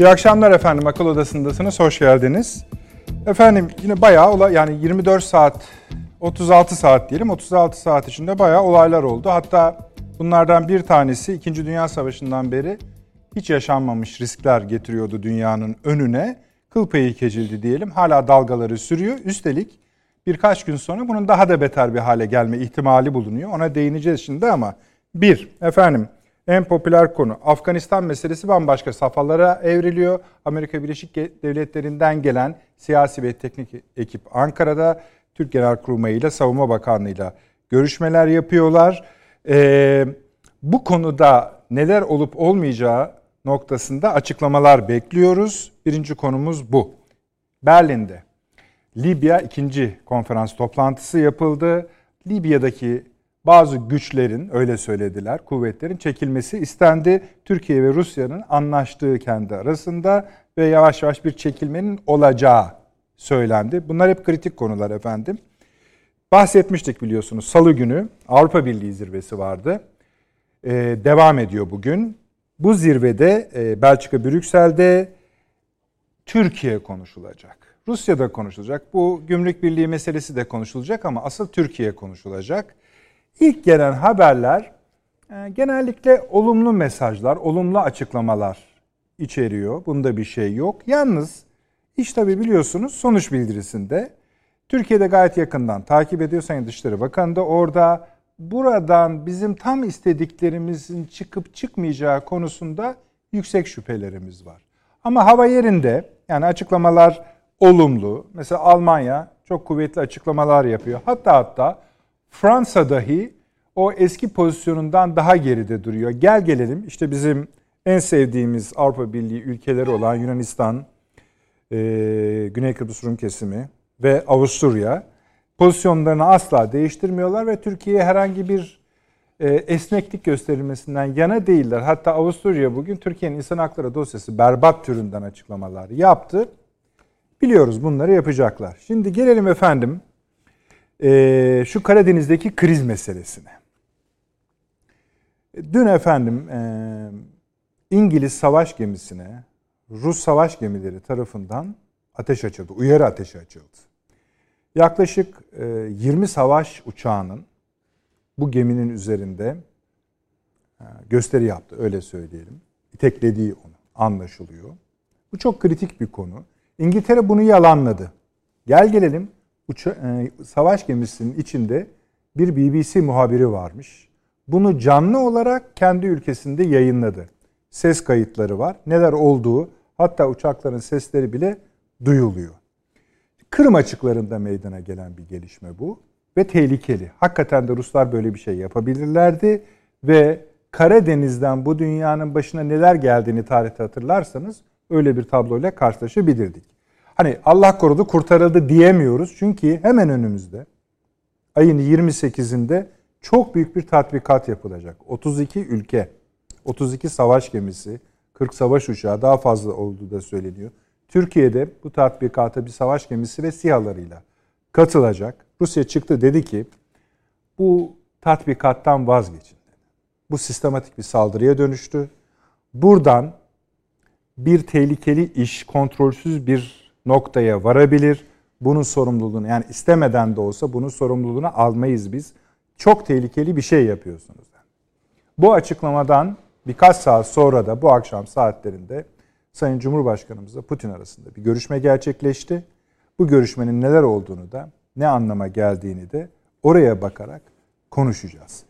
İyi akşamlar efendim. Akıl Odası'ndasınız. Hoş geldiniz. Efendim yine bayağı olay yani 24 saat 36 saat diyelim 36 saat içinde bayağı olaylar oldu. Hatta bunlardan bir tanesi 2. Dünya Savaşı'ndan beri hiç yaşanmamış riskler getiriyordu dünyanın önüne. Kıl payı kecildi diyelim. Hala dalgaları sürüyor. Üstelik birkaç gün sonra bunun daha da beter bir hale gelme ihtimali bulunuyor. Ona değineceğiz şimdi ama bir efendim en popüler konu Afganistan meselesi bambaşka safhalara evriliyor. Amerika Birleşik Devletleri'nden gelen siyasi ve teknik ekip Ankara'da Türk Genelkurmay ile Savunma Bakanlığı ile görüşmeler yapıyorlar. Ee, bu konuda neler olup olmayacağı noktasında açıklamalar bekliyoruz. Birinci konumuz bu. Berlin'de Libya ikinci konferans toplantısı yapıldı. Libya'daki bazı güçlerin öyle söylediler, kuvvetlerin çekilmesi istendi. Türkiye ve Rusya'nın anlaştığı kendi arasında ve yavaş yavaş bir çekilmenin olacağı söylendi. Bunlar hep kritik konular efendim. Bahsetmiştik biliyorsunuz salı günü Avrupa Birliği zirvesi vardı. Ee, devam ediyor bugün. Bu zirvede e, Belçika Brüksel'de Türkiye konuşulacak. Rusya'da konuşulacak. Bu gümrük birliği meselesi de konuşulacak ama asıl Türkiye konuşulacak. İlk gelen haberler e, genellikle olumlu mesajlar, olumlu açıklamalar içeriyor. Bunda bir şey yok. Yalnız iş tabi biliyorsunuz sonuç bildirisinde Türkiye'de gayet yakından takip ediyor Sayın Dışişleri Bakanı da orada buradan bizim tam istediklerimizin çıkıp çıkmayacağı konusunda yüksek şüphelerimiz var. Ama hava yerinde yani açıklamalar olumlu. Mesela Almanya çok kuvvetli açıklamalar yapıyor. Hatta hatta Fransa dahi o eski pozisyonundan daha geride duruyor. Gel gelelim işte bizim en sevdiğimiz Avrupa Birliği ülkeleri olan Yunanistan, e, Güney Kıbrıs Rum kesimi ve Avusturya pozisyonlarını asla değiştirmiyorlar ve Türkiye'ye herhangi bir e, esneklik gösterilmesinden yana değiller. Hatta Avusturya bugün Türkiye'nin insan hakları dosyası berbat türünden açıklamalar yaptı. Biliyoruz bunları yapacaklar. Şimdi gelelim efendim e, şu Karadeniz'deki kriz meselesine. Dün efendim e, İngiliz savaş gemisine Rus savaş gemileri tarafından ateş açıldı, uyarı ateşi açıldı. Yaklaşık e, 20 savaş uçağının bu geminin üzerinde e, gösteri yaptı, öyle söyleyelim. İteklediği onu anlaşılıyor. Bu çok kritik bir konu. İngiltere bunu yalanladı. Gel gelelim uça- e, savaş gemisinin içinde bir BBC muhabiri varmış. Bunu canlı olarak kendi ülkesinde yayınladı. Ses kayıtları var. Neler olduğu hatta uçakların sesleri bile duyuluyor. Kırım açıklarında meydana gelen bir gelişme bu ve tehlikeli. Hakikaten de Ruslar böyle bir şey yapabilirlerdi ve Karadeniz'den bu dünyanın başına neler geldiğini tarihte hatırlarsanız öyle bir tabloyla karşılaşabilirdik. Hani Allah korudu kurtarıldı diyemiyoruz çünkü hemen önümüzde ayın 28'inde çok büyük bir tatbikat yapılacak. 32 ülke, 32 savaş gemisi, 40 savaş uçağı daha fazla olduğu da söyleniyor. Türkiye'de bu tatbikata bir savaş gemisi ve sihalarıyla katılacak. Rusya çıktı dedi ki bu tatbikattan vazgeçin. Bu sistematik bir saldırıya dönüştü. Buradan bir tehlikeli iş, kontrolsüz bir noktaya varabilir. Bunun sorumluluğunu yani istemeden de olsa bunun sorumluluğunu almayız biz. Çok tehlikeli bir şey yapıyorsunuz. Bu açıklamadan birkaç saat sonra da bu akşam saatlerinde Sayın Cumhurbaşkanımızla Putin arasında bir görüşme gerçekleşti. Bu görüşmenin neler olduğunu da ne anlama geldiğini de oraya bakarak konuşacağız.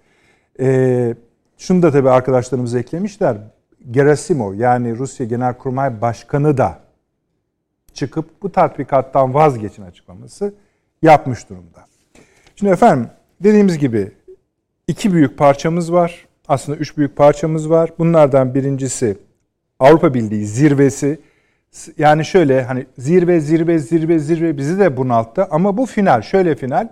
Ee, şunu da tabii arkadaşlarımız eklemişler. Gerasimov yani Rusya Genelkurmay Başkanı da çıkıp bu tatbikattan vazgeçin açıklaması yapmış durumda. Şimdi efendim dediğimiz gibi iki büyük parçamız var. Aslında üç büyük parçamız var. Bunlardan birincisi Avrupa Birliği zirvesi. Yani şöyle hani zirve zirve zirve zirve bizi de bunalttı ama bu final şöyle final.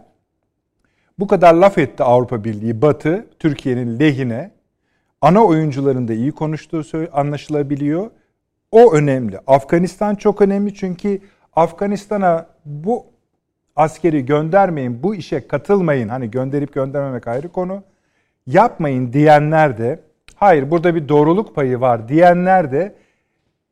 Bu kadar laf etti Avrupa Birliği Batı Türkiye'nin lehine. Ana oyuncuların da iyi konuştuğu anlaşılabiliyor. O önemli. Afganistan çok önemli çünkü Afganistan'a bu askeri göndermeyin, bu işe katılmayın. Hani gönderip göndermemek ayrı konu. Yapmayın diyenler de, hayır burada bir doğruluk payı var diyenler de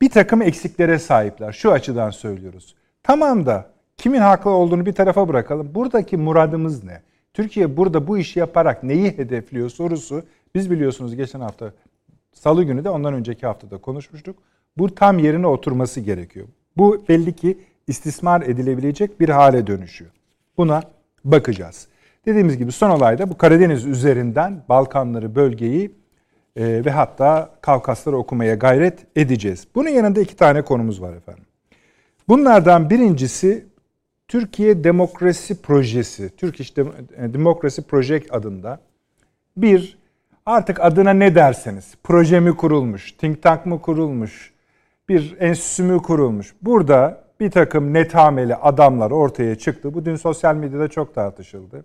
bir takım eksiklere sahipler. Şu açıdan söylüyoruz. Tamam da kimin haklı olduğunu bir tarafa bırakalım. Buradaki muradımız ne? Türkiye burada bu işi yaparak neyi hedefliyor sorusu biz biliyorsunuz geçen hafta salı günü de ondan önceki haftada konuşmuştuk. Bu tam yerine oturması gerekiyor. Bu belli ki istismar edilebilecek bir hale dönüşüyor. Buna bakacağız. Dediğimiz gibi son olayda bu Karadeniz üzerinden Balkanları bölgeyi e, ve hatta Kavkasları okumaya gayret edeceğiz. Bunun yanında iki tane konumuz var efendim. Bunlardan birincisi Türkiye Demokrasi Projesi, Türk işte Demokrasi Project adında bir artık adına ne derseniz proje mi kurulmuş, think tank mı kurulmuş, bir enstitüsü mü kurulmuş. Burada bir takım netameli adamlar ortaya çıktı. Bu dün sosyal medyada çok tartışıldı.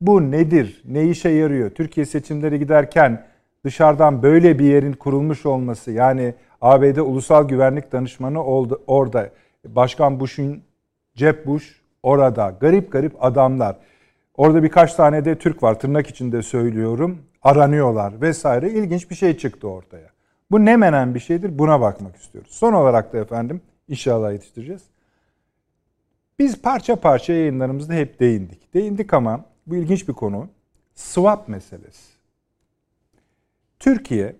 Bu nedir? Ne işe yarıyor? Türkiye seçimleri giderken dışarıdan böyle bir yerin kurulmuş olması yani ABD Ulusal Güvenlik Danışmanı oldu orada. Başkan Bush'un Jeb Bush orada. Garip garip adamlar. Orada birkaç tane de Türk var tırnak içinde söylüyorum. Aranıyorlar vesaire. İlginç bir şey çıktı ortaya. Bu ne menen bir şeydir? Buna bakmak istiyoruz. Son olarak da efendim inşallah yetiştireceğiz. Biz parça parça yayınlarımızda hep değindik. Değindik ama bu ilginç bir konu. Swap meselesi. Türkiye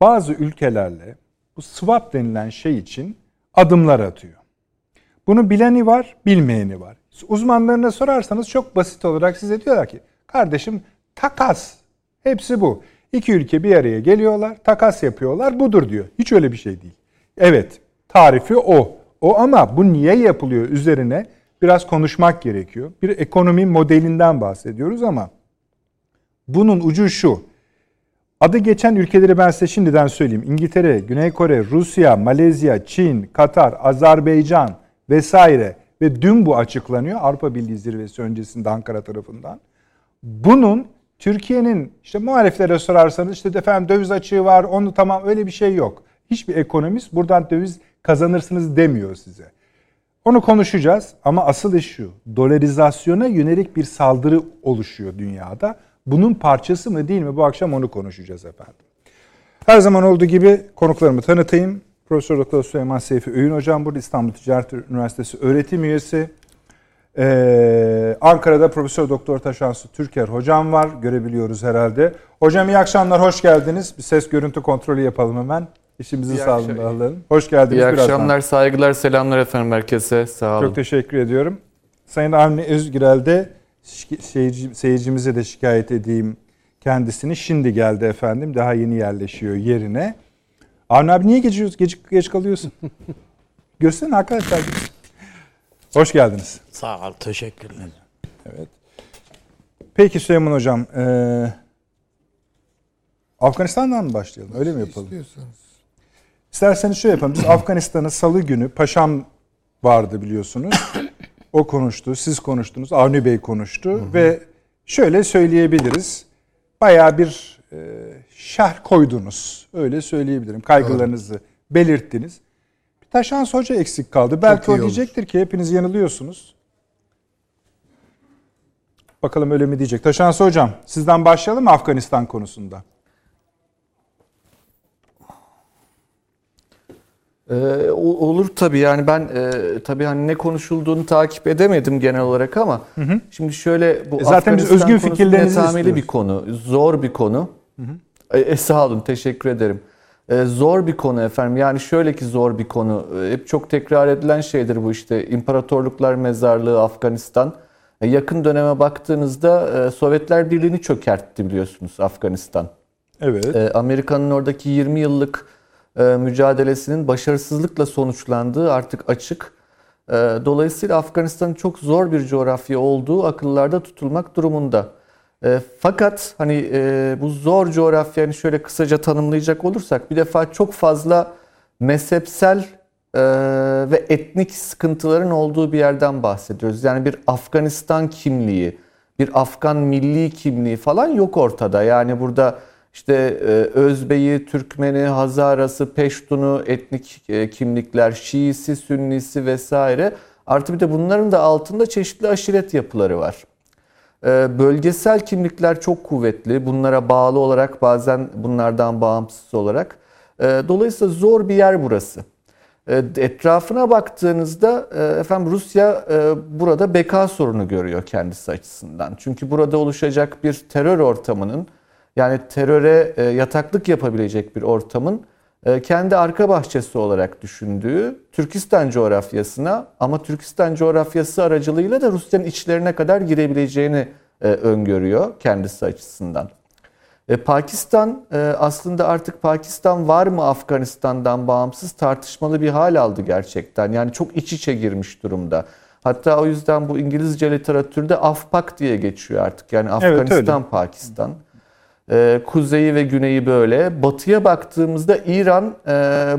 bazı ülkelerle bu swap denilen şey için adımlar atıyor. Bunu bileni var, bilmeyeni var. Uzmanlarına sorarsanız çok basit olarak size diyorlar ki kardeşim takas. Hepsi bu. İki ülke bir araya geliyorlar, takas yapıyorlar, budur diyor. Hiç öyle bir şey değil. Evet, tarifi o. O ama bu niye yapılıyor üzerine biraz konuşmak gerekiyor. Bir ekonomi modelinden bahsediyoruz ama bunun ucu şu. Adı geçen ülkeleri ben size şimdiden söyleyeyim. İngiltere, Güney Kore, Rusya, Malezya, Çin, Katar, Azerbaycan vesaire ve dün bu açıklanıyor Avrupa Birliği zirvesi öncesinde Ankara tarafından. Bunun Türkiye'nin işte muhaliflere sorarsanız işte efendim döviz açığı var onu tamam öyle bir şey yok. Hiçbir ekonomist buradan döviz kazanırsınız demiyor size. Onu konuşacağız ama asıl iş şu. Dolarizasyona yönelik bir saldırı oluşuyor dünyada. Bunun parçası mı değil mi bu akşam onu konuşacağız efendim. Her zaman olduğu gibi konuklarımı tanıtayım. Profesör Doktor Süleyman Seyfi Öğün Hocam burada İstanbul Ticaret Üniversitesi öğretim üyesi. Ee, Ankara'da Profesör Doktor Taşansu Türker hocam var. Görebiliyoruz herhalde. Hocam iyi akşamlar, hoş geldiniz. Bir ses görüntü kontrolü yapalım hemen. İşimizi sağlığında alalım. Hoş geldiniz. İyi akşamlar, birazdan. saygılar, selamlar efendim herkese. Sağ olun. Çok teşekkür ediyorum. Sayın Avni Özgürel de seyirci, seyircimize de şikayet edeyim kendisini. Şimdi geldi efendim. Daha yeni yerleşiyor yerine. Avni abi niye geç, geç, geç kalıyorsun? Gösterin arkadaşlar. Hoş geldiniz. Sağ ol, teşekkür ederim. Evet. Peki Süleyman Hocam, e, Afganistan'dan mı başlayalım? Öyle mi yapalım? İstiyorsanız. İsterseniz şöyle yapalım. Biz Afganistan'ı salı günü, Paşam vardı biliyorsunuz. O konuştu, siz konuştunuz, Avni Bey konuştu hı hı. ve şöyle söyleyebiliriz. Baya bir e, şerh koydunuz. Öyle söyleyebilirim. Kaygılarınızı evet. belirttiniz. Taşans Hoca eksik kaldı. Belki o diyecektir olur. ki hepiniz yanılıyorsunuz. Bakalım öyle mi diyecek. Taşans Hocam sizden başlayalım mı Afganistan konusunda? Ee, olur tabii yani ben e, tabii hani ne konuşulduğunu takip edemedim genel olarak ama hı hı. şimdi şöyle bu e zaten biz özgün fikirlerinizi istiyoruz. bir konu, zor bir konu. Hı hı. E, sağ olun, teşekkür ederim. E, zor bir konu efendim. Yani şöyle ki zor bir konu. E, hep çok tekrar edilen şeydir bu işte. İmparatorluklar mezarlığı Afganistan. E, yakın döneme baktığınızda Sovyetler Birliği'ni çökertti biliyorsunuz Afganistan. Evet. Amerika'nın oradaki 20 yıllık mücadelesinin başarısızlıkla sonuçlandığı artık açık. Dolayısıyla Afganistan'ın çok zor bir coğrafya olduğu akıllarda tutulmak durumunda. E, fakat hani bu zor coğrafyayı şöyle kısaca tanımlayacak olursak bir defa çok fazla mezhepsel ve etnik sıkıntıların olduğu bir yerden bahsediyoruz. Yani bir Afganistan kimliği, bir Afgan milli kimliği falan yok ortada. Yani burada işte e, Özbeyi, Türkmeni, Hazarası, Peştunu, etnik e, kimlikler, Şiisi, Sünnisi vesaire. Artı bir de bunların da altında çeşitli aşiret yapıları var. E, bölgesel kimlikler çok kuvvetli. Bunlara bağlı olarak bazen bunlardan bağımsız olarak. Dolayısıyla zor bir yer burası. Etrafına baktığınızda efendim Rusya burada beka sorunu görüyor kendisi açısından. Çünkü burada oluşacak bir terör ortamının yani teröre yataklık yapabilecek bir ortamın e, kendi arka bahçesi olarak düşündüğü Türkistan coğrafyasına ama Türkistan coğrafyası aracılığıyla da Rusya'nın içlerine kadar girebileceğini e, öngörüyor kendisi açısından. E, Pakistan aslında artık Pakistan var mı Afganistan'dan bağımsız tartışmalı bir hal aldı gerçekten. Yani çok iç içe girmiş durumda. Hatta o yüzden bu İngilizce literatürde AFPAK diye geçiyor artık. Yani Afganistan, evet, Pakistan. Ee, kuzeyi ve güneyi böyle. Batıya baktığımızda İran e,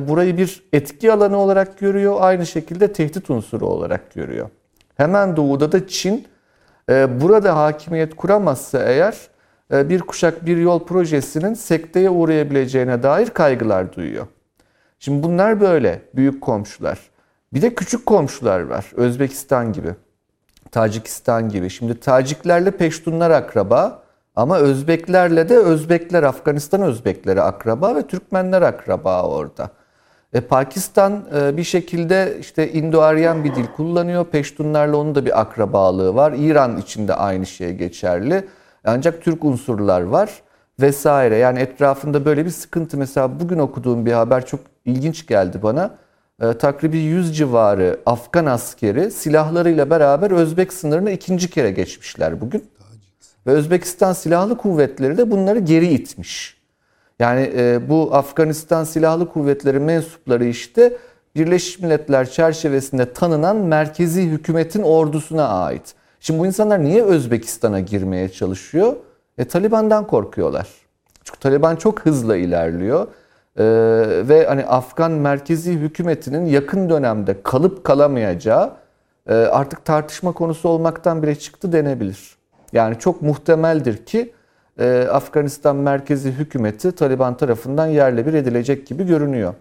burayı bir etki alanı olarak görüyor. Aynı şekilde tehdit unsuru olarak görüyor. Hemen doğuda da Çin e, burada hakimiyet kuramazsa eğer e, bir kuşak bir yol projesinin sekteye uğrayabileceğine dair kaygılar duyuyor. Şimdi bunlar böyle büyük komşular. Bir de küçük komşular var. Özbekistan gibi, Tacikistan gibi. Şimdi Taciklerle Peştunlar akraba. Ama Özbeklerle de Özbekler, Afganistan Özbekleri akraba ve Türkmenler akraba orada. E, Pakistan e, bir şekilde işte Indo-Aryan bir dil kullanıyor. Peştunlarla onun da bir akrabalığı var. İran içinde aynı şey geçerli. Ancak Türk unsurlar var vesaire. Yani etrafında böyle bir sıkıntı. Mesela bugün okuduğum bir haber çok ilginç geldi bana. E, takribi 100 civarı Afgan askeri silahlarıyla beraber Özbek sınırını ikinci kere geçmişler bugün. Ve Özbekistan Silahlı Kuvvetleri de bunları geri itmiş. Yani e, bu Afganistan Silahlı Kuvvetleri mensupları işte Birleşmiş Milletler çerçevesinde tanınan merkezi hükümetin ordusuna ait. Şimdi bu insanlar niye Özbekistan'a girmeye çalışıyor? E, Taliban'dan korkuyorlar. Çünkü Taliban çok hızlı ilerliyor. Ee, ve hani Afgan merkezi hükümetinin yakın dönemde kalıp kalamayacağı e, artık tartışma konusu olmaktan bile çıktı denebilir. Yani çok muhtemeldir ki e, Afganistan merkezi hükümeti Taliban tarafından yerle bir edilecek gibi görünüyor.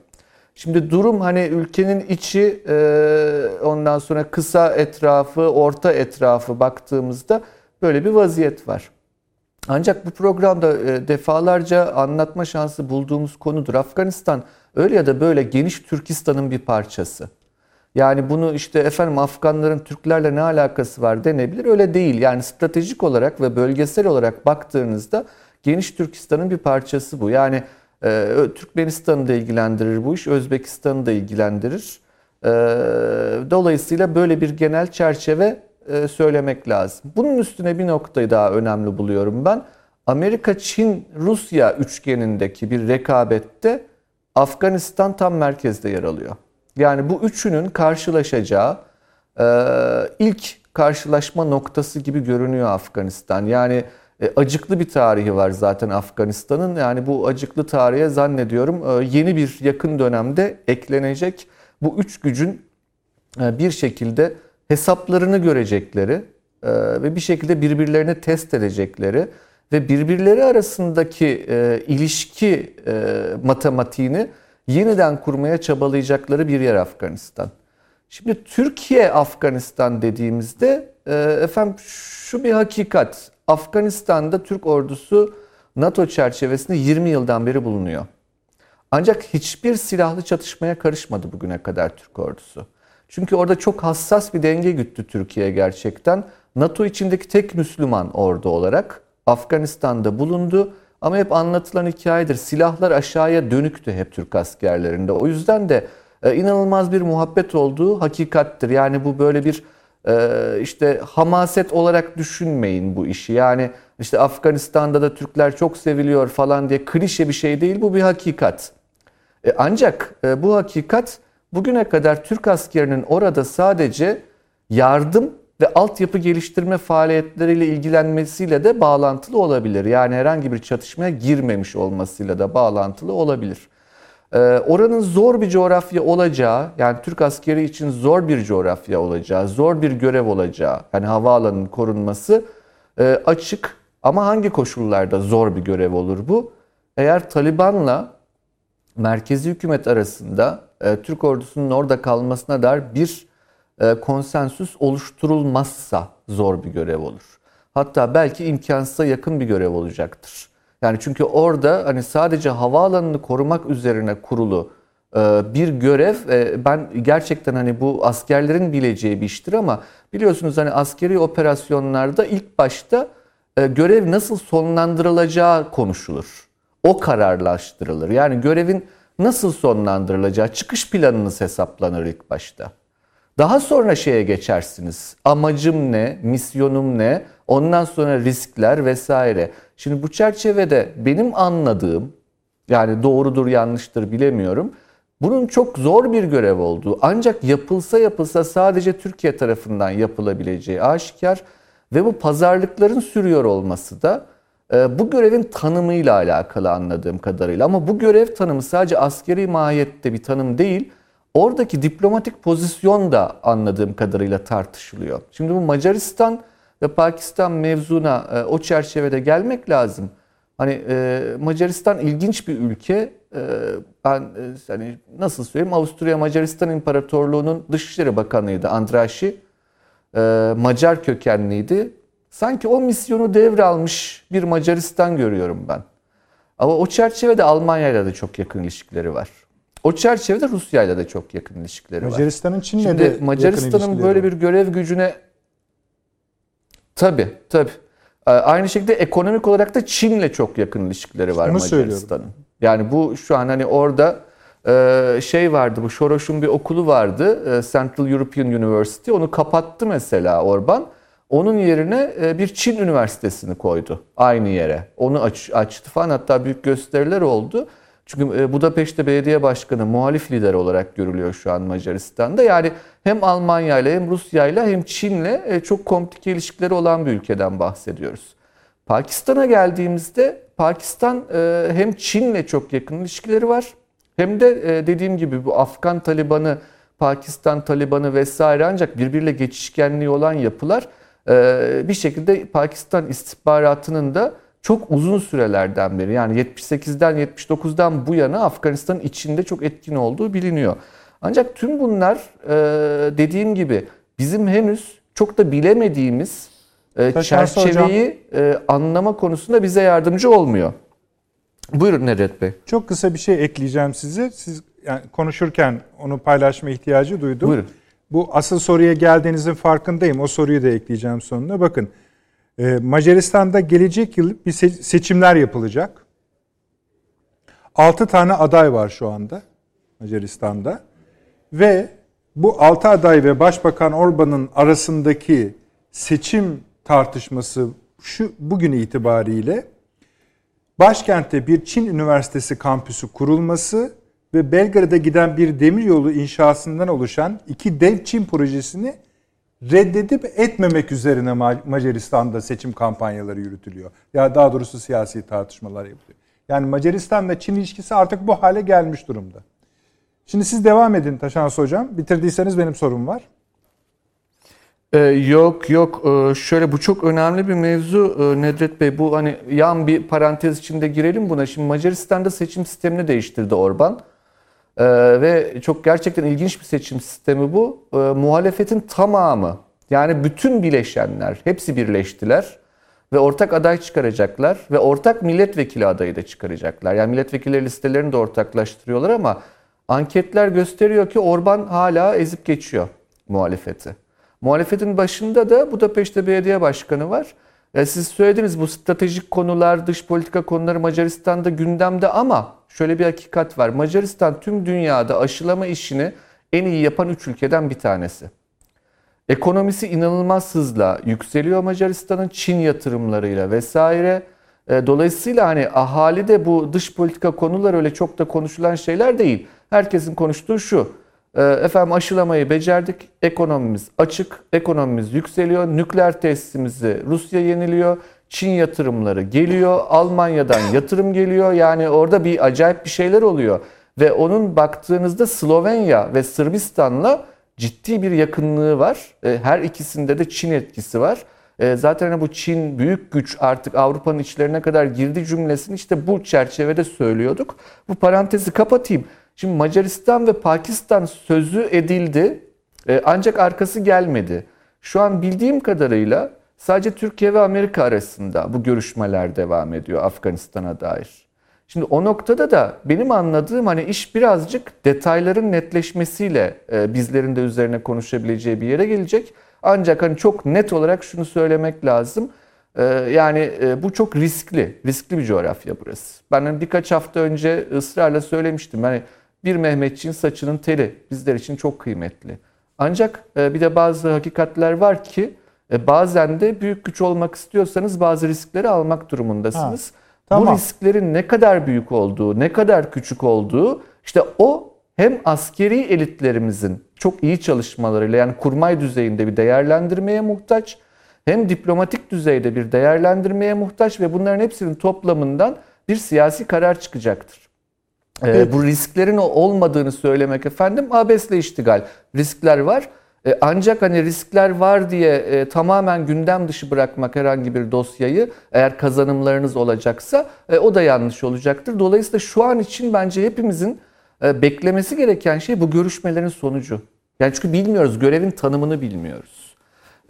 Şimdi durum hani ülkenin içi e, ondan sonra kısa etrafı, orta etrafı baktığımızda böyle bir vaziyet var. Ancak bu programda e, defalarca anlatma şansı bulduğumuz konudur. Afganistan öyle ya da böyle geniş Türkistan'ın bir parçası. Yani bunu işte efendim Afganların Türklerle ne alakası var denebilir. Öyle değil. Yani stratejik olarak ve bölgesel olarak baktığınızda geniş Türkistan'ın bir parçası bu. Yani e, Türkmenistan'ı da ilgilendirir bu iş, Özbekistan'ı da ilgilendirir. E, dolayısıyla böyle bir genel çerçeve e, söylemek lazım. Bunun üstüne bir noktayı daha önemli buluyorum ben. Amerika, Çin, Rusya üçgenindeki bir rekabette Afganistan tam merkezde yer alıyor. Yani bu üçünün karşılaşacağı e, ilk karşılaşma noktası gibi görünüyor Afganistan. Yani e, acıklı bir tarihi var zaten Afganistan'ın. Yani bu acıklı tarihe zannediyorum e, yeni bir yakın dönemde eklenecek. Bu üç gücün bir şekilde hesaplarını görecekleri ve bir şekilde birbirlerini test edecekleri ve birbirleri arasındaki ilişki matematiğini yeniden kurmaya çabalayacakları bir yer Afganistan. Şimdi Türkiye Afganistan dediğimizde e, efendim şu bir hakikat. Afganistan'da Türk ordusu NATO çerçevesinde 20 yıldan beri bulunuyor. Ancak hiçbir silahlı çatışmaya karışmadı bugüne kadar Türk ordusu. Çünkü orada çok hassas bir denge güttü Türkiye gerçekten. NATO içindeki tek Müslüman ordu olarak Afganistan'da bulundu ama hep anlatılan hikayedir. Silahlar aşağıya dönüktü hep Türk askerlerinde. O yüzden de e, inanılmaz bir muhabbet olduğu hakikattir. Yani bu böyle bir e, işte hamaset olarak düşünmeyin bu işi. Yani işte Afganistan'da da Türkler çok seviliyor falan diye klişe bir şey değil. Bu bir hakikat. E, ancak bu hakikat bugüne kadar Türk askerinin orada sadece yardım ve altyapı geliştirme faaliyetleriyle ilgilenmesiyle de bağlantılı olabilir. Yani herhangi bir çatışmaya girmemiş olmasıyla da bağlantılı olabilir. Ee, oranın zor bir coğrafya olacağı, yani Türk askeri için zor bir coğrafya olacağı, zor bir görev olacağı, yani havaalanının korunması e, açık. Ama hangi koşullarda zor bir görev olur bu? Eğer Taliban'la merkezi hükümet arasında e, Türk ordusunun orada kalmasına dair bir konsensüs oluşturulmazsa zor bir görev olur. Hatta belki imkansıza yakın bir görev olacaktır. Yani çünkü orada hani sadece havaalanını korumak üzerine kurulu e, bir görev e, ben gerçekten hani bu askerlerin bileceği bir iştir ama biliyorsunuz hani askeri operasyonlarda ilk başta e, görev nasıl sonlandırılacağı konuşulur. O kararlaştırılır. Yani görevin nasıl sonlandırılacağı çıkış planınız hesaplanır ilk başta. Daha sonra şeye geçersiniz. Amacım ne, misyonum ne, ondan sonra riskler vesaire. Şimdi bu çerçevede benim anladığım, yani doğrudur yanlıştır bilemiyorum. Bunun çok zor bir görev olduğu ancak yapılsa yapılsa sadece Türkiye tarafından yapılabileceği aşikar ve bu pazarlıkların sürüyor olması da e, bu görevin tanımıyla alakalı anladığım kadarıyla. Ama bu görev tanımı sadece askeri mahiyette bir tanım değil, oradaki diplomatik pozisyon da anladığım kadarıyla tartışılıyor. Şimdi bu Macaristan ve Pakistan mevzuna e, o çerçevede gelmek lazım. Hani e, Macaristan ilginç bir ülke. E, ben e, hani nasıl söyleyeyim Avusturya Macaristan İmparatorluğu'nun Dışişleri Bakanıydı Andraşi. E, Macar kökenliydi. Sanki o misyonu devralmış bir Macaristan görüyorum ben. Ama o çerçevede Almanya'yla da çok yakın ilişkileri var. O çerçevede Rusya'yla da çok yakın ilişkileri var. Macaristan'ın Çin'le de Macaristan'ın böyle bir görev gücüne tabi tabi aynı şekilde ekonomik olarak da Çin'le çok yakın ilişkileri var Macaristan'ın. Yani bu şu an hani orada e, şey vardı bu Soros'un bir okulu vardı e, Central European University onu kapattı mesela Orban. Onun yerine e, bir Çin üniversitesini koydu aynı yere. Onu aç, açtı falan hatta büyük gösteriler oldu. Çünkü e, Budapeşte Belediye Başkanı muhalif lider olarak görülüyor şu an Macaristan'da. Yani hem Almanya ile hem Rusya ile hem Çin'le e, çok komplike ilişkileri olan bir ülkeden bahsediyoruz. Pakistan'a geldiğimizde Pakistan hem Çin'le çok yakın ilişkileri var hem de dediğim gibi bu Afgan Taliban'ı, Pakistan Taliban'ı vesaire ancak birbiriyle geçişkenliği olan yapılar bir şekilde Pakistan istihbaratının da çok uzun sürelerden beri yani 78'den 79'dan bu yana Afganistan'ın içinde çok etkin olduğu biliniyor. Ancak tüm bunlar e, dediğim gibi bizim henüz çok da bilemediğimiz e, çerçeveyi e, anlama konusunda bize yardımcı olmuyor. Buyurun Nedret Bey. Çok kısa bir şey ekleyeceğim size. Siz yani konuşurken onu paylaşma ihtiyacı duydum. Buyurun. Bu asıl soruya geldiğinizin farkındayım. O soruyu da ekleyeceğim sonuna. Bakın Macaristan'da gelecek yıl bir seçimler yapılacak. 6 tane aday var şu anda Macaristan'da. Ve bu 6 aday ve Başbakan Orban'ın arasındaki seçim tartışması şu bugün itibariyle başkentte bir Çin Üniversitesi kampüsü kurulması ve Belgrad'a giden bir demiryolu inşasından oluşan iki dev Çin projesini reddedip etmemek üzerine Macaristan'da seçim kampanyaları yürütülüyor. Ya daha doğrusu siyasi tartışmalar yapılıyor. Yani Macaristan ve Çin ilişkisi artık bu hale gelmiş durumda. Şimdi siz devam edin Taşans Hocam. Bitirdiyseniz benim sorum var. Ee, yok yok ee, şöyle bu çok önemli bir mevzu ee, Nedret Bey bu hani yan bir parantez içinde girelim buna. Şimdi Macaristan'da seçim sistemini değiştirdi Orban. Ee, ve çok gerçekten ilginç bir seçim sistemi bu. Ee, muhalefetin tamamı yani bütün bileşenler hepsi birleştiler ve ortak aday çıkaracaklar ve ortak milletvekili adayı da çıkaracaklar. Yani milletvekilleri listelerini de ortaklaştırıyorlar ama anketler gösteriyor ki Orban hala ezip geçiyor muhalefeti. Muhalefetin başında da Budapeşte Belediye Başkanı var. E siz söylediniz bu stratejik konular, dış politika konuları Macaristan'da gündemde ama şöyle bir hakikat var. Macaristan tüm dünyada aşılama işini en iyi yapan 3 ülkeden bir tanesi. Ekonomisi inanılmaz hızla yükseliyor Macaristan'ın Çin yatırımlarıyla vesaire. E, dolayısıyla hani ahali de bu dış politika konular öyle çok da konuşulan şeyler değil. Herkesin konuştuğu şu. E, efendim aşılamayı becerdik. Ekonomimiz açık. Ekonomimiz yükseliyor. Nükleer tesisimizi Rusya yeniliyor. Çin yatırımları geliyor, Almanya'dan yatırım geliyor. Yani orada bir acayip bir şeyler oluyor. Ve onun baktığınızda Slovenya ve Sırbistan'la ciddi bir yakınlığı var. E, her ikisinde de Çin etkisi var. E, zaten bu Çin büyük güç artık Avrupa'nın içlerine kadar girdi cümlesini işte bu çerçevede söylüyorduk. Bu parantezi kapatayım. Şimdi Macaristan ve Pakistan sözü edildi e, ancak arkası gelmedi. Şu an bildiğim kadarıyla sadece Türkiye ve Amerika arasında bu görüşmeler devam ediyor Afganistan'a dair. Şimdi o noktada da benim anladığım hani iş birazcık detayların netleşmesiyle e, bizlerin de üzerine konuşabileceği bir yere gelecek. Ancak hani çok net olarak şunu söylemek lazım. E, yani e, bu çok riskli, riskli bir coğrafya burası. Ben hani birkaç hafta önce ısrarla söylemiştim. Hani bir Mehmetçiğin saçının teli bizler için çok kıymetli. Ancak bir de bazı hakikatler var ki bazen de büyük güç olmak istiyorsanız bazı riskleri almak durumundasınız. Ha. Tamam. Bu risklerin ne kadar büyük olduğu, ne kadar küçük olduğu işte o hem askeri elitlerimizin çok iyi çalışmalarıyla yani kurmay düzeyinde bir değerlendirmeye muhtaç hem diplomatik düzeyde bir değerlendirmeye muhtaç ve bunların hepsinin toplamından bir siyasi karar çıkacaktır. Ee, evet. Bu risklerin olmadığını söylemek efendim abesle iştigal. Riskler var e, ancak hani riskler var diye e, tamamen gündem dışı bırakmak herhangi bir dosyayı eğer kazanımlarınız olacaksa e, o da yanlış olacaktır. Dolayısıyla şu an için bence hepimizin e, beklemesi gereken şey bu görüşmelerin sonucu. Yani çünkü bilmiyoruz, görevin tanımını bilmiyoruz.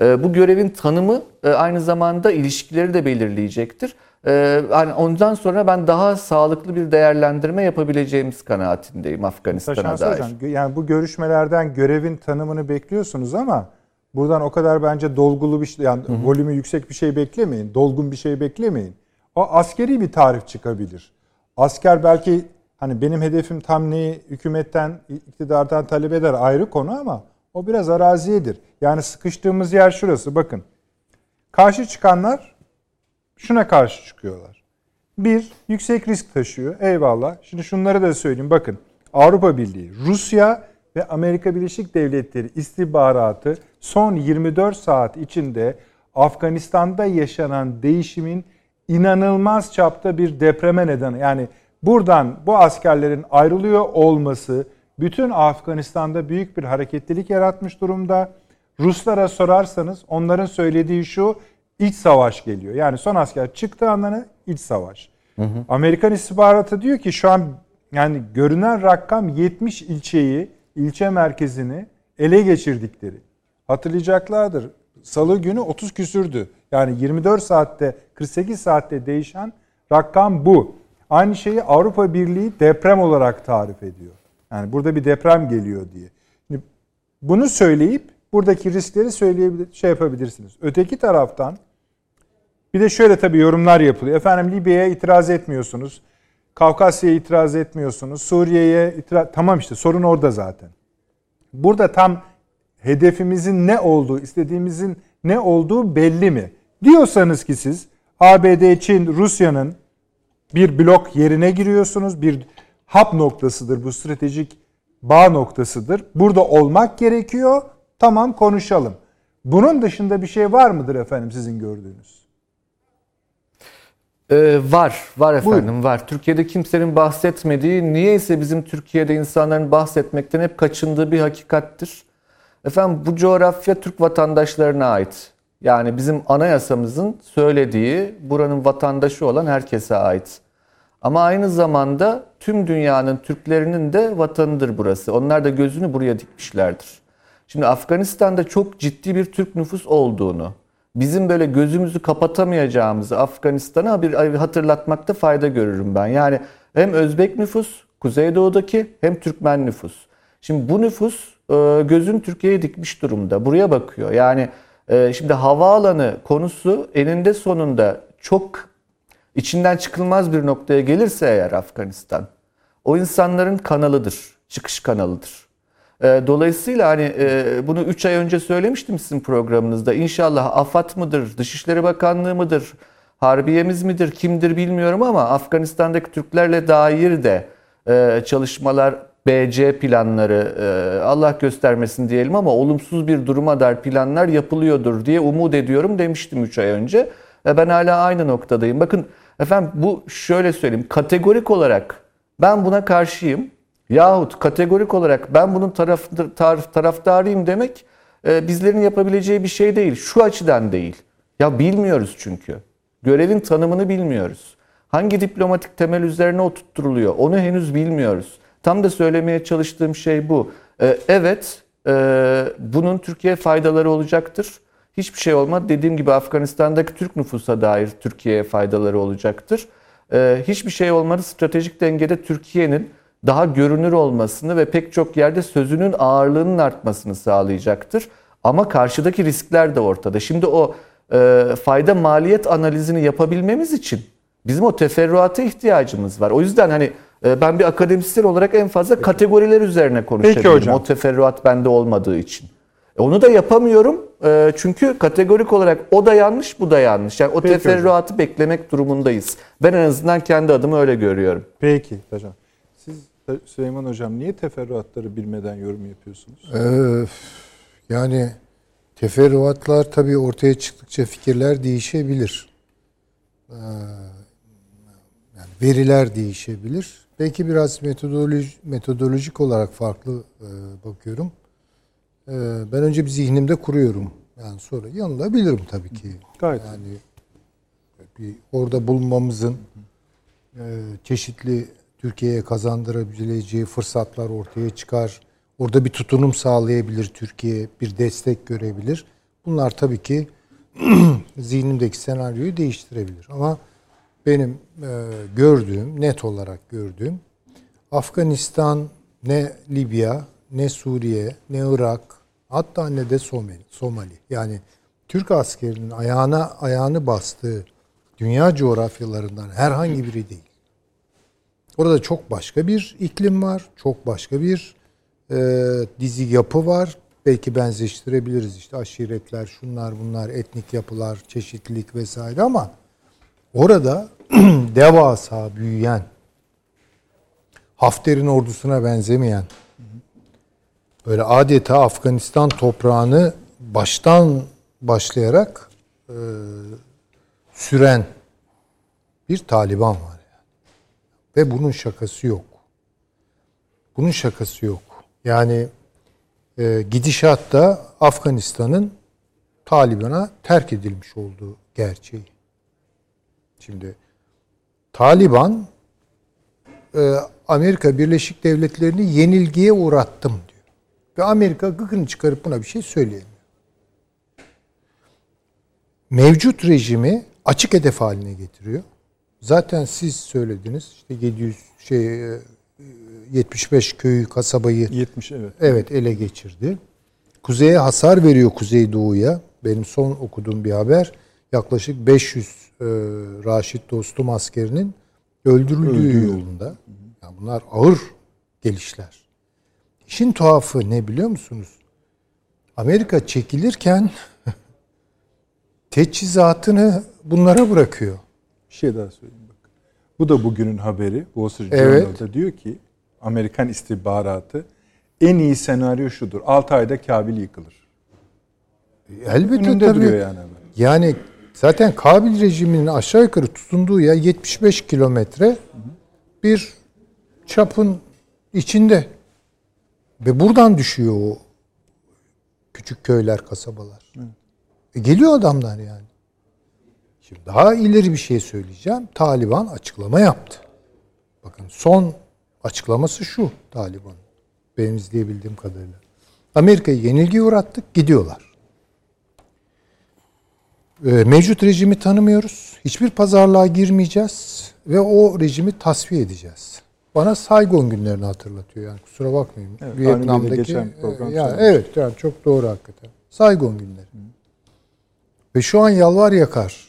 E, bu görevin tanımı e, aynı zamanda ilişkileri de belirleyecektir. Ee, yani ondan sonra ben daha sağlıklı bir değerlendirme yapabileceğimiz kanaatindeyim Afganistan'a dair. Hocam, yani bu görüşmelerden görevin tanımını bekliyorsunuz ama buradan o kadar bence dolgulu bir şey yani hı hı. volümü yüksek bir şey beklemeyin. Dolgun bir şey beklemeyin. O askeri bir tarif çıkabilir. Asker belki hani benim hedefim tam neyi hükümetten, iktidardan talep eder ayrı konu ama o biraz araziyedir. Yani sıkıştığımız yer şurası bakın. Karşı çıkanlar şuna karşı çıkıyorlar. Bir, yüksek risk taşıyor. Eyvallah. Şimdi şunları da söyleyeyim. Bakın Avrupa Birliği, Rusya ve Amerika Birleşik Devletleri istihbaratı son 24 saat içinde Afganistan'da yaşanan değişimin inanılmaz çapta bir depreme neden. Yani buradan bu askerlerin ayrılıyor olması bütün Afganistan'da büyük bir hareketlilik yaratmış durumda. Ruslara sorarsanız onların söylediği şu iç savaş geliyor. Yani son asker çıktığı anlamı iç savaş. Hı hı. Amerikan istihbaratı diyor ki şu an yani görünen rakam 70 ilçeyi, ilçe merkezini ele geçirdikleri. Hatırlayacaklardır. Salı günü 30 küsürdü. Yani 24 saatte, 48 saatte değişen rakam bu. Aynı şeyi Avrupa Birliği deprem olarak tarif ediyor. Yani burada bir deprem geliyor diye. Bunu söyleyip buradaki riskleri söyleyebilir, şey yapabilirsiniz. Öteki taraftan bir de şöyle tabii yorumlar yapılıyor. Efendim Libya'ya itiraz etmiyorsunuz. Kavkasya'ya itiraz etmiyorsunuz. Suriye'ye itiraz... Tamam işte sorun orada zaten. Burada tam hedefimizin ne olduğu, istediğimizin ne olduğu belli mi? Diyorsanız ki siz ABD, Çin, Rusya'nın bir blok yerine giriyorsunuz. Bir hap noktasıdır bu stratejik bağ noktasıdır. Burada olmak gerekiyor. Tamam konuşalım. Bunun dışında bir şey var mıdır efendim sizin gördüğünüz? Ee, var, var efendim Buyurun. var. Türkiye'de kimsenin bahsetmediği, niyeyse bizim Türkiye'de insanların bahsetmekten hep kaçındığı bir hakikattir. Efendim bu coğrafya Türk vatandaşlarına ait. Yani bizim anayasamızın söylediği buranın vatandaşı olan herkese ait. Ama aynı zamanda tüm dünyanın Türklerinin de vatanıdır burası. Onlar da gözünü buraya dikmişlerdir. Şimdi Afganistan'da çok ciddi bir Türk nüfus olduğunu, bizim böyle gözümüzü kapatamayacağımızı Afganistan'a bir hatırlatmakta fayda görürüm ben. Yani hem Özbek nüfus Kuzeydoğu'daki hem Türkmen nüfus. Şimdi bu nüfus e, gözün Türkiye'ye dikmiş durumda. Buraya bakıyor. Yani e, şimdi havaalanı konusu eninde sonunda çok içinden çıkılmaz bir noktaya gelirse eğer Afganistan o insanların kanalıdır, çıkış kanalıdır. Ee, dolayısıyla hani e, bunu 3 ay önce söylemiştim sizin programınızda. İnşallah AFAD mıdır, Dışişleri Bakanlığı mıdır, Harbiyemiz midir, kimdir bilmiyorum ama Afganistan'daki Türklerle dair de e, çalışmalar, BC planları e, Allah göstermesin diyelim ama olumsuz bir duruma dair planlar yapılıyordur diye umut ediyorum demiştim 3 ay önce. Ben hala aynı noktadayım. Bakın efendim bu şöyle söyleyeyim kategorik olarak ben buna karşıyım. Yahut kategorik olarak ben bunun taraf, taraf, taraftarıyım demek e, bizlerin yapabileceği bir şey değil. Şu açıdan değil. Ya bilmiyoruz çünkü. Görevin tanımını bilmiyoruz. Hangi diplomatik temel üzerine oturtturuluyor onu henüz bilmiyoruz. Tam da söylemeye çalıştığım şey bu. E, evet e, bunun Türkiye faydaları olacaktır. hiçbir şey olmadı. Dediğim gibi Afganistan'daki Türk nüfusa dair Türkiye'ye faydaları olacaktır. Ee, hiçbir şey olmadı. Stratejik dengede Türkiye'nin daha görünür olmasını ve pek çok yerde sözünün ağırlığının artmasını sağlayacaktır. Ama karşıdaki riskler de ortada. Şimdi o e, fayda maliyet analizini yapabilmemiz için bizim o teferruata ihtiyacımız var. O yüzden hani e, ben bir akademisyen olarak en fazla Peki. kategoriler üzerine konuşabilirim. O teferruat bende olmadığı için. E, onu da yapamıyorum e, çünkü kategorik olarak o da yanlış bu da yanlış. Yani o Peki teferruatı hocam. beklemek durumundayız. Ben en azından kendi adımı öyle görüyorum. Peki hocam. Süleyman hocam niye teferruatları bilmeden yorum yapıyorsunuz? Ee, yani teferruatlar tabii ortaya çıktıkça fikirler değişebilir. Ee, yani veriler değişebilir. Belki biraz metodoloji, metodolojik olarak farklı e, bakıyorum. E, ben önce bir zihnimde kuruyorum. Yani sonra yanılabilirim tabii ki. Gayet. Yani bir orada bulunmamızın e, çeşitli Türkiye'ye kazandırabileceği fırsatlar ortaya çıkar. Orada bir tutunum sağlayabilir Türkiye, bir destek görebilir. Bunlar tabii ki zihnimdeki senaryoyu değiştirebilir. Ama benim e, gördüğüm, net olarak gördüğüm Afganistan, ne Libya, ne Suriye, ne Irak, hatta ne de Somali. Somali. Yani Türk askerinin ayağına ayağını bastığı dünya coğrafyalarından herhangi biri değil. Orada çok başka bir iklim var, çok başka bir e, dizi yapı var. Belki benzeştirebiliriz işte aşiretler, şunlar bunlar, etnik yapılar, çeşitlilik vesaire ama orada devasa büyüyen, Hafter'in ordusuna benzemeyen, böyle adeta Afganistan toprağını baştan başlayarak e, süren bir Taliban var. Ve bunun şakası yok. Bunun şakası yok. Yani e, gidişatta Afganistan'ın Taliban'a terk edilmiş olduğu gerçeği. Şimdi Taliban e, Amerika Birleşik Devletleri'ni yenilgiye uğrattım diyor. Ve Amerika gıkını çıkarıp buna bir şey söyleyemiyor. Mevcut rejimi açık hedef haline getiriyor. Zaten siz söylediniz işte 700 şey 75 e, köyü, kasabayı 70 evet. Evet ele geçirdi. Kuzeye hasar veriyor Kuzeydoğu'ya. Benim son okuduğum bir haber. Yaklaşık 500 e, Raşit dostum askerinin öldürüldüğü Öldü. yolunda. Yani bunlar ağır gelişler. İşin tuhafı ne biliyor musunuz? Amerika çekilirken teçhizatını bunlara bırakıyor. Bir şey daha söyleyeyim bak. Bu da bugünün haberi. Wall Street evet. Journal'da diyor ki Amerikan istihbaratı en iyi senaryo şudur. 6 ayda Kabil yıkılır. Elbette Önünde tabii. yani. Yani zaten Kabil rejiminin aşağı yukarı tutunduğu ya 75 kilometre bir çapın içinde. Ve buradan düşüyor o küçük köyler, kasabalar. E geliyor adamlar yani. Şimdi daha ileri bir şey söyleyeceğim. Taliban açıklama yaptı. Bakın son açıklaması şu Taliban. Benim izleyebildiğim kadarıyla. Amerika'yı yenilgi uğrattık, gidiyorlar. Ee, mevcut rejimi tanımıyoruz. Hiçbir pazarlığa girmeyeceğiz ve o rejimi tasfiye edeceğiz. Bana Saigon günlerini hatırlatıyor yani kusura bakmayın. Evet, Vietnam'daki geçen program ya evet yani çok doğru hakikaten. Saigon günleri. Hı. Ve şu an yalvar yakar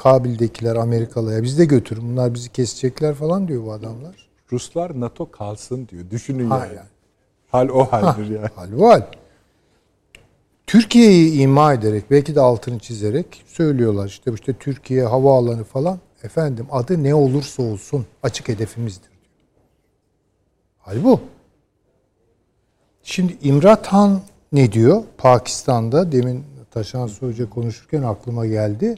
Kabil'dekiler Amerikalıya biz de götürün bunlar bizi kesecekler falan diyor bu adamlar. Ruslar NATO kalsın diyor. Düşünün ha, yani. yani. Hal o haldir ha, yani. Hal o hal. Türkiye'yi ima ederek belki de altını çizerek söylüyorlar işte işte Türkiye havaalanı falan efendim adı ne olursa olsun açık hedefimizdir. Hal bu. Şimdi İmrat Han ne diyor? Pakistan'da demin Taşan Hoca konuşurken aklıma geldi.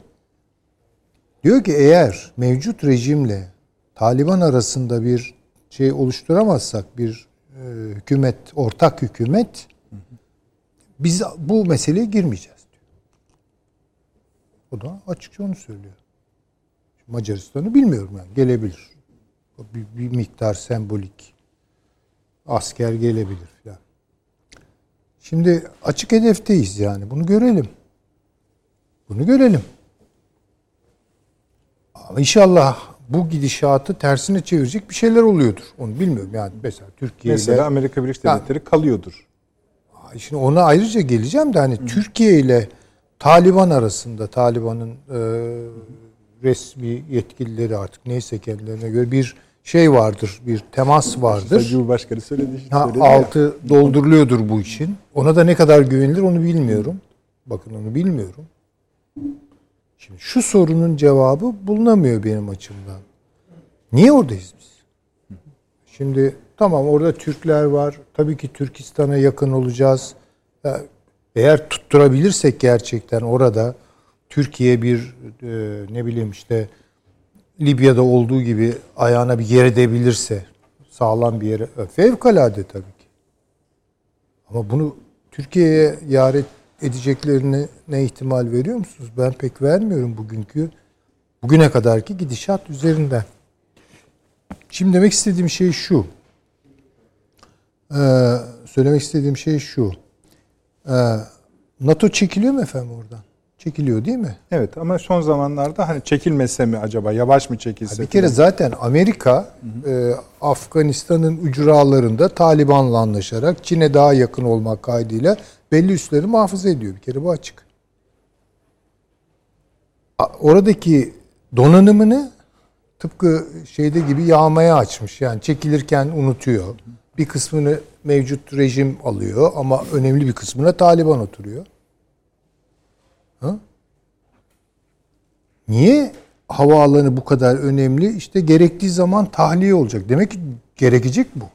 Diyor ki eğer mevcut rejimle Taliban arasında bir şey oluşturamazsak bir e, hükümet, ortak hükümet biz bu meseleye girmeyeceğiz diyor. O da açıkça onu söylüyor. Macaristan'ı bilmiyorum yani gelebilir. Bir, bir miktar sembolik asker gelebilir filan. Şimdi açık hedefteyiz yani bunu görelim. Bunu görelim. Ama inşallah bu gidişatı tersine çevirecek bir şeyler oluyordur. Onu bilmiyorum yani mesela Türkiye Mesela ile Amerika Birleşik Devletleri kalıyordur. şimdi ona ayrıca geleceğim de hani Türkiye ile Taliban arasında Taliban'ın e, resmi yetkilileri artık neyse kendilerine göre bir şey vardır, bir temas vardır. Cumhurbaşkanı söyledi. Ha, söyledi ya. altı dolduruluyordur bu işin. Ona da ne kadar güvenilir onu bilmiyorum. Bakın onu bilmiyorum. Şimdi şu sorunun cevabı bulunamıyor benim açımdan. Niye oradayız biz? Şimdi tamam orada Türkler var. Tabii ki Türkistan'a yakın olacağız. Eğer tutturabilirsek gerçekten orada Türkiye bir e, ne bileyim işte Libya'da olduğu gibi ayağına bir yer edebilirse sağlam bir yere fevkalade tabii ki. Ama bunu Türkiye'ye yar et- edeceklerine ne ihtimal veriyor musunuz? Ben pek vermiyorum bugünkü bugüne kadarki gidişat üzerinden. Şimdi demek istediğim şey şu. Ee, söylemek istediğim şey şu. Ee, NATO çekiliyor mu efendim oradan? Çekiliyor değil mi? Evet ama son zamanlarda hani çekilmese mi acaba? Yavaş mı çekilse? Bir kere zaten Amerika e, Afganistan'ın ücralarında Taliban'la anlaşarak Çin'e daha yakın olmak kaydıyla belli üsleri muhafaza ediyor. Bir kere bu açık. Oradaki donanımını tıpkı şeyde gibi yağmaya açmış. Yani çekilirken unutuyor. Bir kısmını mevcut rejim alıyor ama önemli bir kısmına Taliban oturuyor. Ha? Niye havaalanı bu kadar önemli? İşte gerektiği zaman tahliye olacak. Demek ki gerekecek bu.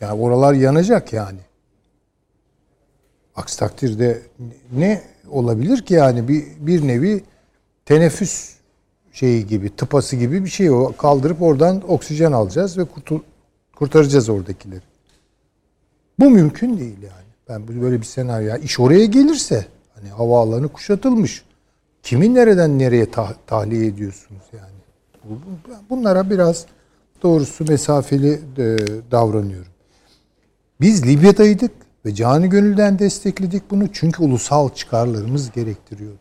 Yani oralar yanacak yani. Aksi takdirde ne olabilir ki yani bir, bir nevi teneffüs şeyi gibi, tıpası gibi bir şey o. Kaldırıp oradan oksijen alacağız ve kurtul- kurtaracağız oradakileri. Bu mümkün değil yani. Ben böyle bir senaryo. Yani iş oraya gelirse hani havaalanı kuşatılmış. Kimi nereden nereye tah- tahliye ediyorsunuz yani? Bu- bu- Bunlara biraz doğrusu mesafeli e, davranıyorum. Biz Libya'daydık ve canı gönülden destekledik bunu çünkü ulusal çıkarlarımız gerektiriyordu.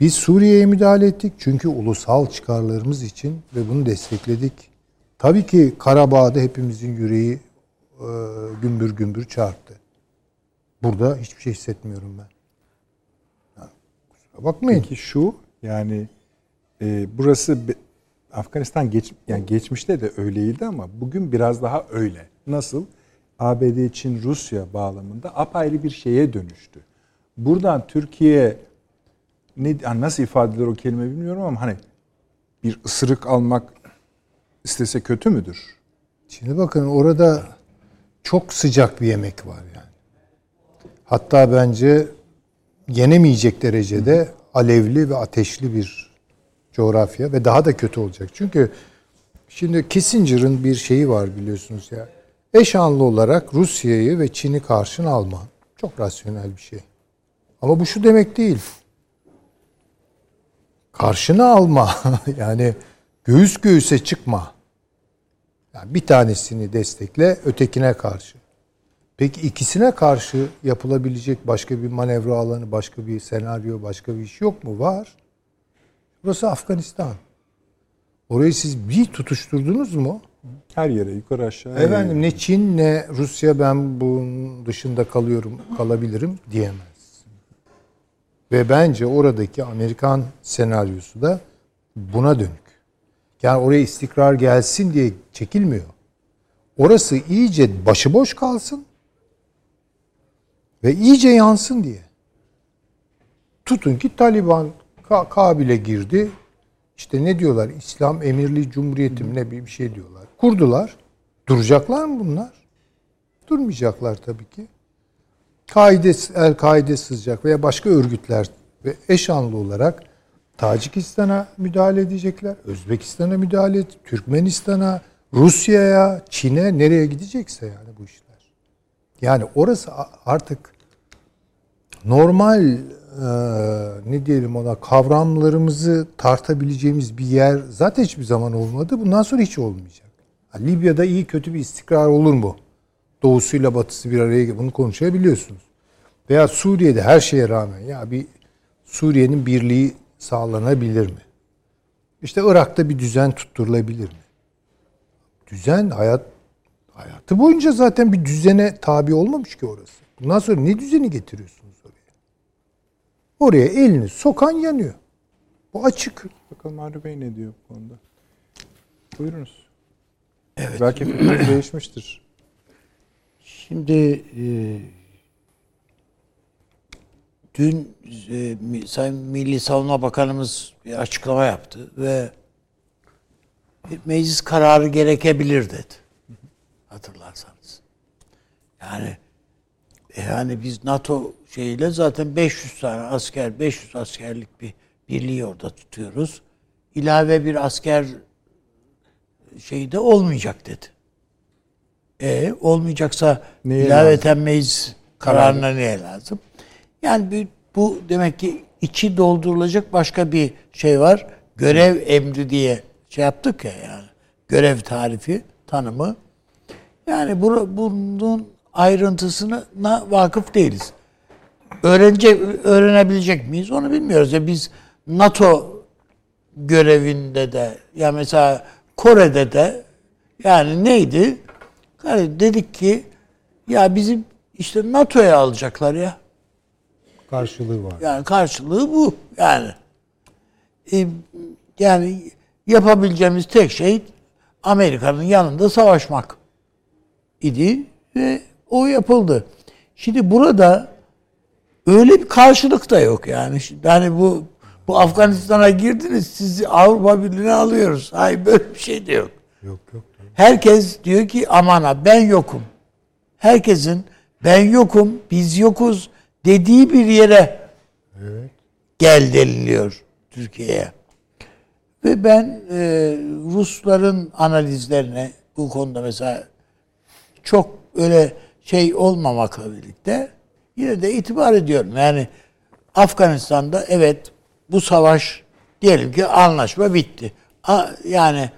Biz Suriye'ye müdahale ettik çünkü ulusal çıkarlarımız için ve bunu destekledik. Tabii ki Karabağ'da hepimizin yüreği e, gümbür gümbür çarptı. Burada hiçbir şey hissetmiyorum ben. Bakmayın. Peki şu yani e, burası Afganistan geç yani geçmişte de öyleydi ama bugün biraz daha öyle. Nasıl? ABD için Rusya bağlamında apayrı bir şeye dönüştü. Buradan Türkiye ne nasıl ifade edilir o kelime bilmiyorum ama hani bir ısırık almak istese kötü müdür? Şimdi bakın orada çok sıcak bir yemek var yani. Hatta bence yenemeyecek derecede alevli ve ateşli bir coğrafya ve daha da kötü olacak. Çünkü şimdi Kissinger'ın bir şeyi var biliyorsunuz ya. Eşanlı olarak Rusya'yı ve Çin'i karşına alma. Çok rasyonel bir şey. Ama bu şu demek değil. Karşına alma. yani göğüs göğüse çıkma. Yani bir tanesini destekle, ötekine karşı. Peki ikisine karşı yapılabilecek başka bir manevra alanı, başka bir senaryo, başka bir iş yok mu? Var. Burası Afganistan. Orayı siz bir tutuşturdunuz mu? Her yere yukarı aşağı. Efendim ne Çin ne Rusya ben bunun dışında kalıyorum, kalabilirim diyemez. Ve bence oradaki Amerikan senaryosu da buna dönük. Yani oraya istikrar gelsin diye çekilmiyor. Orası iyice başıboş kalsın ve iyice yansın diye. Tutun ki Taliban Ka- Kabil'e girdi. İşte ne diyorlar? İslam Emirli Cumhuriyeti mi ne bir şey diyorlar. Kurdular. Duracaklar mı bunlar? Durmayacaklar tabii ki. Kaide, El Kaide sızacak veya başka örgütler ve eşanlı olarak Tacikistan'a müdahale edecekler. Özbekistan'a müdahale et, Türkmenistan'a, Rusya'ya, Çin'e nereye gidecekse yani bu işler. Yani orası artık normal e, ne diyelim ona kavramlarımızı tartabileceğimiz bir yer zaten hiçbir zaman olmadı. Bundan sonra hiç olmayacak. Ha, Libya'da iyi kötü bir istikrar olur mu? Doğusuyla batısı bir araya bunu konuşabiliyorsunuz. Veya Suriye'de her şeye rağmen ya bir Suriye'nin birliği sağlanabilir mi? İşte Irak'ta bir düzen tutturulabilir mi? Düzen hayat hayatı boyunca zaten bir düzene tabi olmamış ki orası. Bundan sonra ne düzeni getiriyorsunuz oraya? Oraya elini sokan yanıyor. Bu açık. Bakalım Harbi Bey ne diyor bu konuda? Buyurunuz. Evet. Belki fikriniz değişmiştir. Şimdi e, dün e, Sayın Milli Savunma Bakanımız bir açıklama yaptı ve bir meclis kararı gerekebilir dedi. Hatırlarsanız. Yani e, yani biz NATO şeyiyle zaten 500 tane asker, 500 askerlik bir birliği orada tutuyoruz. İlave bir asker şeyi de olmayacak dedi. E olmayacaksa Neye ilaveten meclis kararına neye lazım? Yani bu, bu demek ki içi doldurulacak başka bir şey var. Görev emri diye şey yaptık ya yani. Görev tarifi, tanımı. Yani bu, bunun ayrıntısına vakıf değiliz. Öğrenecek, öğrenebilecek miyiz onu bilmiyoruz. Ya biz NATO görevinde de ya mesela Kore'de de yani neydi? Yani dedik ki ya bizim işte NATO'ya alacaklar ya. Karşılığı var. Yani karşılığı bu. Yani e, yani yapabileceğimiz tek şey Amerika'nın yanında savaşmak idi ve o yapıldı. Şimdi burada öyle bir karşılık da yok yani. Yani bu bu Afganistan'a girdiniz sizi Avrupa Birliği'ne alıyoruz. Hayır böyle bir şey de yok. Yok yok. Herkes diyor ki amana ben yokum. Herkesin ben yokum, biz yokuz dediği bir yere Evet. gel deniliyor Türkiye'ye. Ve ben e, Rusların analizlerine bu konuda mesela çok öyle şey olmamakla birlikte yine de itibar ediyorum. Yani Afganistan'da evet bu savaş diyelim ki anlaşma bitti. Yani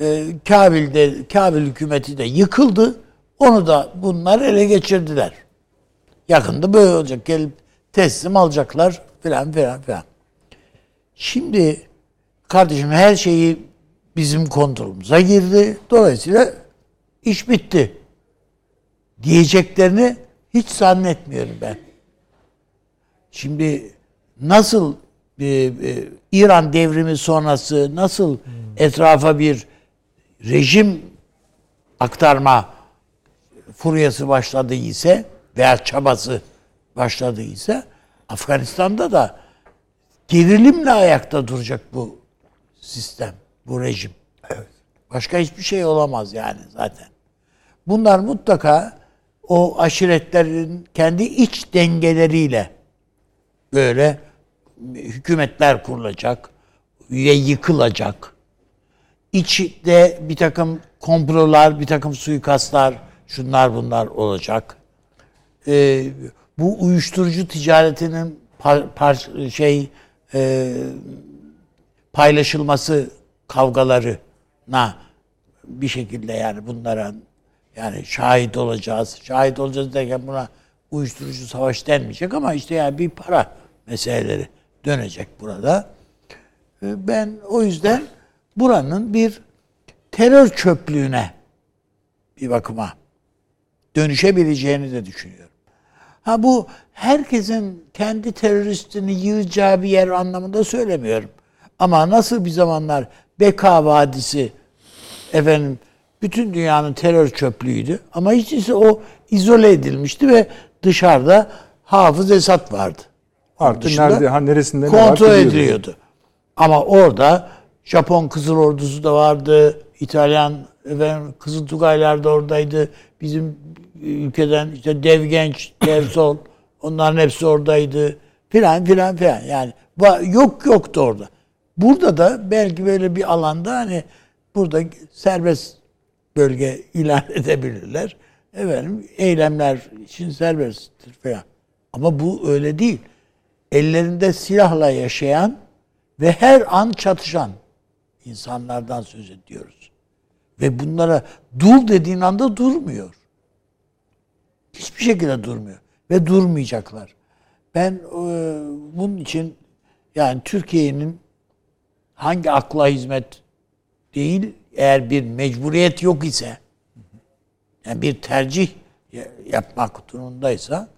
e, Kabil'de Kabil hükümeti de yıkıldı. Onu da bunlar ele geçirdiler. Yakında böyle olacak. Gelip teslim alacaklar filan filan filan. Şimdi kardeşim her şeyi bizim kontrolümüze girdi. Dolayısıyla iş bitti. Diyeceklerini hiç zannetmiyorum ben. Şimdi nasıl e, e, İran devrimi sonrası nasıl etrafa bir rejim aktarma furyası başladıysa veya çabası başladıysa Afganistan'da da gerilimle ayakta duracak bu sistem, bu rejim. Evet. Başka hiçbir şey olamaz yani zaten. Bunlar mutlaka o aşiretlerin kendi iç dengeleriyle böyle hükümetler kurulacak ve yıkılacak. İçte bir takım komplolar, bir takım suikastlar, şunlar bunlar olacak. Ee, bu uyuşturucu ticaretinin par, par, şey e, paylaşılması kavgalarına bir şekilde yani bunlara yani şahit olacağız. Şahit olacağız derken buna uyuşturucu savaş denmeyecek ama işte yani bir para meseleleri dönecek burada. Ee, ben o yüzden buranın bir terör çöplüğüne bir bakıma dönüşebileceğini de düşünüyorum. Ha bu herkesin kendi teröristini yığacağı bir yer anlamında söylemiyorum. Ama nasıl bir zamanlar Beka Vadisi efendim bütün dünyanın terör çöplüğüydü. Ama hiç ise o izole edilmişti ve dışarıda Hafız Esat vardı. Artık nerede, ha, neresinde kontrol ne var ediliyordu. Ama orada Japon Kızıl Ordusu da vardı. İtalyan efendim, Kızıl Tugaylar da oradaydı. Bizim ülkeden işte Dev Genç, Dev Sol onların hepsi oradaydı. Filan filan filan. Yani yok yoktu orada. Burada da belki böyle bir alanda hani burada serbest bölge ilan edebilirler. Efendim eylemler için serbesttir falan. Ama bu öyle değil. Ellerinde silahla yaşayan ve her an çatışan insanlardan söz ediyoruz. Ve bunlara dur dediğin anda durmuyor. Hiçbir şekilde durmuyor. Ve durmayacaklar. Ben e, bunun için yani Türkiye'nin hangi akla hizmet değil eğer bir mecburiyet yok ise yani bir tercih ya- yapmak durumundaysa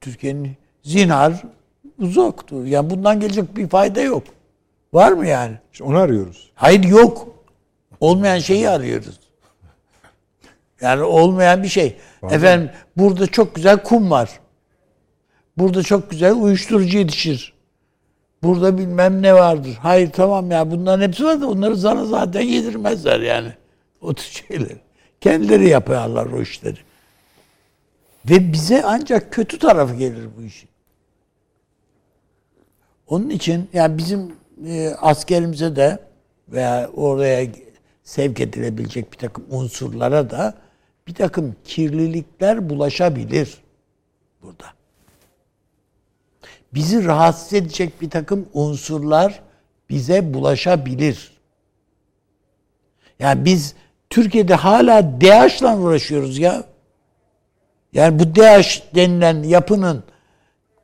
Türkiye'nin zinhar uzaktur. Yani bundan gelecek bir fayda yok. Var mı yani? İşte onu arıyoruz. Hayır yok. Olmayan şeyi arıyoruz. Yani olmayan bir şey. Efendim burada çok güzel kum var. Burada çok güzel uyuşturucu yetişir. Burada bilmem ne vardır. Hayır tamam ya bunların hepsi var da onları sana zaten yedirmezler yani. O tür şeyler. Kendileri yaparlar o işleri. Ve bize ancak kötü tarafı gelir bu işin. Onun için yani bizim e, askerimize de veya oraya sevk edilebilecek bir takım unsurlara da bir takım kirlilikler bulaşabilir burada. Bizi rahatsız edecek bir takım unsurlar bize bulaşabilir. Yani biz Türkiye'de hala DAEŞ'la uğraşıyoruz ya. Yani bu DAEŞ denilen yapının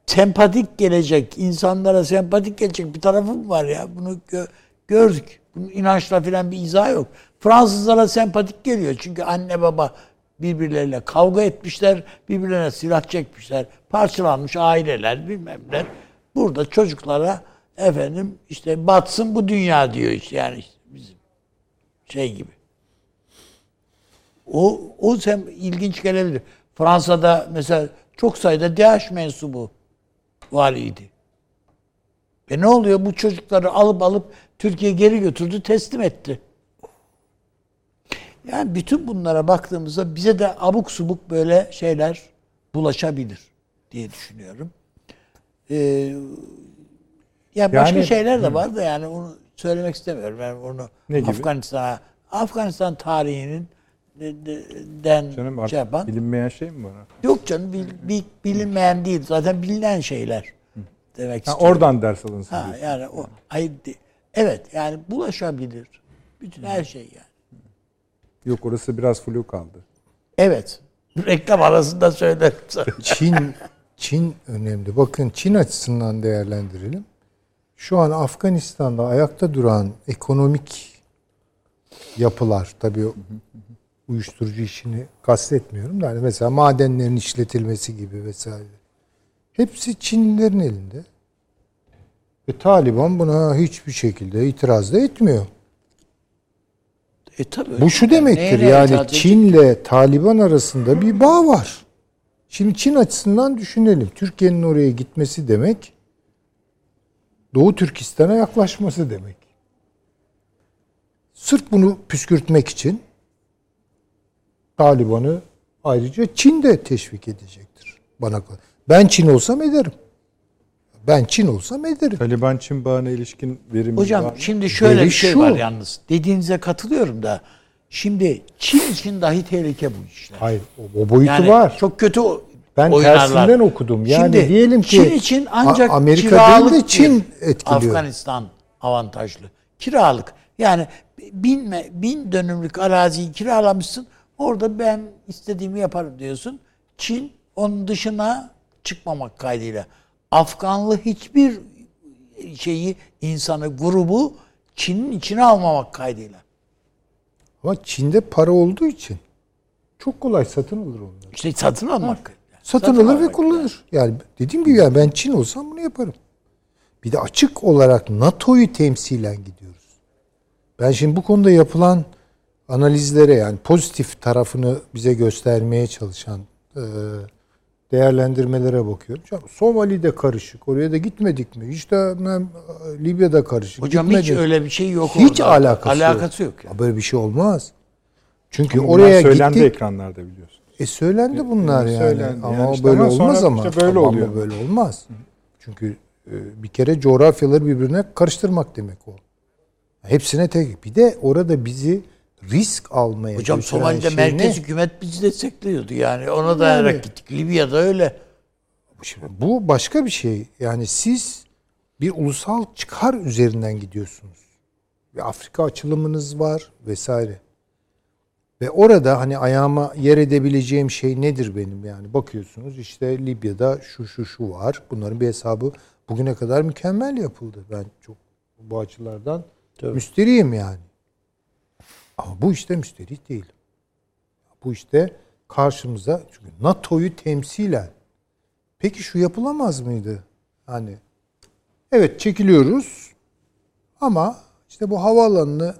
sempatik gelecek, insanlara sempatik gelecek bir tarafı mı var ya? Bunu gö- gördük. Bunun inançla falan bir izah yok. Fransızlara sempatik geliyor. Çünkü anne baba birbirleriyle kavga etmişler, birbirlerine silah çekmişler, parçalanmış aileler bilmem ne. Burada çocuklara efendim işte batsın bu dünya diyor işte yani işte bizim şey gibi. O o sem ilginç gelebilir. Fransa'da mesela çok sayıda DH mensubu valiydi. Ve ne oluyor? Bu çocukları alıp alıp Türkiye geri götürdü, teslim etti. Yani bütün bunlara baktığımızda bize de abuk subuk böyle şeyler bulaşabilir diye düşünüyorum. Ee, ya başka Yani- şeyler de var da yani onu söylemek istemiyorum. Ben onu Ne? Afganistan'a Afganistan tarihinin de- de- den Canım şey yapan bilinmeyen şey mi var? Yok canım bil, bil- bilinmeyen değil. Zaten bilinen şeyler demek Ha, istiyorum. oradan ders alınsın Ha, diyorsun. yani o hayır evet yani bulaşabilir. Bütün her şey yani. Yok orası biraz flu kaldı. Evet. Reklam arasında söylerim sana. Çin Çin önemli. Bakın Çin açısından değerlendirelim. Şu an Afganistan'da ayakta duran ekonomik yapılar tabii uyuşturucu işini kastetmiyorum da hani mesela madenlerin işletilmesi gibi vesaire. Hepsi Çinlilerin elinde. Ve Taliban buna hiçbir şekilde itiraz da etmiyor. E tabii. Bu şu demektir Neyine yani? Çin'le Taliban arasında bir bağ var. Şimdi Çin açısından düşünelim. Türkiye'nin oraya gitmesi demek Doğu Türkistan'a yaklaşması demek. Sırf bunu püskürtmek için Taliban'ı ayrıca Çin de teşvik edecektir. Bana Ben Çin olsam ederim. Ben Çin olsam ederim. Taliban Çin bağına ilişkin verim Hocam var şimdi şöyle Veri bir şey şu. var yalnız. Dediğinize katılıyorum da şimdi Çin için dahi tehlike bu işler. Hayır, o, o boyutu Yani var. çok kötü o- Ben oynarlar. tersinden okudum. Yani Şimdi diyelim ki Çin için ancak Amerika kiralık değil de Çin etkiliyor. Afganistan avantajlı. Kiralık. Yani bin, bin dönümlük araziyi kiralamışsın. Orada ben istediğimi yaparım diyorsun. Çin onun dışına çıkmamak kaydıyla. Afganlı hiçbir şeyi, insanı, grubu Çin'in içine almamak kaydıyla. Ama Çin'de para olduğu için çok kolay satın alır onlar. İşte satın almak. Satın, alır ve almak kullanır. Yani dediğim gibi yani ben Çin olsam bunu yaparım. Bir de açık olarak NATO'yu temsilen gidiyoruz. Ben şimdi bu konuda yapılan analizlere yani pozitif tarafını bize göstermeye çalışan e, değerlendirmelere bakıyorum. Canım, Somali'de karışık. Oraya da gitmedik mi? İşte ben, e, Libya'da karışık. Hocam Gitmedik. hiç öyle bir şey yok Hiç orada. alakası, alakası yok. yani. Ya Böyle bir şey olmaz. Çünkü Ama oraya söylendi gittik. ekranlarda biliyorsun. E söylendi bunlar yani. Söylendi. Ama Yani işte böyle ama olmaz ama. işte böyle Ama oluyor. böyle olmaz. Çünkü e, bir kere coğrafyaları birbirine karıştırmak demek o. Hepsine tek. Bir de orada bizi risk almaya Hocam Somali'de şey merkez hükümet bizi destekliyordu yani. Ona dayanarak gittik. Libya'da öyle. Şimdi bu başka bir şey. Yani siz bir ulusal çıkar üzerinden gidiyorsunuz. Bir Afrika açılımınız var vesaire. Ve orada hani ayağıma yer edebileceğim şey nedir benim yani bakıyorsunuz işte Libya'da şu şu şu var. Bunların bir hesabı bugüne kadar mükemmel yapıldı. Ben çok bu açılardan müsteriyim yani. Ama bu işte müsterih değil. Bu işte karşımıza çünkü NATO'yu temsilen peki şu yapılamaz mıydı? Hani evet çekiliyoruz ama işte bu havaalanını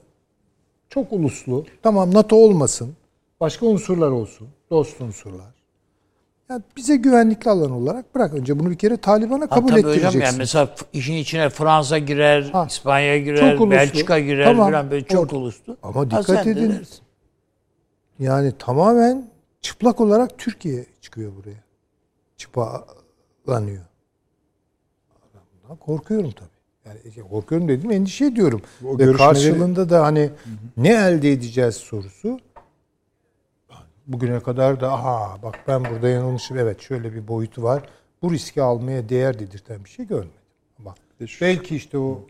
çok uluslu. Tamam NATO olmasın. Başka unsurlar olsun. Dost unsurlar. Yani bize güvenlikli alan olarak bırak önce bunu bir kere Taliban'a Ha, kabul hocam ettireceksin. yani mesela işin içine Fransa girer, Ha, İspanya girer. Belçika girer Tamam, falan böyle çok orada. uluslu. Ama Ha, dikkat de edin. Yani tamamen çıplak olarak Türkiye çıkıyor buraya. Çıpalanıyor. Bundan korkuyorum tabii. Yani korkuyorum dedim endişe ediyorum. O Ve görüşmeleri- karşılığında da hani ne elde edeceğiz sorusu bugüne kadar da aha bak ben burada yanılmışım evet şöyle bir boyutu var. Bu riski almaya değer dedirten bir şey görmedim. Ama belki işte o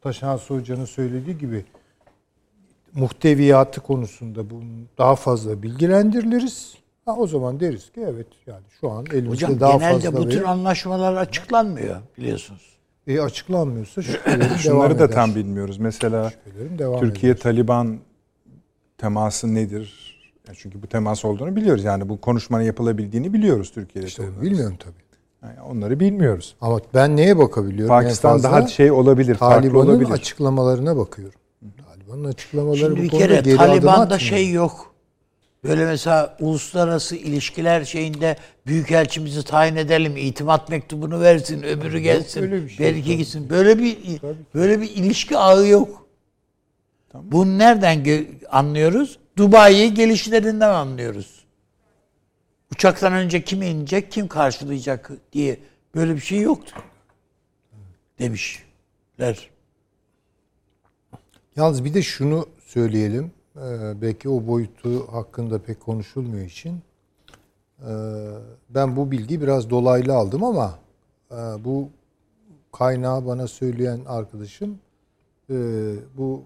Taşan Hoca'nın söylediği gibi muhteviyatı konusunda bunu daha fazla bilgilendiriliriz. Ha, o zaman deriz ki evet yani şu an elimizde Hocam daha genelde fazla bu tür veri- anlaşmalar açıklanmıyor biliyorsunuz. e, açıklanmıyorsa şüphelerim devam Şunları da eder. tam bilmiyoruz. Mesela Türkiye eder. Taliban teması nedir? Ya Çünkü bu temas olduğunu biliyoruz. Yani bu konuşmanın yapılabildiğini biliyoruz Türkiye'de. İşte Taliban. bilmiyorum tabii. Yani onları bilmiyoruz. Ama ben neye bakabiliyorum? Pakistan daha şey olabilir, Taliban'ın olabilir. açıklamalarına bakıyorum. Taliban'ın açıklamaları Şimdi bir kere geri Taliban'da şey yok. Böyle mesela uluslararası ilişkiler şeyinde büyükelçimizi tayin edelim, itimat mektubunu versin, öbürü gelsin, şey. belki gitsin. Böyle bir böyle bir ilişki ağı yok. Bunu nereden anlıyoruz? Dubai gelişlerinden anlıyoruz. Uçaktan önce kim inecek, kim karşılayacak diye böyle bir şey yoktu. Demişler. Yalnız bir de şunu söyleyelim. Ee, belki o boyutu hakkında pek konuşulmuyor için. Ee, ben bu bilgi biraz dolaylı aldım ama e, bu kaynağı bana söyleyen arkadaşım e, bu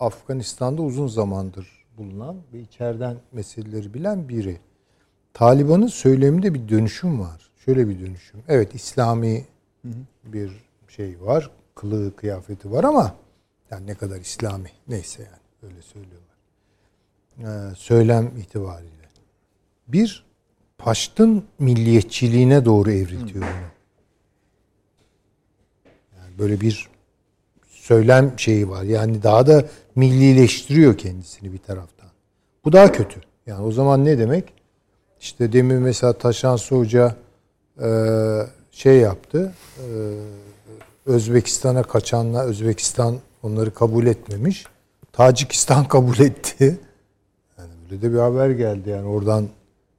Afganistan'da uzun zamandır bulunan ve içeriden meseleleri bilen biri. Taliban'ın söyleminde bir dönüşüm var. Şöyle bir dönüşüm. Evet İslami bir şey var. Kılığı, kıyafeti var ama yani ne kadar İslami neyse yani öyle söylüyorlar. Ee, söylem itibariyle. Bir Paştın milliyetçiliğine doğru evritiyor onu. Yani böyle bir söylem şeyi var. Yani daha da millileştiriyor kendisini bir taraftan. Bu daha kötü. Yani o zaman ne demek? İşte demin mesela Taşansı Hoca e, şey yaptı. E, Özbekistan'a kaçanla Özbekistan onları kabul etmemiş. Tacikistan kabul etti. Yani böyle de bir haber geldi yani oradan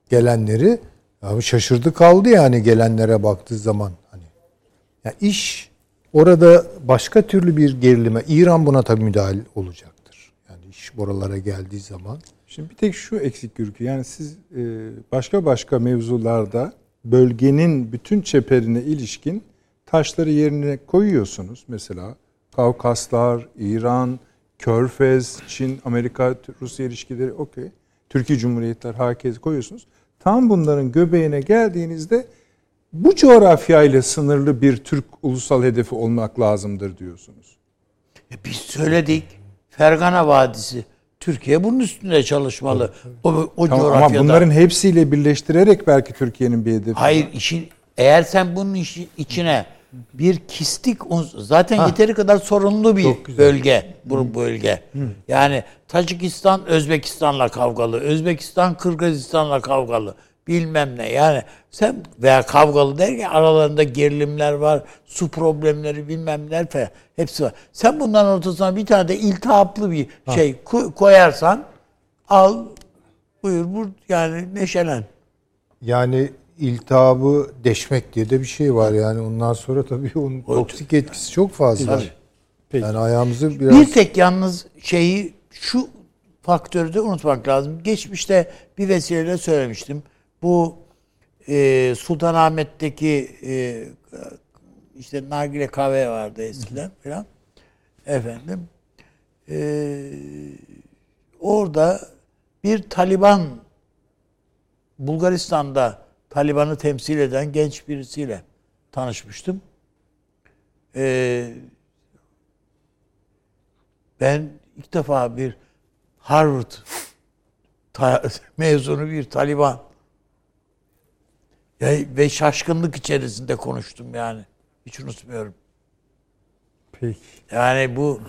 gelenleri abi şaşırdı kaldı yani gelenlere baktığı zaman hani. Ya iş orada başka türlü bir gerilime İran buna tabii müdahil olacaktır. Yani iş buralara geldiği zaman Şimdi bir tek şu eksik Gürkü. Yani siz e, başka başka mevzularda bölgenin bütün çeperine ilişkin taşları yerine koyuyorsunuz. Mesela Kavkaslar, İran, Körfez, Çin, Amerika, Rusya ilişkileri okey. Türkiye Cumhuriyetler herkes koyuyorsunuz. Tam bunların göbeğine geldiğinizde bu coğrafyayla sınırlı bir Türk ulusal hedefi olmak lazımdır diyorsunuz. E biz söyledik. Fergana Vadisi. Türkiye bunun üstünde çalışmalı. O, o Tamam, coğrafyada. ama bunların hepsiyle birleştirerek belki Türkiye'nin bir hedefi. Hayır işin eğer sen bunun işi, içine bir kistik zaten yeteri kadar sorunlu bir bölge bu bölge. Yani Tacikistan Özbekistan'la kavgalı, Özbekistan Kırgızistan'la kavgalı. Bilmem ne. Yani sen veya kavgalı derken aralarında gerilimler var, su problemleri bilmem neler falan. Hepsi var. Sen bundan ortasına bir tane de iltihaplı bir şey ko- koyarsan al buyur bur yani neşelen. Yani iltihabı deşmek diye de bir şey var yani ondan sonra tabii onun toksik etkisi çok fazla. Tabii. Yani ayağımızı biraz Bir tek yalnız şeyi şu faktörü de unutmak lazım. Geçmişte bir vesileyle söylemiştim. Bu e, Sultanahmet'teki e, işte nargile kahve vardı eskiden falan. Efendim e, orada bir Taliban Bulgaristan'da Taliban'ı temsil eden genç birisiyle tanışmıştım. Ee, ben ilk defa bir Harvard mezunu bir Taliban ve şaşkınlık içerisinde konuştum yani. Hiç unutmuyorum. Peki. Yani bu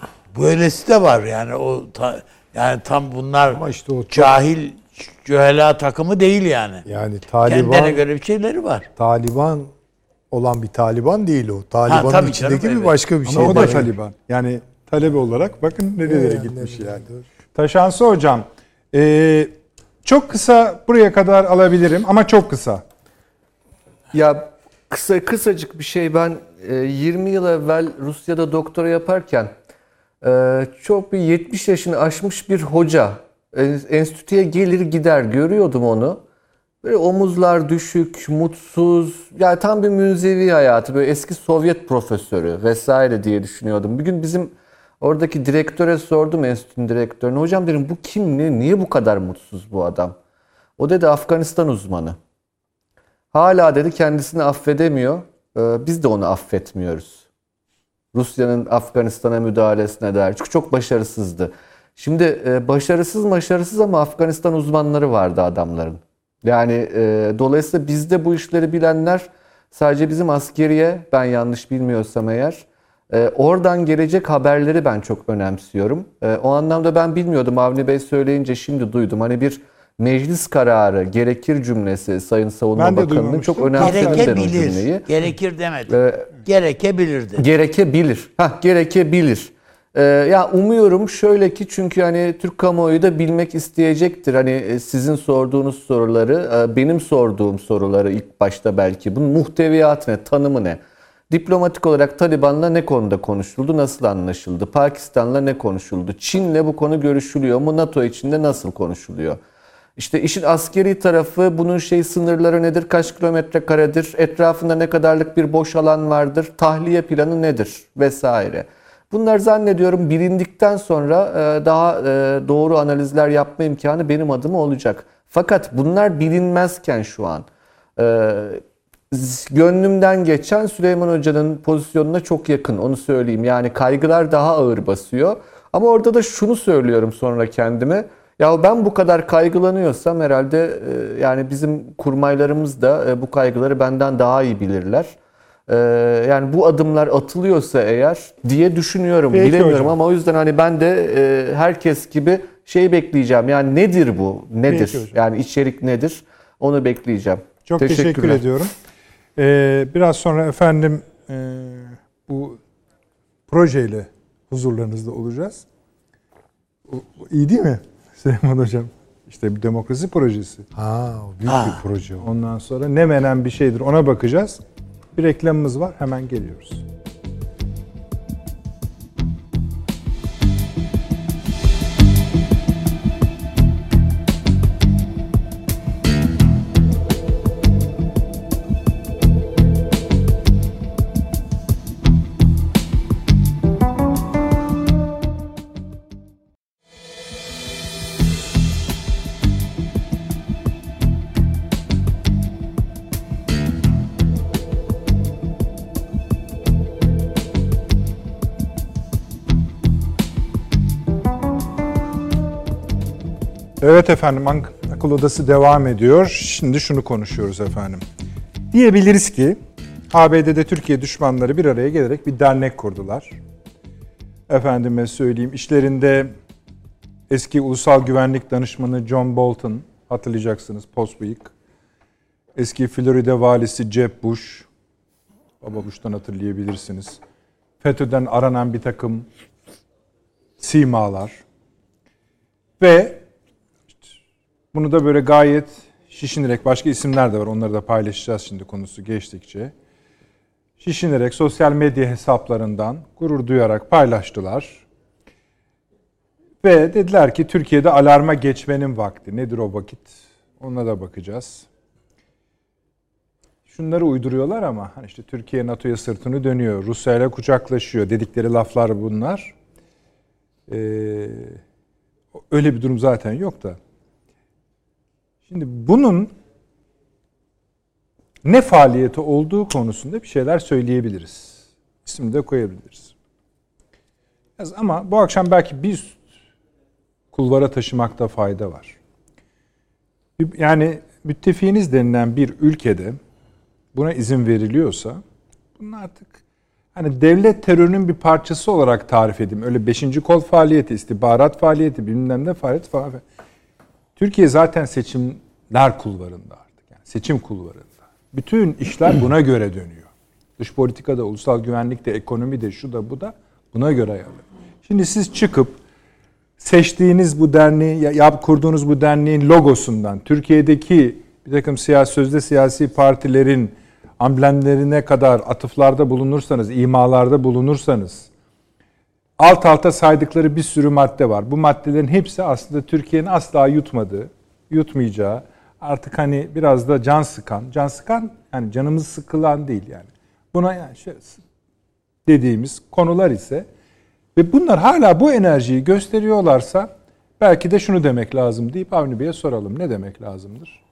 böylesi de var yani o ta- yani tam bunlar Ama işte o çok- cahil cühela takımı değil yani. Yani Kendine Taliban göre bir şeyleri var. Taliban olan bir Taliban değil o. Taliban'ın tabii içindeki canım, bir evet. başka bir Ama şey. o da var. Taliban. Yani talebe olarak bakın nerelere Yani gitmiş nerelere, yani. doğru. Taşansı hocam. ee, çok kısa buraya kadar alabilirim ama çok kısa. Ya kısa kısacık bir şey ben e, 20 yıl evvel Rusya'da doktora yaparken e, çok bir 70 yaşını aşmış bir hoca e, enstitüye gelir gider görüyordum onu. Böyle omuzlar düşük, mutsuz, yani tam bir münzevi hayatı, böyle eski Sovyet profesörü vesaire diye düşünüyordum. Bir gün bizim oradaki direktöre sordum enstitünün direktörüne. Hocam dedim bu kim, ne, niye bu kadar mutsuz bu adam? O dedi Afganistan uzmanı. Hala dedi kendisini affedemiyor. Ee, Biz de onu affetmiyoruz. Rusya'nın Afganistan'a müdahalesine dair. Çünkü çok başarısızdı. Şimdi e, başarısız başarısız ama Afganistan uzmanları vardı adamların. Yani e, dolayısıyla bizde bu işleri bilenler sadece bizim askeriye ben yanlış bilmiyorsam eğer e, oradan gelecek haberleri ben çok önemsiyorum. O anlamda ben bilmiyordum Avni Bey söyleyince şimdi duydum. Hani bir meclis kararı gerekir cümlesi Sayın Savunma Bakanı'nın çok önemsedim ben o cümleyi. Gerekir demedim. Ee, Gerekebilir dedi. Gerekebilir. Hah, gerekebilir. Ee, ya umuyorum şöyle ki çünkü hani Türk kamuoyu da bilmek isteyecektir. Hani e, sizin sorduğunuz soruları, e, benim sorduğum soruları ilk başta belki. Bunun muhteviyatı ne, tanımı ne? Diplomatik olarak Taliban'la ne konuda konuşuldu, nasıl anlaşıldı? Pakistan'la ne konuşuldu? Çin'le bu konu görüşülüyor mu? NATO içinde nasıl konuşuluyor? İşte işin askeri tarafı bunun şey sınırları nedir, kaç kilometre karedir, etrafında ne kadarlık bir boş alan vardır, tahliye planı nedir vesaire. Bunlar zannediyorum bilindikten sonra e, daha e, doğru analizler yapma imkanı benim adıma olacak. Fakat bunlar bilinmezken şu an e, gönlümden geçen Süleyman Hoca'nın pozisyonuna çok yakın onu söyleyeyim. Yani kaygılar daha ağır basıyor. Ama orada da şunu söylüyorum sonra kendime. Ya ben bu kadar kaygılanıyorsam herhalde e, yani bizim kurmaylarımız da e, bu kaygıları benden daha iyi bilirler. E, Yani bu adımlar atılıyorsa eğer diye düşünüyorum. Peki Bilemiyorum hocam. ama o yüzden hani ben de e, herkes gibi şey bekleyeceğim. Yani nedir bu? Nedir? Peki hocam. Yani içerik nedir? Onu bekleyeceğim. Çok teşekkür ediyorum. Ee, biraz sonra efendim e, bu projeyle huzurlarınızda olacağız. İyi değil mi Süleyman Hocam? İşte bir demokrasi projesi. Ha, büyük Ha. bir proje. Ondan sonra ne menen bir şeydir ona bakacağız. Bir reklamımız var hemen geliyoruz. Evet efendim Ak- akıl odası devam ediyor. Şimdi şunu konuşuyoruz efendim. Diyebiliriz ki ABD'de Türkiye düşmanları bir araya gelerek bir dernek kurdular. Efendime söyleyeyim işlerinde eski ulusal güvenlik danışmanı John Bolton hatırlayacaksınız post bıyık. Eski Florida valisi Jeb Bush. Baba Bush'tan hatırlayabilirsiniz. FETÖ'den aranan bir takım simalar. Ve bunu da böyle gayet şişinerek başka isimler de var. Onları da paylaşacağız şimdi konusu geçtikçe. Şişinerek sosyal medya hesaplarından gurur duyarak paylaştılar. Ve dediler ki Türkiye'de alarma geçmenin vakti. Nedir o vakit? Ona da bakacağız. Şunları uyduruyorlar ama hani işte Türkiye NATO'ya sırtını dönüyor. Rusya ile kucaklaşıyor dedikleri laflar bunlar. Ee, öyle bir durum zaten yok da. Şimdi bunun ne faaliyeti olduğu konusunda bir şeyler söyleyebiliriz. İsim de koyabiliriz. Ama bu akşam belki bir kulvara taşımakta fayda var. Yani müttefiğiniz denilen bir ülkede buna izin veriliyorsa bunun artık hani devlet terörünün bir parçası olarak tarif edeyim. Öyle beşinci kol faaliyeti, istihbarat faaliyeti, bilmem ne faaliyeti falan. Türkiye zaten seçimler kulvarında artık. Yani seçim kulvarında. Bütün işler buna göre dönüyor. Dış politikada, ulusal güvenlikte, ekonomide, şu da bu da buna göre ayarlı. Şimdi siz çıkıp seçtiğiniz bu derneği, yap kurduğunuz bu derneğin logosundan, Türkiye'deki bir takım siyasi, sözde siyasi partilerin amblemlerine kadar atıflarda bulunursanız, imalarda bulunursanız, alt alta saydıkları bir sürü madde var. Bu maddelerin hepsi aslında Türkiye'nin asla yutmadığı, yutmayacağı, artık hani biraz da can sıkan, can sıkan yani canımız sıkılan değil yani. Buna yani şey, dediğimiz konular ise ve bunlar hala bu enerjiyi gösteriyorlarsa belki de şunu demek lazım deyip Avni Bey'e soralım. Ne demek lazımdır?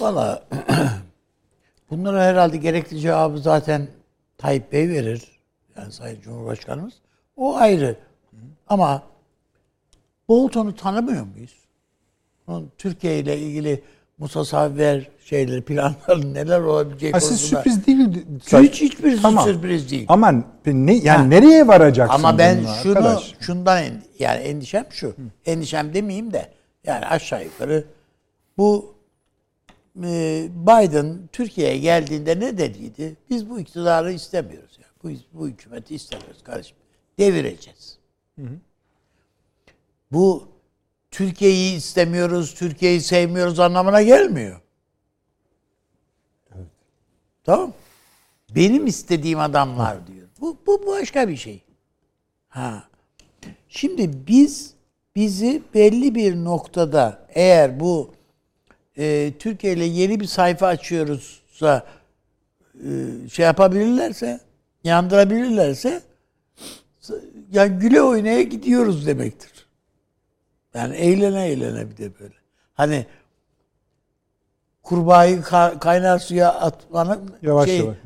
Valla bunlara herhalde gerekli cevabı zaten Tayyip Bey verir. Yani Sayın Cumhurbaşkanımız. O ayrı. Ama Bolton'u tanımıyor muyuz? Onun Türkiye ile ilgili mutasavver şeyleri, planların neler olabileceği ha, konusunda. Siz sürpriz değil. Hiç hiçbirisi tamam. sürpriz değil. Aman ne, yani ha. nereye varacaksın Ama ben şunu arkadaş? şundan yani endişem şu. Hı. Endişem demeyeyim de yani aşağı yukarı bu e, Biden Türkiye'ye geldiğinde ne dediydi? Biz bu iktidarı istemiyoruz. Bu, bu hükümeti istemiyoruz kardeşim. Devireceğiz. Hı hı. Bu Türkiye'yi istemiyoruz, Türkiye'yi sevmiyoruz anlamına gelmiyor. Evet. Tamam. Benim istediğim adamlar diyor. Bu, bu başka bir şey. Ha. Şimdi biz bizi belli bir noktada eğer bu e, Türkiye ile yeni bir sayfa açıyoruzsa e, şey yapabilirlerse, yandırabilirlerse yani güle oynaya gidiyoruz demektir. Yani eğlene eğlene bir de böyle. Hani kurbağayı kaynar suya atmanın yavaş şey, yavaş.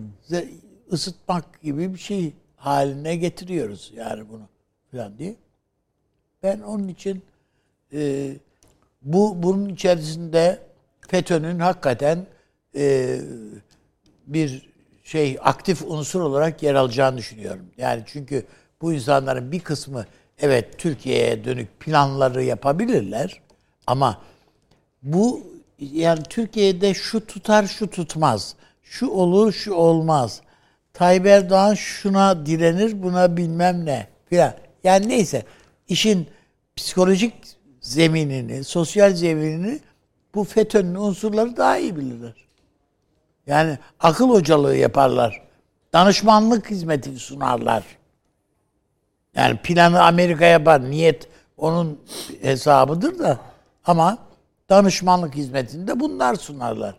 ısıtmak gibi bir şey haline getiriyoruz yani bunu falan diye. Ben onun için e, bu bunun içerisinde FETÖ'nün hakikaten e, bir şey aktif unsur olarak yer alacağını düşünüyorum. Yani çünkü bu insanların bir kısmı evet Türkiye'ye dönük planları yapabilirler ama bu yani Türkiye'de şu tutar şu tutmaz. Şu olur şu olmaz. Tayyip Erdoğan şuna direnir buna bilmem ne filan. Yani neyse işin psikolojik zeminini, sosyal zeminini bu FETÖ'nün unsurları daha iyi bilirler. Yani akıl hocalığı yaparlar. Danışmanlık hizmeti sunarlar. Yani planı Amerika yapar. Niyet onun hesabıdır da ama danışmanlık hizmetinde bunlar sunarlar.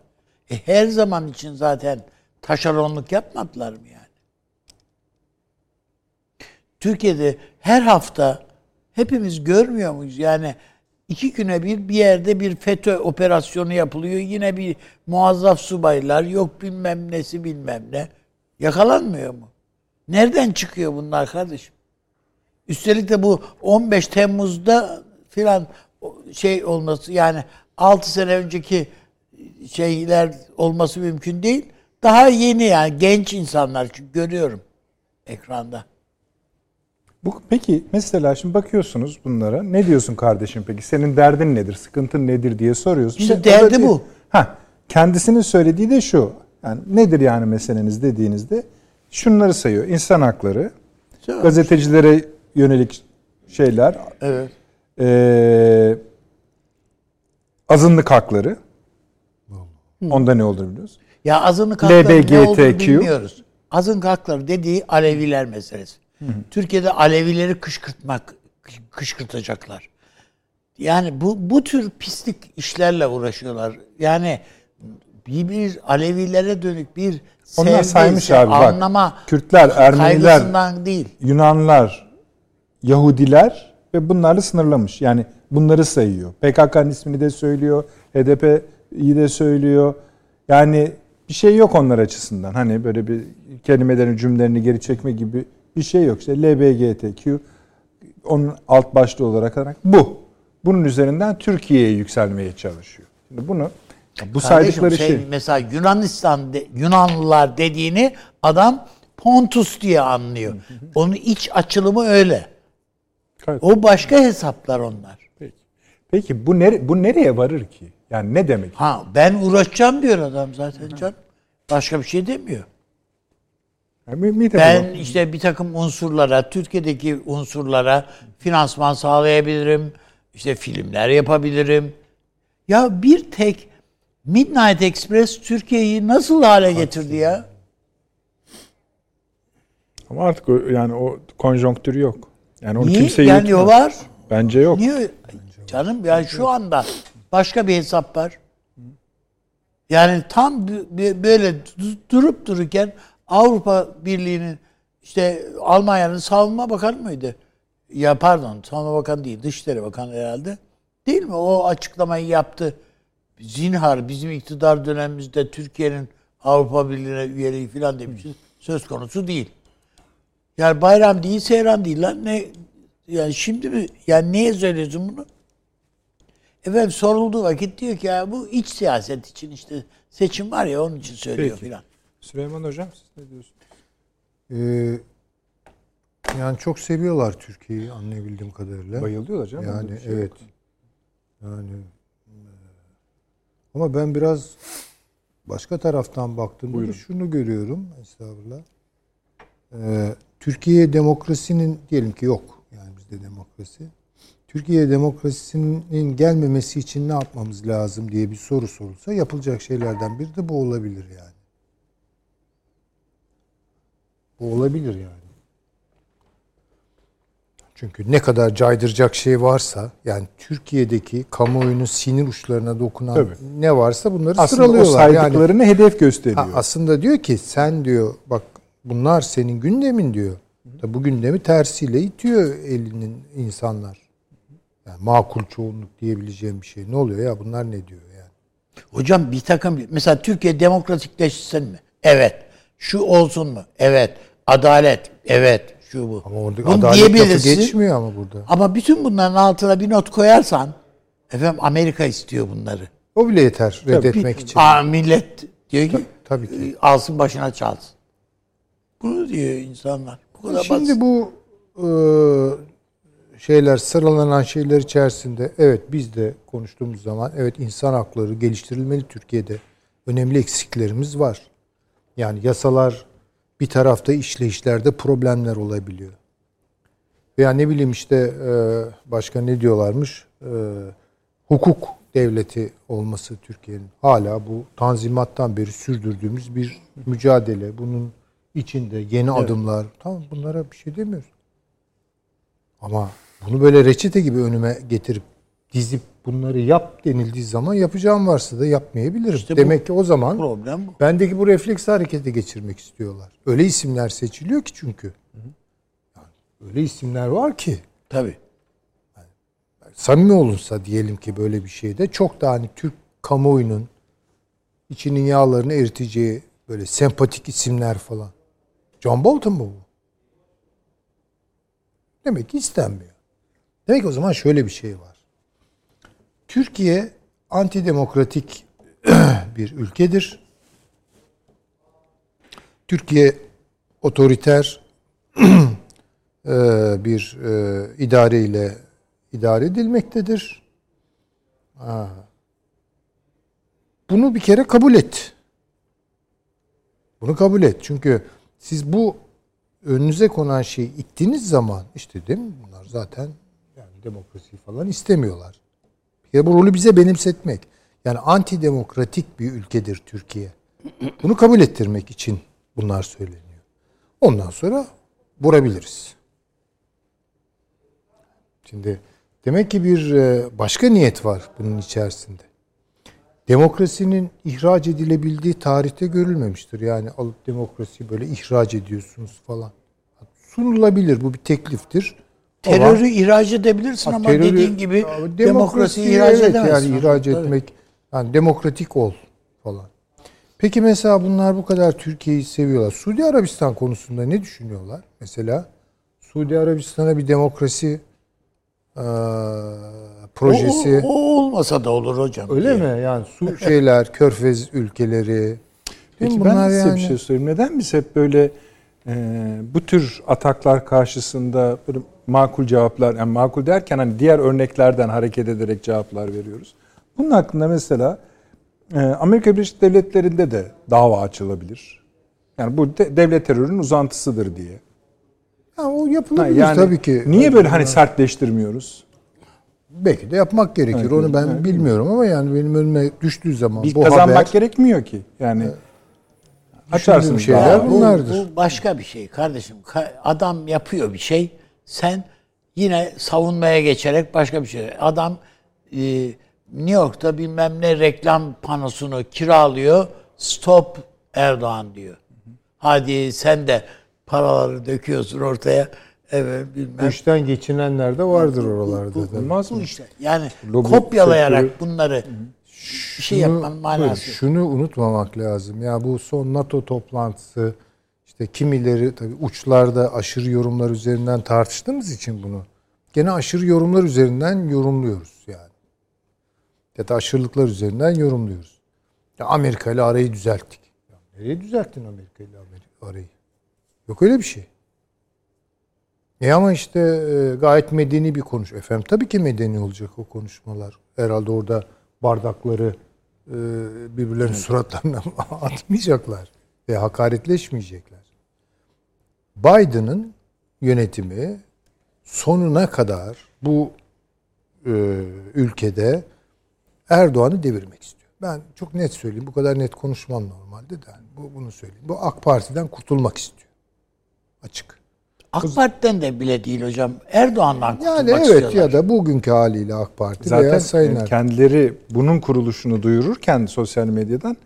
E her zaman için zaten taşeronluk yapmadılar mı yani? Türkiye'de her hafta hepimiz görmüyor muyuz? Yani iki güne bir bir yerde bir FETÖ operasyonu yapılıyor. Yine bir muazzaf subaylar yok bilmem nesi bilmem ne. Yakalanmıyor mu? Nereden çıkıyor bunlar kardeşim? Üstelik de bu 15 Temmuz'da filan şey olması yani 6 sene önceki şeyler olması mümkün değil. Daha yeni yani genç insanlar çünkü görüyorum ekranda. Bu peki mesela şimdi bakıyorsunuz bunlara. Ne diyorsun kardeşim peki? Senin derdin nedir? Sıkıntın nedir diye soruyorsun. İşte derdi bu. Ha, kendisinin söylediği de şu. Yani nedir yani meseleniz dediğinizde şunları sayıyor. İnsan hakları, Söyle. gazetecilere yönelik şeyler. Evet. E, azınlık hakları. Hı. Onda ne olduğunu biliyoruz. Ya azınlık hakları LBGTQ. ne olduğunu bilmiyoruz. Azınlık hakları dediği Aleviler meselesi. Hı hı. Türkiye'de Alevileri kışkırtmak, kışkırtacaklar. Yani bu bu tür pislik işlerle uğraşıyorlar. Yani bir, bir Alevilere dönük bir Onlar saymış abi anlama bak. Kürtler, Ermeniler, değil. Yunanlar, Yahudiler ve bunlarla sınırlamış. Yani bunları sayıyor. PKK'nın ismini de söylüyor. HDP'yi de söylüyor. Yani bir şey yok onlar açısından. Hani böyle bir kelimelerin cümlelerini geri çekme gibi bir şey yok. İşte LBGTQ onun alt başlığı olarak bu. Bunun üzerinden Türkiye'ye yükselmeye çalışıyor. Şimdi bunu bu saydıkları şey, şey mesela Yunanistan de, Yunanlılar dediğini adam Pontus diye anlıyor. Onun iç açılımı öyle. Evet. O başka hesaplar onlar. Peki. Peki bu nere, bu nereye varır ki? Yani ne demek? Ha ben uğraşacağım diyor adam zaten can. Başka bir şey demiyor. Yani mide Ben bulan- işte bir takım unsurlara, Türkiye'deki unsurlara finansman sağlayabilirim. İşte filmler yapabilirim. Ya bir tek Midnight Express Türkiye'yi nasıl hale getirdi ya? Ama artık o, yani o konjonktürü yok. Yani onu Niye? kimse yani yürütmez. var. Bence yok. Niye? Canım yani şu anda başka bir hesap var. Yani tam böyle du- durup dururken Avrupa Birliği'nin işte Almanya'nın savunma bakanı mıydı? Ya pardon savunma bakanı değil Dışişleri Bakanı herhalde. Değil mi? O açıklamayı yaptı. Zinhar bizim iktidar dönemimizde Türkiye'nin Avrupa Birliği'ne üyeliği falan demişiz. Söz konusu değil. Yani bayram değil, seyran değil lan. Ne yani şimdi mi yani neye söylüyorsun bunu? Efendim sorulduğu vakit diyor ki ya bu iç siyaset için işte seçim var ya onun için söylüyor Peki. filan. Süleyman Hocam siz ne diyorsunuz? Ee, yani çok seviyorlar Türkiye'yi anlayabildiğim kadarıyla. Bayılıyorlar canım. Yani şey evet. yok. Yani e, ama ben biraz başka taraftan baktığımda Buyurun. şunu görüyorum estağfurullah. Ee, Türkiye demokrasinin diyelim ki yok. Yani bizde demokrasi. Türkiye demokrasisinin gelmemesi için ne yapmamız lazım diye bir soru sorulsa yapılacak şeylerden biri de bu olabilir yani. Bu olabilir yani. Çünkü ne kadar caydıracak şey varsa yani Türkiye'deki kamuoyunun sinir uçlarına dokunan Tabii. ne varsa bunları Aslında o sıralıyorlar. Yani saydıklarını hedef gösteriyor. Ha, aslında diyor ki sen diyor bak bunlar senin gündemin diyor. Da bu gündemi tersiyle itiyor elinin insanlar. Yani makul çoğunluk diyebileceğim bir şey. Ne oluyor ya bunlar ne diyor yani? Hocam bir takım mesela Türkiye demokratikleşsin mi? Evet. Şu olsun mu? Evet. Adalet. Evet. Şu bu. Ama orada Bunu adalet diyebilirsin. geçmiyor ama burada. Ama bütün bunların altına bir not koyarsan efendim Amerika istiyor bunları. O bile yeter reddetmek için. Aa, millet diyor ki Tabii ki. e, alsın başına çalsın. Bunu diyor insanlar. Bu kadar Şimdi basit. bu e, şeyler sıralanan şeyler içerisinde evet biz de konuştuğumuz zaman evet insan hakları geliştirilmeli Türkiye'de. Önemli eksiklerimiz var. Yani yasalar bir tarafta işleyişlerde problemler olabiliyor. Veya ne bileyim işte e, başka ne diyorlarmış? E, hukuk devleti olması Türkiye'nin hala bu tanzimattan beri sürdürdüğümüz bir mücadele. Bunun içinde yeni adımlar. Tamam bunlara bir şey demiyoruz. Ama bunu böyle reçete gibi önüme getirip dizip bunları yap denildiği zaman yapacağım varsa da yapmayabilirim. İşte Demek ki o zaman problem bu. bendeki bu refleksi harekete geçirmek istiyorlar. Öyle isimler seçiliyor ki çünkü. Yani öyle isimler var ki Tabii. samimi olunsa diyelim ki böyle bir şeyde çok daha hani Türk kamuoyunun içinin yağlarını eriteceği böyle sempatik isimler falan. John Bolton mu bu? Demek ki istenmiyor. Demek ki o zaman şöyle bir şey var. Türkiye antidemokratik bir ülkedir. Türkiye otoriter e, bir e, idare ile idare edilmektedir. Bunu bir kere kabul et. Bunu kabul et. Çünkü siz bu önünüze konan şeyi ittiğiniz zaman işte değil mi? Bunlar zaten yani demokrasi falan istemiyorlar. Kere bu rolü bize benimsetmek. Yani antidemokratik bir ülkedir Türkiye. Bunu kabul ettirmek için bunlar söyleniyor. Ondan sonra vurabiliriz. Şimdi demek ki bir e, başka niyet var bunun içerisinde. Demokrasinin ihraç edilebildiği tarihte görülmemiştir. Yani alıp demokrasiyi böyle ihraç ediyorsunuz falan. Sunulabilir bu bir tekliftir. Terörü ihraç edebilirsin Ha, ama terörü- dediğin gibi Ya, demokrasiyi demokrasiyi ihraç evet, edemezsin. Yani ihraç Tabii. etmek yani demokratik ol falan. Peki mesela bunlar bu kadar Türkiye'yi seviyorlar. Suudi Arabistan konusunda ne düşünüyorlar? Mesela Suudi Arabistan'a bir demokrasi eee, projesi O, o, o olmasa da olur hocam. öyle diye. mi? Yani su şeyler, Körfez ülkeleri. Peki ben Bunlar size bir yani- şey söyleyeyim. Neden biz hep böyle e, bu tür ataklar karşısında böyle makul cevaplar, yani makul derken hani diğer örneklerden hareket ederek cevaplar veriyoruz. Bunun hakkında mesela e, Amerika Birleşik Devletleri'nde de dava açılabilir. Yani bu de- devlet terörünün uzantısıdır diye. Ha, o Ha, yapılabilir yani tabii ki. Niye böyle hani sertleştirmiyoruz? Belki de yapmak gerekir. Evet, Onu ben evet. bilmiyorum ama yani benim önüme düştüğü zaman Bir bu kazanmak haber gerekmiyor ki. Yani açarsınız şeyler. Ya bu- bunlardır. Bu başka bir şey kardeşim. Ka- Adam yapıyor bir şey. Sen yine savunmaya geçerek başka bir şey. Adam e, New York'ta bilmem ne reklam panosunu kiralıyor. Stop Erdoğan diyor. Hadi sen de paraları döküyorsun ortaya. Evet bu bilmem. işten geçinenler de vardır oralarda. Bu, tabii. Olmaz bu mı? işte. Yani Lobi kopyalayarak sektörü- bunları bir şey yapmanın manası. Şunu unutmamak lazım. Ya bu son NATO toplantısı işte kimileri tabii uçlarda aşırı yorumlar üzerinden tartıştığımız için bunu gene aşırı yorumlar üzerinden yorumluyoruz yani. Ya da aşırılıklar üzerinden yorumluyoruz. Ya Amerika ile arayı düzelttik. Ya nereye düzelttin Amerika ile Amerika- arayı? Yok öyle bir şey. E ama işte e, gayet medeni bir konuş. Efendim tabii ki medeni olacak o konuşmalar. Herhalde orada bardakları e, birbirlerinin suratlarına atmayacaklar ve hakaretleşmeyecekler. Biden'ın yönetimi sonuna kadar bu e, ülkede Erdoğan'ı devirmek istiyor. Ben çok net söyleyeyim. Bu kadar net konuşmam normalde de. yani bu bunu söyleyeyim. Bu AK Parti'den kurtulmak istiyor. Açık. AK Parti'den de bile değil hocam. Erdoğan'dan kurtulmak Yani evet istiyorlar. ya da bugünkü haliyle AK Parti veya Zaten Sayın e, Erdoğan. kendileri bunun kuruluşunu duyururken sosyal medyadan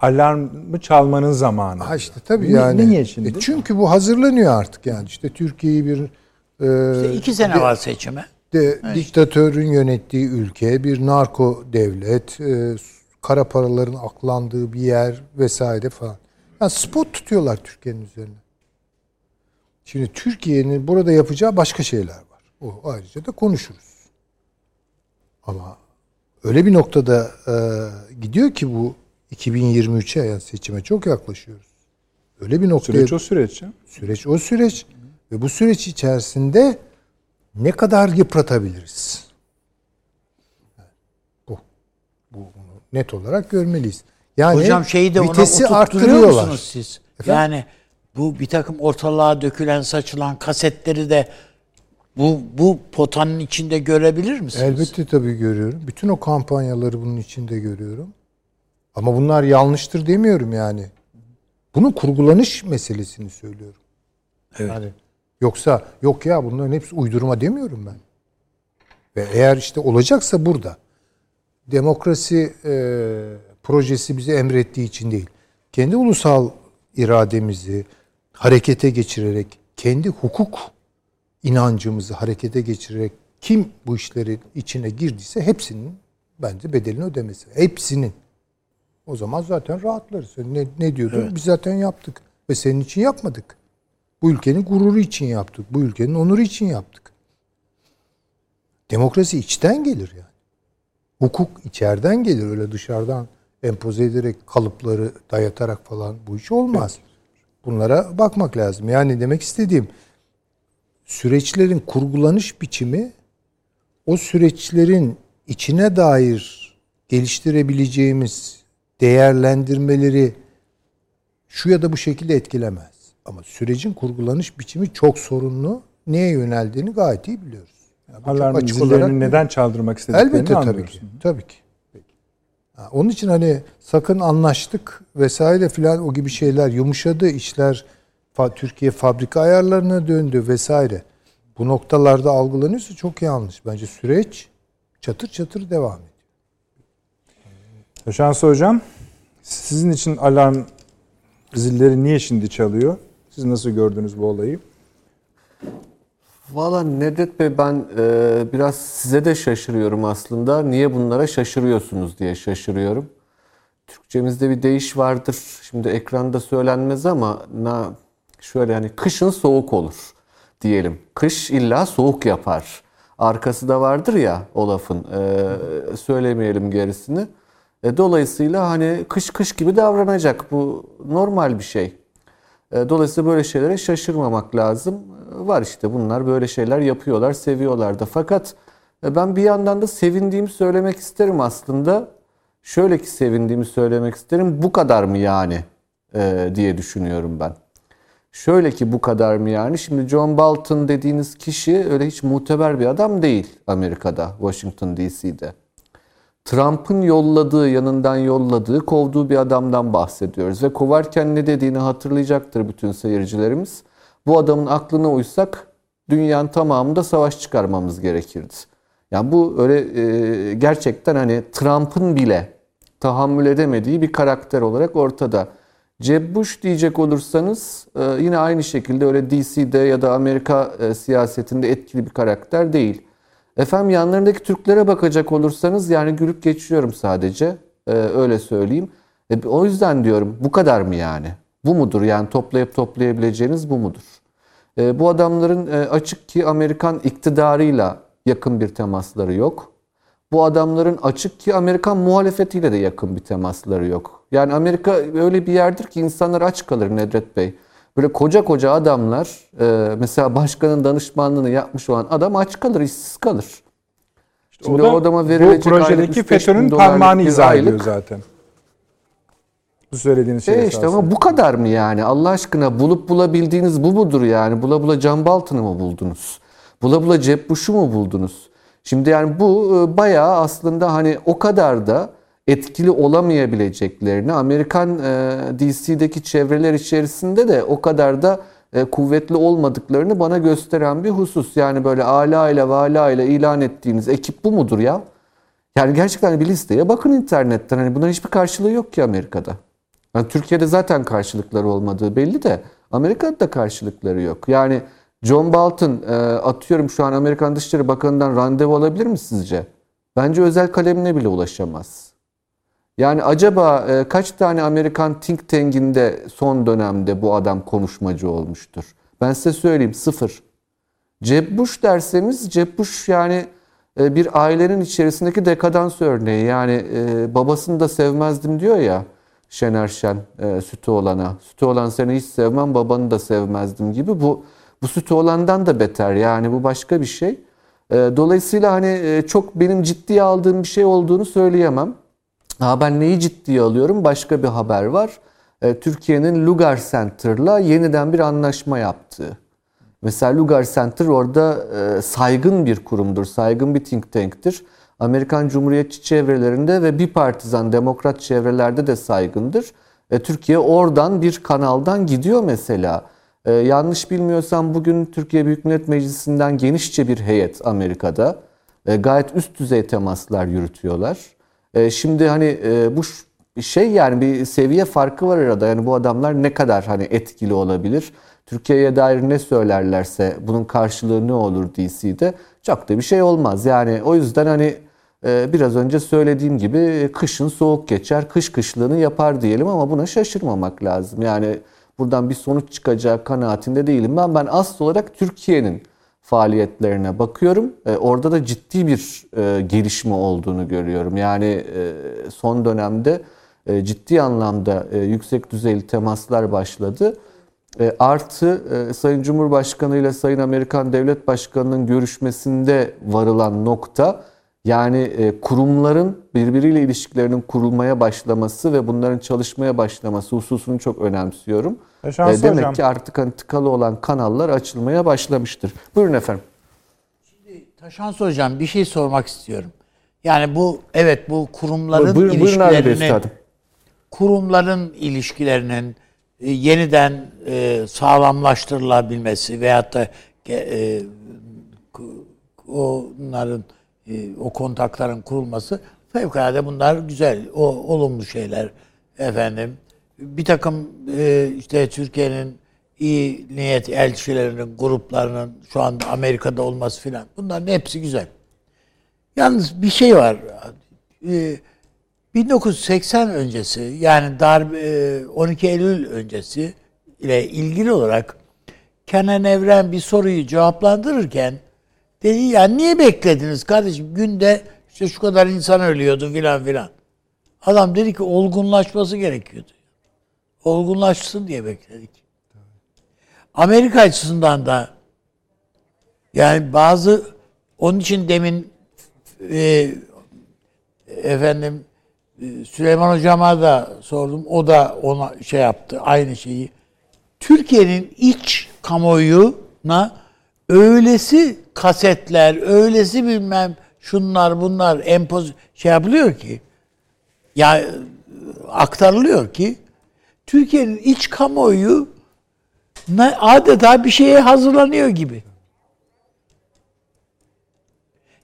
alarmı çalmanın zamanı. Ha işte tabii Ne- yani. Niye şimdi? E çünkü bu hazırlanıyor artık yani. İşte Türkiye'yi bir e, İşte iki sene var seçime. de, diktatörün yönettiği ülke, bir narko devlet, e, kara paraların aklandığı bir yer vesaire falan. Yani spot tutuyorlar Türkiye'nin üzerine. Şimdi Türkiye'nin burada yapacağı başka şeyler var. O ayrıca da konuşuruz. Ama öyle bir noktada e, gidiyor ki bu 2023'e yani seçime çok yaklaşıyoruz. Öyle bir noktaya Süreç o süreç. ya. Süreç o süreç ve bu süreç içerisinde ne kadar yıpratabiliriz? Bu. Bu bunu net olarak görmeliyiz. Yani Hocam şeyi de ona vitesi oturtturuyor arttırıyorlar. musunuz siz? Yani bu bir takım ortalığa dökülen, saçılan kasetleri de bu bu potanın içinde görebilir misiniz? Elbette tabii görüyorum. Bütün o kampanyaları bunun içinde görüyorum. Ama bunlar yanlıştır demiyorum yani. Bunun kurgulanış meselesini söylüyorum. Evet. Yani yoksa yok ya bunların hepsi uydurma demiyorum ben. Ve eğer işte olacaksa burada demokrasi e, projesi bize emrettiği için değil. Kendi ulusal irademizi harekete geçirerek, kendi hukuk inancımızı harekete geçirerek kim bu işlerin içine girdiyse hepsinin bence bedelini ödemesi. Hepsinin. O zaman zaten rahatlarız. Ne, ne diyordun? Biz zaten yaptık. Ve senin için yapmadık. Bu ülkenin gururu için yaptık. Bu ülkenin onuru için yaptık. Demokrasi içten gelir yani. Hukuk içeriden gelir. Öyle dışarıdan empoze ederek kalıpları dayatarak falan bu iş olmaz. Bunlara bakmak lazım. Yani demek istediğim süreçlerin kurgulanış biçimi o süreçlerin içine dair geliştirebileceğimiz değerlendirmeleri şu ya da bu şekilde etkilemez. Ama sürecin kurgulanış biçimi çok sorunlu. Neye yöneldiğini gayet iyi biliyoruz. Yani bu çok Alarm açık zillerini neden çaldırmak istediklerini Elbette tabii ki. Tabii ki. Ha, onun için hani sakın anlaştık vesaire filan o gibi şeyler yumuşadı işler fa- Türkiye fabrika ayarlarına döndü vesaire. Bu noktalarda algılanıyorsa çok yanlış. Bence süreç çatır çatır devam ediyor. Şansı Hocam, sizin için alarm zilleri niye şimdi çalıyor? Siz nasıl gördünüz bu olayı? Valla Nedret Bey ben e, biraz size de şaşırıyorum aslında. Niye bunlara şaşırıyorsunuz diye şaşırıyorum. Türkçemizde bir deyiş vardır. Şimdi ekranda söylenmez ama na, şöyle hani kışın soğuk olur diyelim. Kış illa soğuk yapar. Arkası da vardır ya o lafın. E, söylemeyelim gerisini. E, dolayısıyla hani kış kış gibi davranacak. Bu normal bir şey. E, dolayısıyla böyle şeylere şaşırmamak lazım. E, var işte bunlar böyle şeyler yapıyorlar, seviyorlar da. Fakat e, ben bir yandan da sevindiğimi söylemek isterim aslında. Şöyle ki sevindiğimi söylemek isterim. Bu kadar mı yani diye düşünüyorum ben. Şöyle ki bu kadar mı yani? Şimdi John Bolton dediğiniz kişi öyle hiç muteber bir adam değil Amerika'da, Washington DC'de. Trump'ın yolladığı, yanından yolladığı, kovduğu bir adamdan bahsediyoruz. Ve kovarken ne dediğini hatırlayacaktır bütün seyircilerimiz. Bu adamın aklına uysak dünyanın tamamında savaş çıkarmamız gerekirdi. Yani bu öyle e, gerçekten hani Trump'ın bile tahammül edemediği bir karakter olarak ortada. Jeb Bush diyecek olursanız e, yine aynı şekilde öyle DC'de ya da Amerika e, siyasetinde etkili bir karakter değil. Efendim yanlarındaki Türklere bakacak olursanız yani gülüp geçiyorum sadece. Ee, öyle söyleyeyim. E, o yüzden diyorum bu kadar mı yani? Bu mudur yani toplayıp toplayabileceğiniz bu mudur? E, bu adamların e, açık ki Amerikan iktidarıyla yakın bir temasları yok. Bu adamların açık ki Amerikan muhalefetiyle de yakın bir temasları yok. Yani Amerika öyle bir yerdir ki insanlar aç kalır Nedret Bey. Böyle koca koca adamlar e, mesela başkanın danışmanlığını yapmış olan adam aç kalır, işsiz kalır. İşte Şimdi o, da, o adama verilecek bu projedeki FETÖ'nün parmağını izah ediyor zaten. Bu söylediğiniz şey e işte ama bu kadar mı yani? Allah aşkına bulup bulabildiğiniz bu mudur yani? Bula bula Can Baltın'ı mı buldunuz? Bula bula Cep Buş'u mu buldunuz? Şimdi yani bu e, bayağı aslında hani o kadar da etkili olamayabileceklerini Amerikan e, DC'deki çevreler içerisinde de o kadar da e, kuvvetli olmadıklarını bana gösteren bir husus. Yani böyle ala ile vala ile ilan ettiğiniz ekip bu mudur ya? Yani gerçekten bir listeye bakın internetten. Hani bunların hiçbir karşılığı yok ki Amerika'da. Yani Türkiye'de zaten karşılıkları olmadığı belli de Amerika'da da karşılıkları yok. Yani John Bolton e, atıyorum şu an Amerikan Dışişleri Bakanı'ndan randevu alabilir mi sizce? Bence özel kalemine bile ulaşamaz. Yani acaba e, kaç tane Amerikan think tank'inde son dönemde bu adam konuşmacı olmuştur? Ben size söyleyeyim sıfır. Jeb Bush derseniz Jeb Bush yani e, bir ailenin içerisindeki dekadans örneği. Yani e, babasını da sevmezdim diyor ya Şener Şen e, sütü olana. Sütü olan seni hiç sevmem babanı da sevmezdim gibi. Bu bu sütü olandan da beter yani bu başka bir şey. E, dolayısıyla hani e, çok benim ciddiye aldığım bir şey olduğunu söyleyemem. Ha ben neyi ciddiye alıyorum? Başka bir haber var. E, Türkiye'nin Lugar Center'la yeniden bir anlaşma yaptığı. Mesela Lugar Center orada e, saygın bir kurumdur, saygın bir think tank'tir. Amerikan Cumhuriyetçi çevrelerinde ve bir partizan demokrat çevrelerde de saygındır. E, Türkiye oradan bir kanaldan gidiyor mesela. E, yanlış bilmiyorsam bugün Türkiye Büyük Millet Meclisi'nden genişçe bir heyet Amerika'da. E, gayet üst düzey temaslar yürütüyorlar. E, şimdi hani e, bu şey yani bir seviye farkı var arada. Yani bu adamlar ne kadar hani etkili olabilir? Türkiye'ye dair ne söylerlerse bunun karşılığı ne olur DC'de? Çok da bir şey olmaz. Yani o yüzden hani e, biraz önce söylediğim gibi kışın soğuk geçer, kış kışlığını yapar diyelim ama buna şaşırmamak lazım. Yani buradan bir sonuç çıkacağı kanaatinde değilim. Ben ben asıl olarak Türkiye'nin faaliyetlerine bakıyorum. E, orada da ciddi bir e, gelişme olduğunu görüyorum. Yani e, son dönemde e, ciddi anlamda e, yüksek düzeyli temaslar başladı. E, artı e, Sayın Cumhurbaşkanı ile Sayın Amerikan Devlet Başkanı'nın görüşmesinde varılan nokta yani e, kurumların birbiriyle ilişkilerinin kurulmaya başlaması ve bunların çalışmaya başlaması hususunu çok önemsiyorum. E, demek hocam. ki artık hani tıkalı olan kanallar açılmaya başlamıştır. Buyurun efendim. Şimdi Taşans Hocam bir şey sormak istiyorum. Yani bu evet bu kurumların buyurun, ilişkilerinin buyurun kurumların ilişkilerinin e, yeniden e, sağlamlaştırılabilmesi veyahut da e, onların e, o kontakların kurulması fevkalade bunlar güzel, o olumlu şeyler efendim. Bir takım e, işte Türkiye'nin iyi niyet elçilerinin, gruplarının şu anda Amerika'da olması filan. Bunların hepsi güzel. Yalnız bir şey var. Ee, 1980 öncesi yani darbe 12 Eylül öncesi ile ilgili olarak Kenan Evren bir soruyu cevaplandırırken dedi ya niye beklediniz kardeşim günde işte şu kadar insan ölüyordu filan filan. Adam dedi ki olgunlaşması gerekiyordu. Olgunlaşsın diye bekledik. Amerika açısından da yani bazı onun için demin e, efendim e, Süleyman hocama da sordum. O da ona şey yaptı aynı şeyi. Türkiye'nin iç kamuoyuna öylesi kasetler, öylesi bilmem şunlar bunlar empoz şey yapılıyor ki ya aktarılıyor ki Türkiye'nin iç kamuoyu adeta bir şeye hazırlanıyor gibi.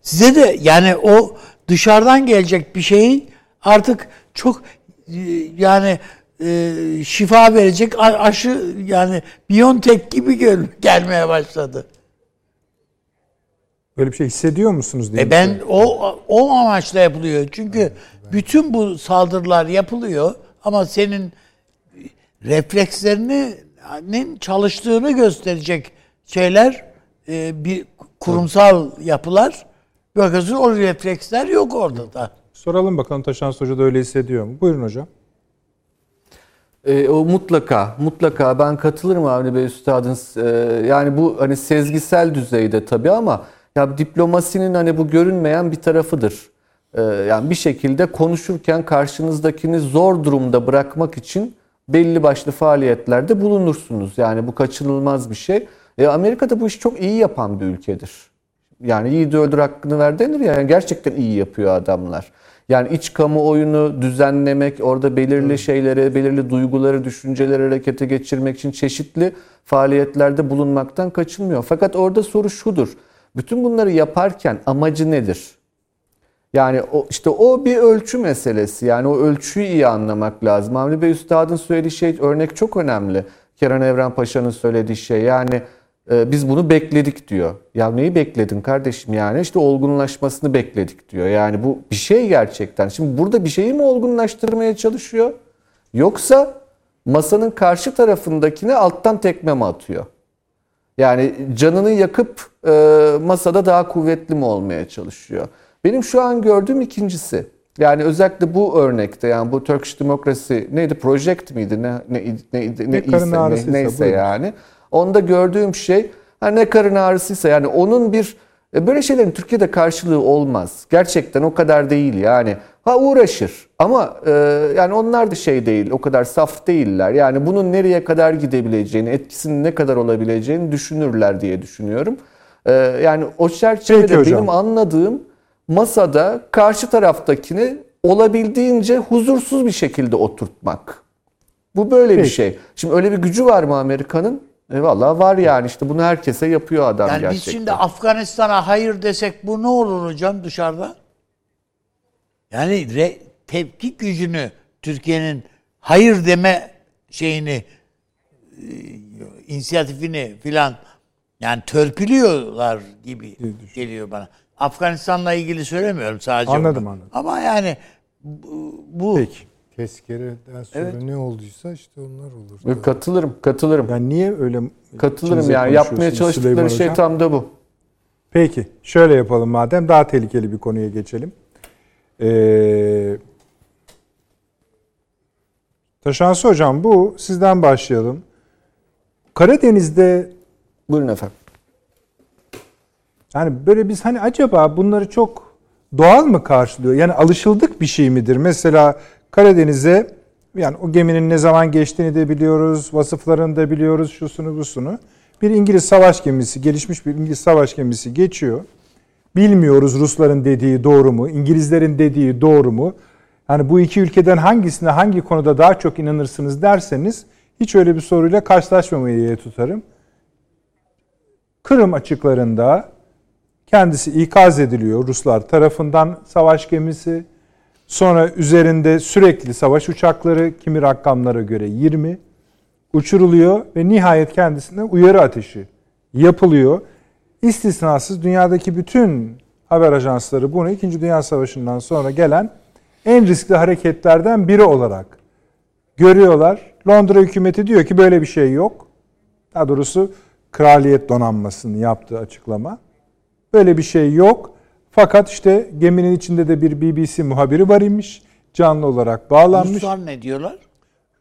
Size de yani o dışarıdan gelecek bir şeyi artık çok e, yani e, şifa verecek aşı yani Biontech gibi gel gelmeye başladı. Böyle bir şey hissediyor musunuz diye. E ben o o amaçla yapılıyor. Çünkü evet, bütün bu saldırılar yapılıyor ama senin reflekslerinin çalıştığını gösterecek şeyler e, bir kurumsal yapılar bakıyorsun o refleksler yok orada da. Soralım bakalım Taşan Hoca da öyle hissediyor mu? Buyurun hocam. E, o mutlaka, mutlaka ben katılırım Avni Bey Üstad'ın. E, yani bu hani sezgisel düzeyde tabii ama ya diplomasinin hani bu görünmeyen bir tarafıdır. E, yani bir şekilde konuşurken karşınızdakini zor durumda bırakmak için belli başlı faaliyetlerde bulunursunuz. Yani bu kaçınılmaz bir şey. E, Amerika'da bu işi çok iyi yapan bir ülkedir. Yani iyi de öldür hakkını ver denir ya. Yani gerçekten iyi yapıyor adamlar. Yani iç kamuoyunu düzenlemek, orada belirli hmm. şeyleri, belirli duyguları, düşünceleri harekete geçirmek için çeşitli faaliyetlerde bulunmaktan kaçınmıyor. Fakat orada soru şudur. Bütün bunları yaparken amacı nedir? Yani o, işte o bir ölçü meselesi. Yani o ölçüyü iyi anlamak lazım. Avni Bey Üstad'ın söylediği şey örnek çok önemli. Kenan Evren Paşa'nın söylediği şey. Yani e, biz bunu bekledik diyor. Ya neyi bekledin kardeşim yani? İşte olgunlaşmasını bekledik diyor. Yani bu bir şey gerçekten. Şimdi burada bir şeyi mi olgunlaştırmaya çalışıyor? Yoksa masanın karşı tarafındakine alttan tekme mi atıyor? Yani canını yakıp e, masada daha kuvvetli mi olmaya çalışıyor? Benim şu an gördüğüm ikincisi. Yani özellikle bu örnekte yani bu Turkish Democracy neydi project miydi ne ne ne, ne, ne iyiyse, ne, neyse buyurun. yani. Onda gördüğüm şey hani ne karın ağrısıysa yani onun bir e, böyle şeylerin Türkiye'de karşılığı olmaz. Gerçekten o kadar değil yani. Ha uğraşır ama e, yani onlar da şey değil o kadar saf değiller. Yani bunun nereye kadar gidebileceğini, etkisinin ne kadar olabileceğini düşünürler diye düşünüyorum. E, yani o çerçevede benim anladığım masada karşı taraftakini olabildiğince huzursuz bir şekilde oturtmak. Bu böyle Peki. bir şey. Şimdi öyle bir gücü var mı Amerika'nın? E valla var yani işte bunu herkese yapıyor adam yani gerçekten. Biz şimdi Afganistan'a hayır desek bu ne olur hocam dışarıda? Yani re, tepki gücünü Türkiye'nin hayır deme şeyini e, inisiyatifini filan yani törpülüyorlar gibi geliyor bana. Afganistan'la ilgili söylemiyorum sadece. Anladım onu. anladım. Ama yani bu, Peki. Tezkereden sonra evet. ne olduysa işte onlar olur. Katılırım, katılırım. Yani niye öyle Katılırım yani yapmaya çalıştıkları şey tam da bu. Peki şöyle yapalım madem daha tehlikeli bir konuya geçelim. Ee, Taşansı Hocam bu sizden başlayalım. Karadeniz'de Buyurun efendim. Yani böyle biz hani acaba bunları çok doğal mı karşılıyor? Yani alışıldık bir şey midir? Mesela Karadeniz'e yani o geminin ne zaman geçtiğini de biliyoruz, vasıflarını da biliyoruz, şusunu busunu. Bir İngiliz savaş gemisi, gelişmiş bir İngiliz savaş gemisi geçiyor. Bilmiyoruz Rusların dediği doğru mu, İngilizlerin dediği doğru mu? Yani bu iki ülkeden hangisine hangi konuda daha çok inanırsınız derseniz hiç öyle bir soruyla karşılaşmamayı tutarım. Kırım açıklarında kendisi ikaz ediliyor Ruslar tarafından savaş gemisi. Sonra üzerinde sürekli savaş uçakları kimi rakamlara göre 20. uçuruluyor ve nihayet kendisine uyarı ateşi yapılıyor. İstisnasız dünyadaki bütün haber ajansları bunu 2. Dünya Savaşı'ndan sonra gelen en riskli hareketlerden biri olarak görüyorlar. Londra hükümeti diyor ki böyle bir şey yok. Daha doğrusu kraliyet donanmasının yaptığı açıklama. Böyle bir şey yok. Fakat işte geminin içinde de bir BBC muhabiri var imiş. Canlı olarak bağlanmış. Ruslar ne diyorlar?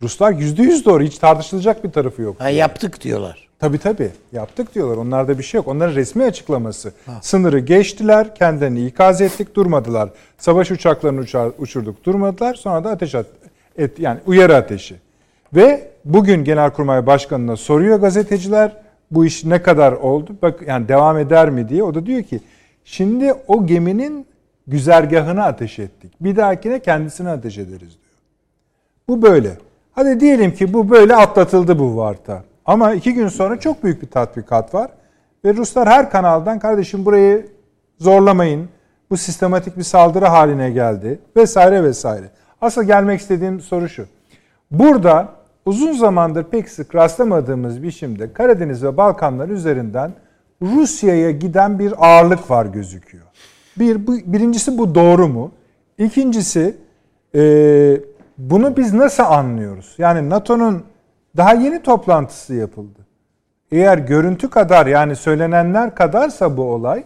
Ruslar yüzde yüz doğru. Hiç tartışılacak bir tarafı yok. Ha, yaptık diyorlar. Tabii tabii. Yaptık diyorlar. Onlarda bir şey yok. Onların resmi açıklaması. Sınırı geçtiler. Kendilerini ikaz ettik. Durmadılar. Savaş uçaklarını uçar, uçurduk. Durmadılar. Sonra da ateş at, et, yani uyarı ateşi. Ve bugün Genelkurmay Başkanı'na soruyor gazeteciler bu iş ne kadar oldu? Bak yani devam eder mi diye. O da diyor ki şimdi o geminin güzergahını ateş ettik. Bir dahakine kendisini ateş ederiz diyor. Bu böyle. Hadi diyelim ki bu böyle atlatıldı bu varta. Ama iki gün sonra çok büyük bir tatbikat var. Ve Ruslar her kanaldan kardeşim burayı zorlamayın. Bu sistematik bir saldırı haline geldi. Vesaire vesaire. Asıl gelmek istediğim soru şu. Burada uzun zamandır pek sık rastlamadığımız biçimde Karadeniz ve Balkanlar üzerinden Rusya'ya giden bir ağırlık var gözüküyor. Bir, bu, birincisi bu doğru mu? İkincisi e, bunu biz nasıl anlıyoruz? Yani NATO'nun daha yeni toplantısı yapıldı. Eğer görüntü kadar yani söylenenler kadarsa bu olay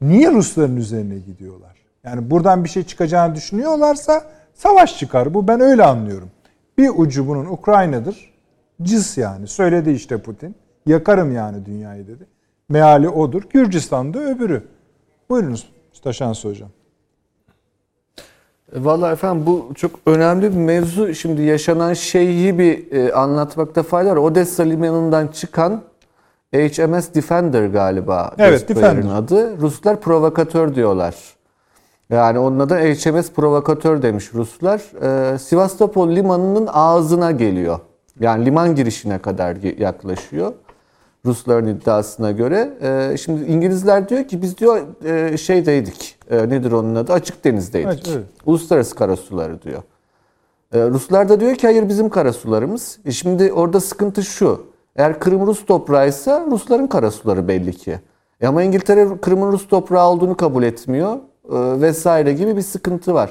niye Rusların üzerine gidiyorlar? Yani buradan bir şey çıkacağını düşünüyorlarsa savaş çıkar. Bu ben öyle anlıyorum. Bir ucu bunun Ukrayna'dır. Cis yani. Söyledi işte Putin. Yakarım yani dünyayı dedi. Meali odur. Gürcistan'da öbürü. Buyurunuz Taşansı Hocam. Vallahi efendim bu çok önemli bir mevzu. Şimdi yaşanan şeyi bir e, anlatmakta fayda var. Odessa limanından çıkan HMS Defender galiba. Evet, Defender. adı. Ruslar provokatör diyorlar. Yani onun adı HMS provokatör demiş Ruslar. Ee, Sivastopol limanının ağzına geliyor. Yani liman girişine kadar yaklaşıyor. Rusların iddiasına göre. Ee, şimdi İngilizler diyor ki biz diyor e, şeydeydik. E, nedir onun adı? Açık denizdeydik. Evet, evet. Uluslararası karasuları diyor. Ee, Ruslar da diyor ki hayır bizim karasularımız. E şimdi orada sıkıntı şu. Eğer Kırım Rus toprağıysa Rusların karasuları belli ki. E ama İngiltere Kırım'ın Rus toprağı olduğunu kabul etmiyor vesaire gibi bir sıkıntı var.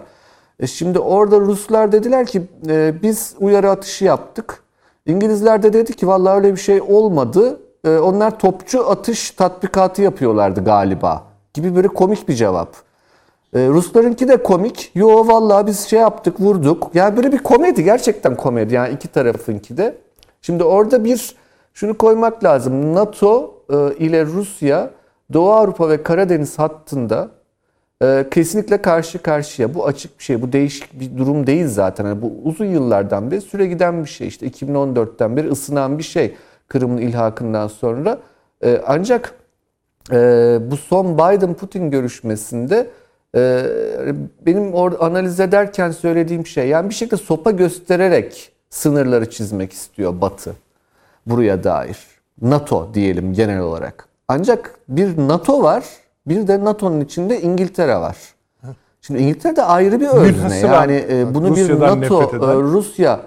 E şimdi orada Ruslar dediler ki e, biz uyarı atışı yaptık. İngilizler de dedi ki vallahi öyle bir şey olmadı. E, onlar topçu atış tatbikatı yapıyorlardı galiba gibi böyle komik bir cevap. Ee, Ruslarınki de komik. Yo vallahi biz şey yaptık, vurduk. Yani böyle bir komedi, gerçekten komedi. Yani iki tarafınki de. Şimdi orada bir şunu koymak lazım. NATO e, ile Rusya Doğu Avrupa ve Karadeniz hattında e, kesinlikle karşı karşıya. Bu açık bir şey. Bu değişik bir durum değil zaten. Yani bu uzun yıllardan beri süre giden bir şey. İşte 2014'ten beri ısınan bir şey. Kırım'ın ilhakından sonra. E, ancak ee, bu son Biden-Putin görüşmesinde e, benim or analiz ederken söylediğim şey yani bir şekilde sopa göstererek sınırları çizmek istiyor Batı buraya dair. NATO diyelim genel olarak. Ancak bir NATO var, bir de NATO'nun içinde İngiltere var. Şimdi İngiltere de ayrı bir özne. Yani e, bunu bir Rusya'dan NATO, nefret eden. e, Rusya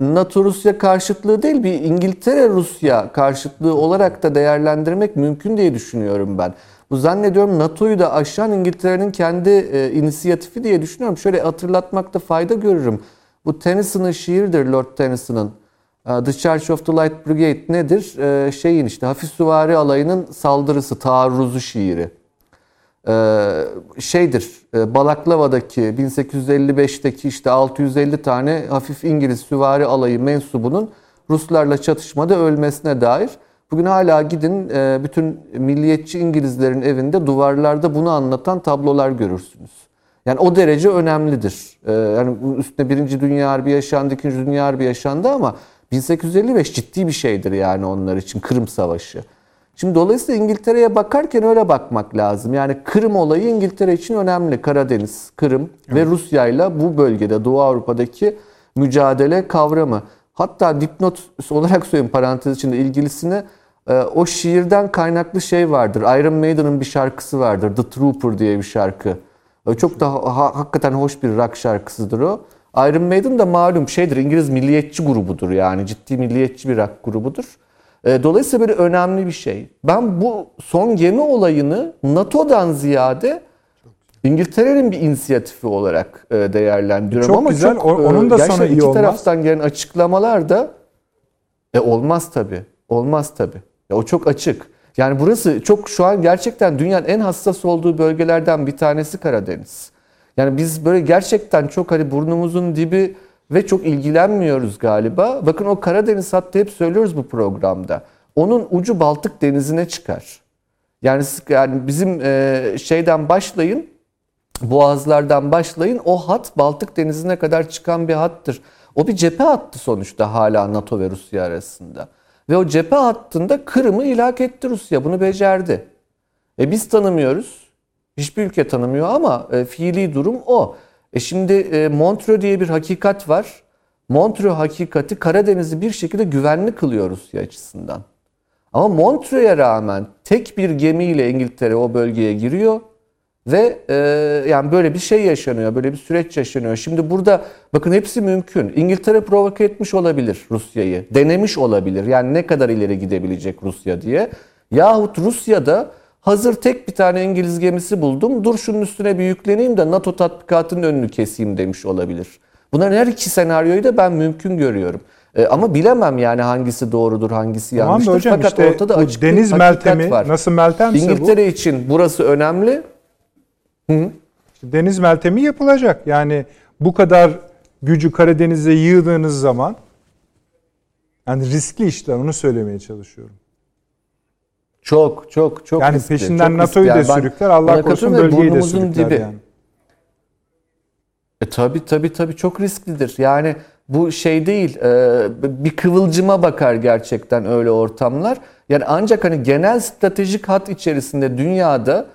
NATO Rusya karşıtlığı değil bir İngiltere Rusya karşıtlığı olarak da değerlendirmek mümkün diye düşünüyorum ben. Bu zannediyorum NATO'yu da aşan İngiltere'nin kendi e, inisiyatifi diye düşünüyorum. Şöyle hatırlatmakta fayda görürüm. Bu Tennyson'ın şiiridir Lord Tennyson'ın. E, The Charge of the Light Brigade nedir? E, şeyin işte hafif süvari alayının saldırısı, taarruzu şiiri. Ee, şeydir e, Balaklava'daki 1855'teki işte 650 tane hafif İngiliz süvari alayı mensubunun Ruslarla çatışmada ölmesine dair. Bugün hala gidin e, bütün milliyetçi İngilizlerin evinde duvarlarda bunu anlatan tablolar görürsünüz. Yani o derece önemlidir. Ee, yani üstüne Birinci Dünya Harbi yaşandı, İkinci Dünya Harbi yaşandı ama 1855 ciddi bir şeydir yani onlar için Kırım Savaşı. Şimdi dolayısıyla İngiltere'ye bakarken öyle bakmak lazım. Yani Kırım olayı İngiltere için önemli. Karadeniz, Kırım ve Rusya ile bu bölgede Doğu Avrupa'daki mücadele kavramı. Hatta dipnot olarak söyleyeyim parantez içinde ilgilisini e, o şiirden kaynaklı şey vardır. Iron Maiden'ın bir şarkısı vardır. The Trooper diye bir şarkı. E, Çok da ha- hakikaten hoş bir rock şarkısıdır o. Iron Maiden da malum şeydir İngiliz milliyetçi grubudur yani ciddi milliyetçi bir rock grubudur. E, dolayısıyla böyle önemli bir şey. Ben bu son gemi olayını NATO'dan ziyade İngiltere'nin bir inisiyatifi olarak e, değerlendiriyorum. Çok Ama güzel. çok, O- onun da sonu iyi iki olmaz. taraftan gelen açıklamalar da e, olmaz tabii. Olmaz tabii. Ya, o çok açık. Yani burası çok şu an gerçekten dünyanın en hassas olduğu bölgelerden bir tanesi Karadeniz. Yani biz böyle gerçekten çok hani burnumuzun dibi ve çok ilgilenmiyoruz galiba. Bakın o Karadeniz hattı hep söylüyoruz bu programda. Onun ucu Baltık Denizi'ne çıkar. Yani, yani bizim e, şeyden başlayın, boğazlardan başlayın o hat Baltık Denizi'ne kadar çıkan bir hattır. O bir cephe hattı sonuçta hala NATO ve Rusya arasında. Ve o cephe hattında Kırım'ı ilhak etti Rusya. Bunu becerdi. E biz tanımıyoruz. Hiçbir ülke tanımıyor ama e, fiili durum o. E şimdi e, Montreux diye bir hakikat var. Montreux hakikati Karadeniz'i bir şekilde güvenli kılıyor Rusya açısından. Ama Montreux'e rağmen tek bir gemiyle İngiltere o bölgeye giriyor ve e, yani böyle bir şey yaşanıyor, böyle bir süreç yaşanıyor. Şimdi burada bakın hepsi mümkün. İngiltere provoke etmiş olabilir Rusya'yı, denemiş olabilir. Yani ne kadar ileri gidebilecek Rusya diye. Yahut Rusya'da hazır tek bir tane İngiliz gemisi buldum, dur şunun üstüne bir yükleneyim de NATO tatbikatının önünü keseyim demiş olabilir. Bunların her iki senaryoyu da ben mümkün görüyorum. E, ama bilemem yani hangisi doğrudur, hangisi Tamam yanlıştır. hocam Fakat işte ortada bu açık bir deniz hakikat meltemi var. nasıl meltemse bu İngiltere için burası önemli. işte deniz meltemi yapılacak. Yani bu kadar gücü Karadeniz'e yığdığınız zaman yani riskli işler onu söylemeye çalışıyorum. Çok çok çok yani riskli, peşinden çok NATO'yu da Yani sürükler, Allah korusun bölgeyi de sürükler dibi. yani. E tabi tabi tabi çok risklidir. Yani bu şey değil e, bir kıvılcıma bakar gerçekten öyle ortamlar. Yani ancak hani genel stratejik hat içerisinde dünyada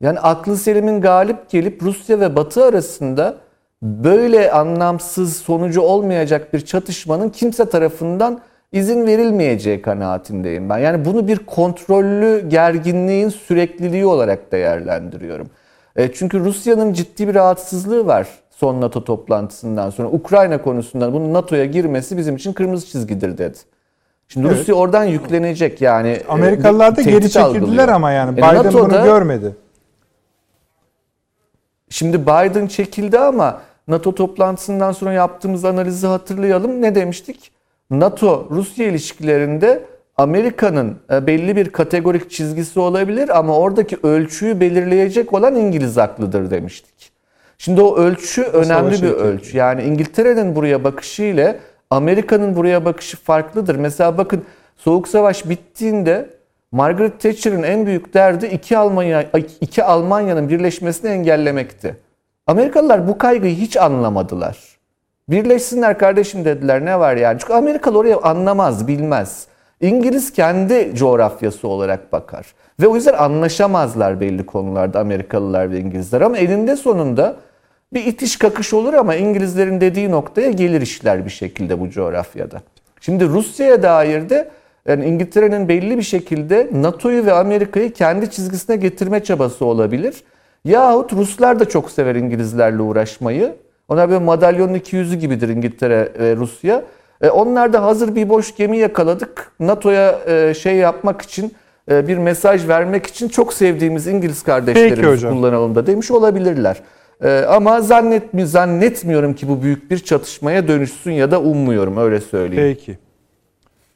yani aklı selimin galip gelip Rusya ve Batı arasında böyle anlamsız sonucu olmayacak bir çatışmanın kimse tarafından izin verilmeyeceği kanaatindeyim ben. Yani bunu bir kontrollü gerginliğin sürekliliği olarak değerlendiriyorum. E, çünkü Rusya'nın ciddi bir rahatsızlığı var son NATO toplantısından sonra. Ukrayna konusunda bunun NATO'ya girmesi bizim için kırmızı çizgidir dedi. Şimdi Evet. Rusya oradan yüklenecek yani. e, Amerikalılar da geri çekildiler algılıyor. ama yani E, Biden NATO'da- bunu görmedi. Şimdi Biden çekildi ama NATO toplantısından sonra yaptığımız analizi hatırlayalım. Ne demiştik? NATO-Rusya ilişkilerinde Amerika'nın e, belli bir kategorik çizgisi olabilir ama oradaki ölçüyü belirleyecek olan İngiliz haklıdır demiştik. Şimdi o ölçü önemli bir ölçü. Yani İngiltere'nin buraya bakışı ile Amerika'nın buraya bakışı farklıdır. Mesela bakın Soğuk Savaş bittiğinde Margaret Thatcher'ın en büyük derdi iki Almanya iki Almanya'nın birleşmesini engellemekti. Amerikalılar bu kaygıyı hiç anlamadılar. Birleşsinler kardeşim dediler ne var yani. Çünkü Amerikalı oraya anlamaz, bilmez. İngiliz kendi coğrafyası olarak bakar. Ve o yüzden anlaşamazlar belli konularda Amerikalılar ve İngilizler. Ama eninde sonunda bir itiş kakış olur ama İngilizlerin dediği noktaya gelir işler bir şekilde bu coğrafyada. Şimdi Rusya'ya dair de yani İngiltere'nin belli bir şekilde NATO'yu ve Amerika'yı kendi çizgisine getirme çabası olabilir. Yahut Ruslar da çok sever İngilizlerle uğraşmayı. Onlar böyle madalyonun iki yüzü gibidir İngiltere ve Rusya. E, onlar da hazır bir boş gemi yakaladık. NATO'ya e, şey yapmak için e, bir mesaj vermek için çok sevdiğimiz İngiliz kardeşlerimizi kullanalım da demiş olabilirler. E, ama zannetmi zannetmiyorum ki bu büyük bir çatışmaya dönüşsün ya da ummuyorum öyle söyleyeyim. Peki.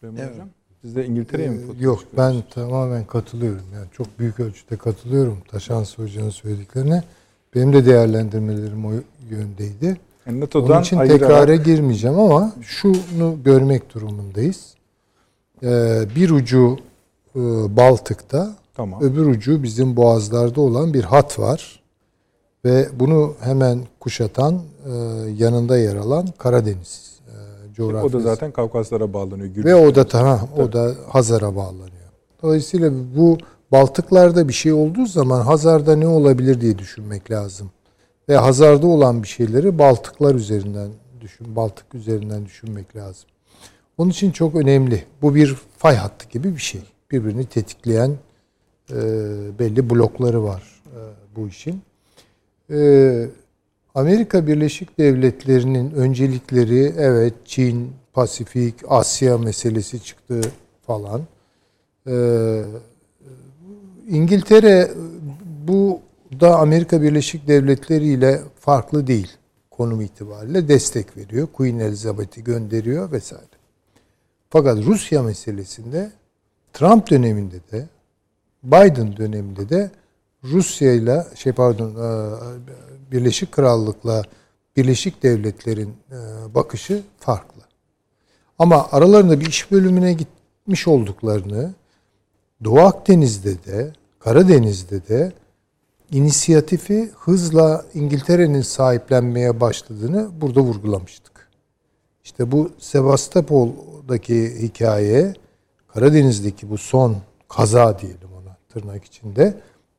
Süleyman Hocam, siz de İngiltere'ye mi fotoğraf Yok ben tamamen katılıyorum. Yani çok büyük ölçüde katılıyorum Taşans Hoca'nın söylediklerine. Benim de değerlendirmelerim o yöndeydi. Yani NATO'dan Onun için ayırarak- tekrara girmeyeceğim ama şunu görmek durumundayız. Ee, bir ucu e, Baltık'ta, Tamam. öbür ucu bizim boğazlarda olan bir hat var. Ve bunu hemen kuşatan, e, yanında yer alan Karadeniz e, coğrafyası. O da zaten Kavkaslara bağlanıyor. Ve Gürcistan. o da tamam, o da Hazar'a bağlanıyor. Dolayısıyla bu Baltıklarda bir şey olduğu zaman Hazar'da ne olabilir diye düşünmek lazım. Ve Hazar'da olan bir şeyleri Baltıklar üzerinden düşün, Baltık üzerinden düşünmek lazım. Onun için çok önemli. Bu bir fay hattı gibi bir şey. Birbirini tetikleyen e, belli blokları var e, bu işin. E, Amerika Birleşik Devletleri'nin öncelikleri evet Çin, Pasifik, Asya meselesi çıktı falan. Ee, İngiltere bu da Amerika Birleşik Devletleri ile farklı değil konum itibariyle destek veriyor. Queen Elizabeth'i gönderiyor vesaire. Fakat Rusya meselesinde Trump döneminde de Biden döneminde de Rusya ile şey pardon e, Birleşik Krallık'la Birleşik Devletler'in e, bakışı farklı. Ama aralarında bir iş bölümüne gitmiş olduklarını Doğu Akdeniz'de de Karadeniz'de de inisiyatifi hızla İngiltere'nin sahiplenmeye başladığını burada vurgulamıştık. İşte bu Sevastopol'daki hikaye, Karadeniz'deki bu son kaza diyelim ona tırnak içinde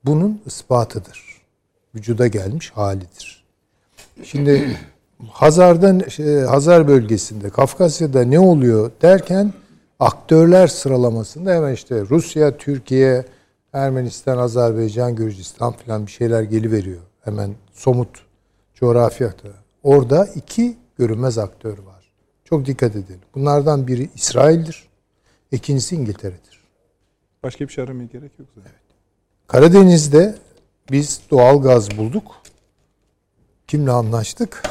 bunun ispatıdır. Vücuda gelmiş halidir. Şimdi Hazar'da şey, Hazar bölgesinde, Kafkasya'da ne oluyor derken aktörler sıralamasında hemen işte Rusya, Türkiye, Ermenistan, Azerbaycan, Gürcistan falan bir şeyler geliveriyor. Hemen somut coğrafyada. Orada iki görünmez aktör var. Çok dikkat edelim. Bunlardan biri İsrail'dir. İkincisi İngiltere'dir. Başka bir şey aramaya gerek yok zaten. Evet. Karadeniz'de biz doğal gaz bulduk. Kimle anlaştık?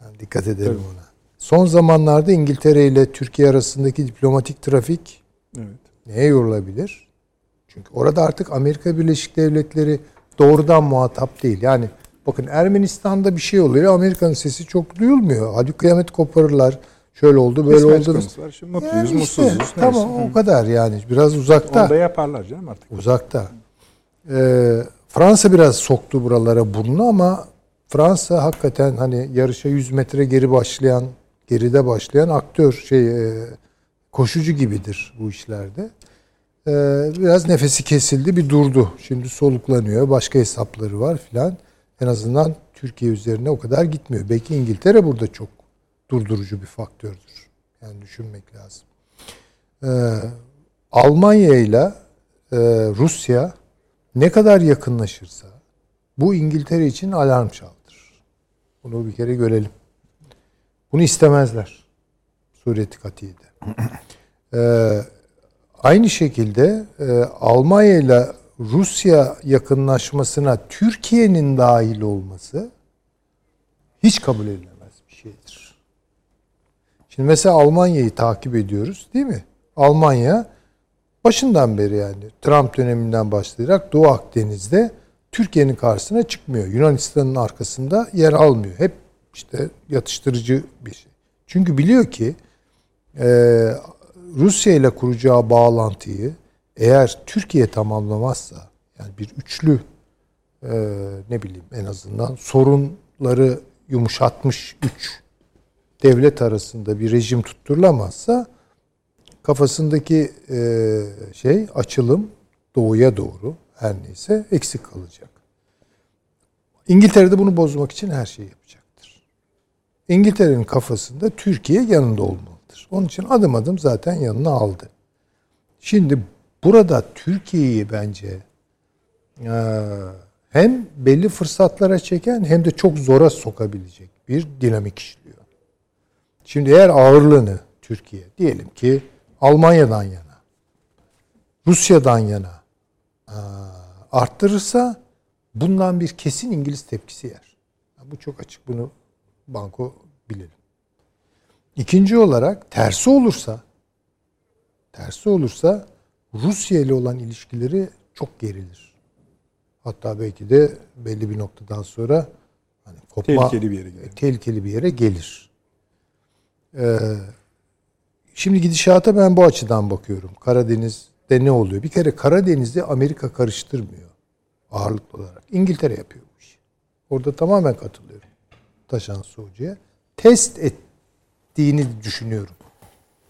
Yani dikkat edelim evet. ona. Son zamanlarda İngiltere ile Türkiye arasındaki diplomatik trafik evet. neye yorulabilir? Çünkü orada artık Amerika Birleşik Devletleri doğrudan muhatap değil. Yani bakın Ermenistan'da bir şey oluyor. Amerika'nın sesi çok duyulmuyor. Hadi kıyamet koparırlar. Şöyle oldu, böyle oldu. Var. Şimdi mutluyuz, yani işte, mutsuzuz. Tamam neyse. o kadar yani. Biraz uzakta. Onu da yaparlar canım artık. Uzakta. Ee, Fransa biraz soktu buralara burnunu ama Fransa hakikaten hani yarışa 100 metre geri başlayan, geride başlayan aktör şey e, koşucu gibidir bu işlerde. Ee, biraz nefesi kesildi, bir durdu. Şimdi soluklanıyor, başka hesapları var filan. En azından Türkiye üzerine o kadar gitmiyor. Belki İngiltere burada çok durdurucu bir faktördür. Yani düşünmek lazım. Ee, Almanya ile e, Rusya ne kadar yakınlaşırsa bu İngiltere için alarm çaldır. Bunu bir kere görelim. Bunu istemezler. Sureti katiyede. Ee, aynı şekilde e, Almanya ile Rusya yakınlaşmasına Türkiye'nin dahil olması hiç kabul edilemez bir şeydir. Şimdi mesela Almanya'yı takip ediyoruz değil mi? Almanya başından beri yani Trump döneminden başlayarak Doğu Akdeniz'de Türkiye'nin karşısına çıkmıyor. Yunanistan'ın arkasında yer almıyor. Hep işte yatıştırıcı bir şey. Çünkü biliyor ki e, Rusya ile kuracağı bağlantıyı eğer Türkiye tamamlamazsa yani bir üçlü e, ne bileyim en azından sorunları yumuşatmış üç devlet arasında bir rejim tutturulamazsa kafasındaki e, şey açılım doğuya doğru her neyse eksik kalacak. İngiltere de bunu bozmak için her şeyi yapacaktır. İngiltere'nin kafasında Türkiye yanında olmalıdır. Onun için adım adım zaten yanına aldı. Şimdi burada Türkiye'yi bence e, hem belli fırsatlara çeken hem de çok zora sokabilecek bir dinamik işliyor. Şimdi eğer ağırlığını Türkiye diyelim ki Almanya'dan yana, Rusya'dan yana arttırırsa bundan bir kesin İngiliz tepkisi yer. Bu çok açık. Bunu banko bilelim. İkinci olarak tersi olursa tersi olursa Rusya ile olan ilişkileri çok gerilir. Hatta belki de belli bir noktadan sonra hani kopma, tehlikeli bir yere gelir. Tehlikeli bir yere gelir. Ee, Şimdi gidişata ben bu açıdan bakıyorum. Karadeniz'de ne oluyor? Bir kere Karadeniz'de Amerika karıştırmıyor ağırlıklı olarak. İngiltere yapıyor bu işi. Orada tamamen katılıyorum. Taşan Suucu'ya. Test ettiğini düşünüyorum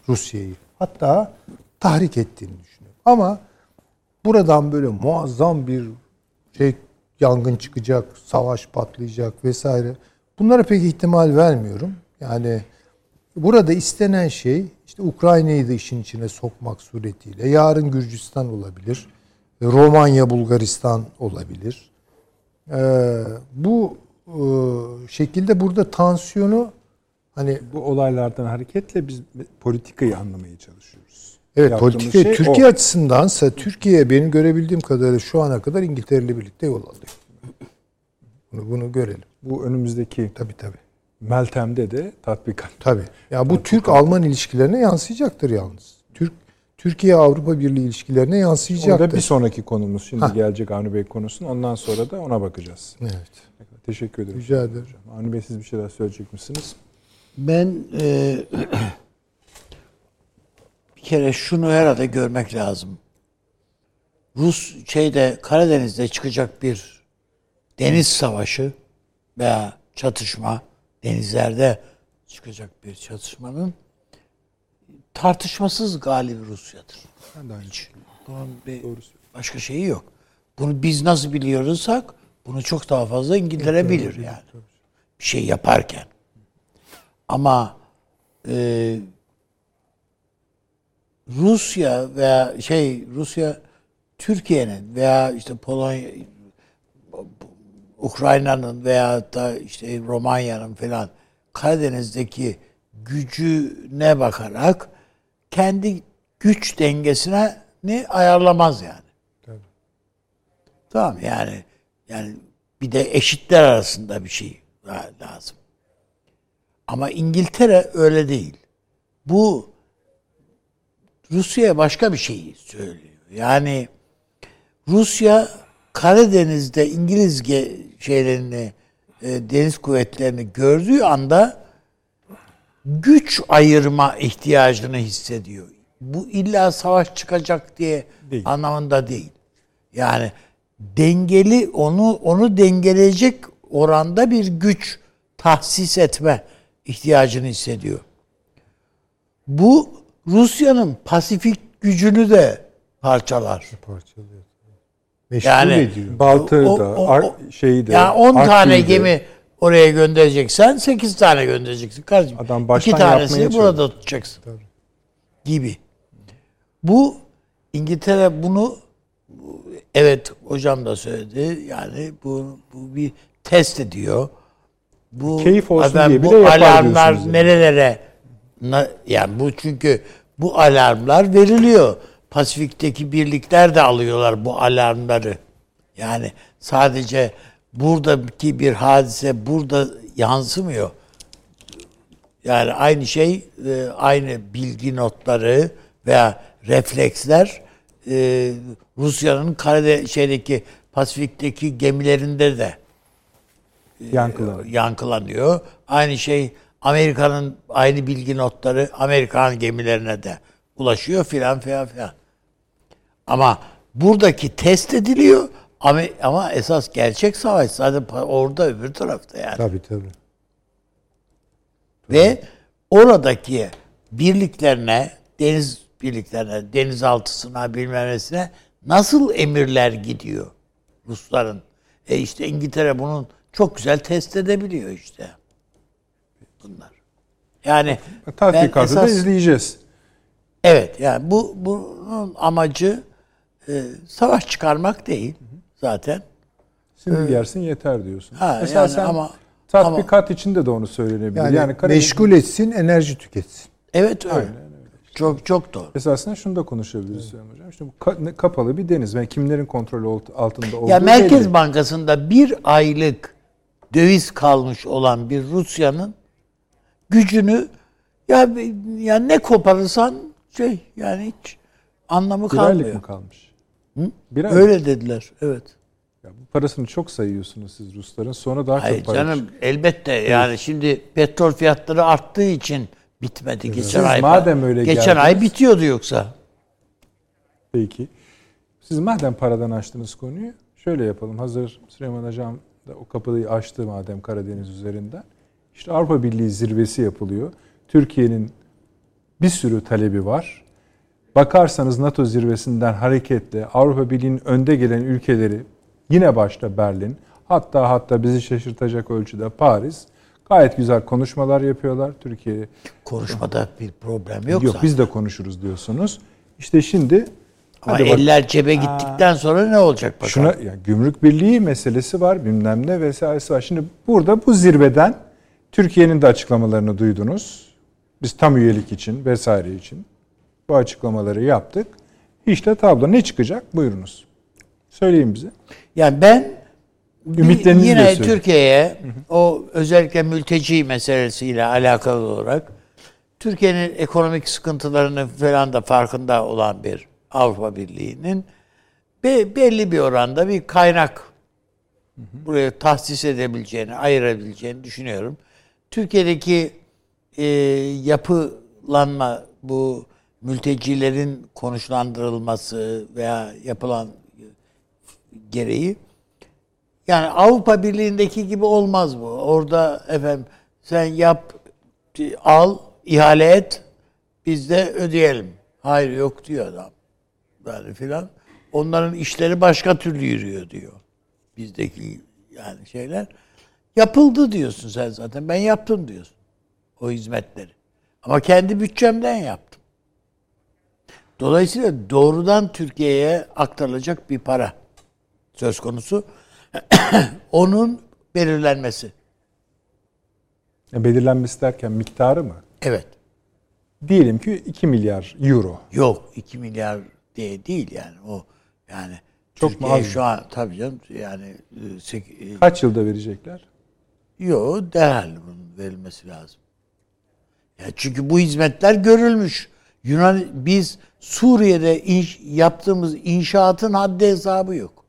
Rusya'yı. Hatta tahrik ettiğini düşünüyorum. Ama buradan böyle muazzam bir şey yangın çıkacak, savaş patlayacak vesaire. Bunlara pek ihtimal vermiyorum. Yani burada istenen şey işte Ukrayna'yı da işin içine sokmak suretiyle yarın Gürcistan olabilir. Romanya, Bulgaristan olabilir. Ee, bu e, şekilde burada tansiyonu hani Bu olaylardan hareketle biz politikayı anlamaya çalışıyoruz. evet Yaptığımız politika şey Türkiye o. açısındansa Türkiye benim görebildiğim kadarıyla şu ana kadar İngiltere ile birlikte yol alıyor. Bunu, bunu görelim. Bu önümüzdeki Tabii tabii. Meltem'de de tatbikat. Tabii. Ya bu Türk-Alman ilişkilerine yansıyacaktır yalnız. Türk Türkiye-Avrupa Birliği ilişkilerine yansıyacaktır. Orada bir sonraki konumuz şimdi Hah. gelecek Avni Bey konusun. Ondan sonra da ona bakacağız. Evet. Teşekkür ederim. Rica ederim. Avni Bey siz bir şeyler söyleyecek misiniz? Ben e, bir kere şunu herhalde görmek lazım. Rus şeyde Karadeniz'de çıkacak bir deniz savaşı veya çatışma denizlerde çıkacak bir çatışmanın tartışmasız galibi Rusya'dır. Ben de aynı Hiç bunun bir Doğru başka şeyi yok. Bunu biz nasıl biliyoruzsak bunu çok daha fazla İngiltere bilir yani. Bir şey yaparken. Ama e, Rusya veya şey Rusya Türkiye'nin veya işte Polonya Ukrayna'nın veya da işte Romanya'nın falan Karadeniz'deki gücüne bakarak kendi güç dengesine ni ayarlamaz yani. Tamam yani yani bir de eşitler arasında bir şey lazım. Ama İngiltere öyle değil. Bu Rusya'ya başka bir şey söylüyor. Yani Rusya Karadeniz'de İngiliz şeylerini e, deniz kuvvetlerini gördüğü anda güç ayırma ihtiyacını hissediyor. Bu illa savaş çıkacak diye Değil. anlamında değil. Yani dengeli onu onu dengeleyecek oranda bir güç tahsis etme ihtiyacını hissediyor. Bu Rusya'nın Pasifik gücünü de parçalar. Parçalıyor. Meşgul Yani- ediyor. Baltığı da, o- o- şeyi de. Ya 10 tane gemi oraya göndereceksen 8 tane göndereceksin kardeşim. Adam baştan İki tanesini yapmaya burada tutacaksın. Gibi. Bu İngiltere bunu evet hocam da söyledi. Yani bu, bu bir test ediyor. Bu Keyif olsun efendim, diye bu bile alarmlar yani. nerelere yani bu çünkü bu alarmlar veriliyor. Pasifik'teki birlikler de alıyorlar bu alarmları. Yani sadece buradaki bir hadise burada yansımıyor. Yani aynı şey, e, aynı bilgi notları veya refleksler e, Rusya'nın Karade şeydeki Pasifik'teki gemilerinde de Yankılanıyor. yankılanıyor. Aynı şey Amerika'nın aynı bilgi notları Amerikan gemilerine de ulaşıyor filan filan filan. Ama buradaki test ediliyor ama, ama esas gerçek savaş zaten orada öbür tarafta yani. Tabii tabii. Ve oradaki birliklerine, deniz birliklerine, denizaltısına bilmem nesine nasıl emirler gidiyor Rusların? E işte İngiltere bunun çok güzel test edebiliyor işte. Bunlar. Yani Tatbikatı ben da izleyeceğiz. Evet yani bu bunun amacı e, savaş çıkarmak değil zaten. Şimdi gelsin yeter diyorsun. Ha, Mesela yani sen ama- tatbikat içinde de onu söylenebilir. Yani, Yani, Karadeniz- meşgul etsin, enerji tüketsin. Evet öyle. Çok çok doğru. Esasında şunu da konuşabiliriz Süleyman Hocam. İşte bu kapalı bir deniz. Yani kimlerin kontrolü alt- altında olduğu Ya Merkez belli. Bankası'nda bir aylık döviz kalmış olan bir Rusya'nın gücünü ya ya ne koparırsan şey yani hiç anlamı Bir kalmıyor. mı kalmış? Bir aylık. Öyle dediler. Evet. Ya bu parasını çok sayıyorsunuz siz Rusların. Sonra daha Hayır çok para canım elbette yani şimdi petrol fiyatları arttığı için bitmedi geçen Siz ay. madem öyle geçen geldiniz- ay bitiyordu yoksa. Peki. Siz madem paradan açtınız konuyu şöyle yapalım. Hazır Süleyman Hocam da o kapıyı açtı madem Karadeniz üzerinden. İşte Avrupa Birliği zirvesi yapılıyor. Türkiye'nin bir sürü talebi var. Bakarsanız NATO zirvesinden hareketle Avrupa Birliği'nin önde gelen ülkeleri yine başta Berlin hatta hatta bizi şaşırtacak ölçüde Paris gayet güzel konuşmalar yapıyorlar. Türkiye Konuşmada bir problem yok, Yok zaten. biz de konuşuruz diyorsunuz. İşte şimdi Ama Hadi bak- eller cebe gittikten sonra ne olacak bakalım? Şuna ya, gümrük birliği meselesi var, bilmem ne vesairesi var. Şimdi burada bu zirveden Türkiye'nin de açıklamalarını duydunuz. Biz tam üyelik için vesaire için bu açıklamaları yaptık. İşte tablo ne çıkacak? Buyurunuz. Söyleyin bize. Yani ben Ümitlerinizi yine. Türkiye'ye o özellikle mülteci meselesiyle alakalı olarak Türkiye'nin ekonomik sıkıntılarının falan da farkında olan bir Avrupa Birliği'nin be- belli bir oranda bir kaynak buraya tahsis edebileceğini, ayırabileceğini düşünüyorum. Türkiye'deki e, yapılanma bu mültecilerin konuşlandırılması veya yapılan gereği yani Avrupa Birliği'ndeki gibi olmaz bu. Orada efendim sen yap, al, ihale et, biz de ödeyelim. Hayır yok diyor adam. Yani filan. Onların işleri başka türlü yürüyor diyor. Bizdeki yani şeyler. Yapıldı diyorsun sen zaten. Ben yaptım diyorsun. O hizmetleri. Ama kendi bütçemden yaptım. Dolayısıyla doğrudan Türkiye'ye aktarılacak bir para söz konusu. Onun belirlenmesi. Ya belirlenmesi derken miktarı mı? Evet. Diyelim ki 2 milyar euro. Yok 2 milyar diye değil yani o yani Çok Türkiye şu an tabii canım yani e, sek- e, Kaç yılda verecekler? yok derhal bunun verilmesi lazım. Ya çünkü bu hizmetler görülmüş. Yunan biz Suriye'de inş- yaptığımız inşaatın haddi hesabı yok.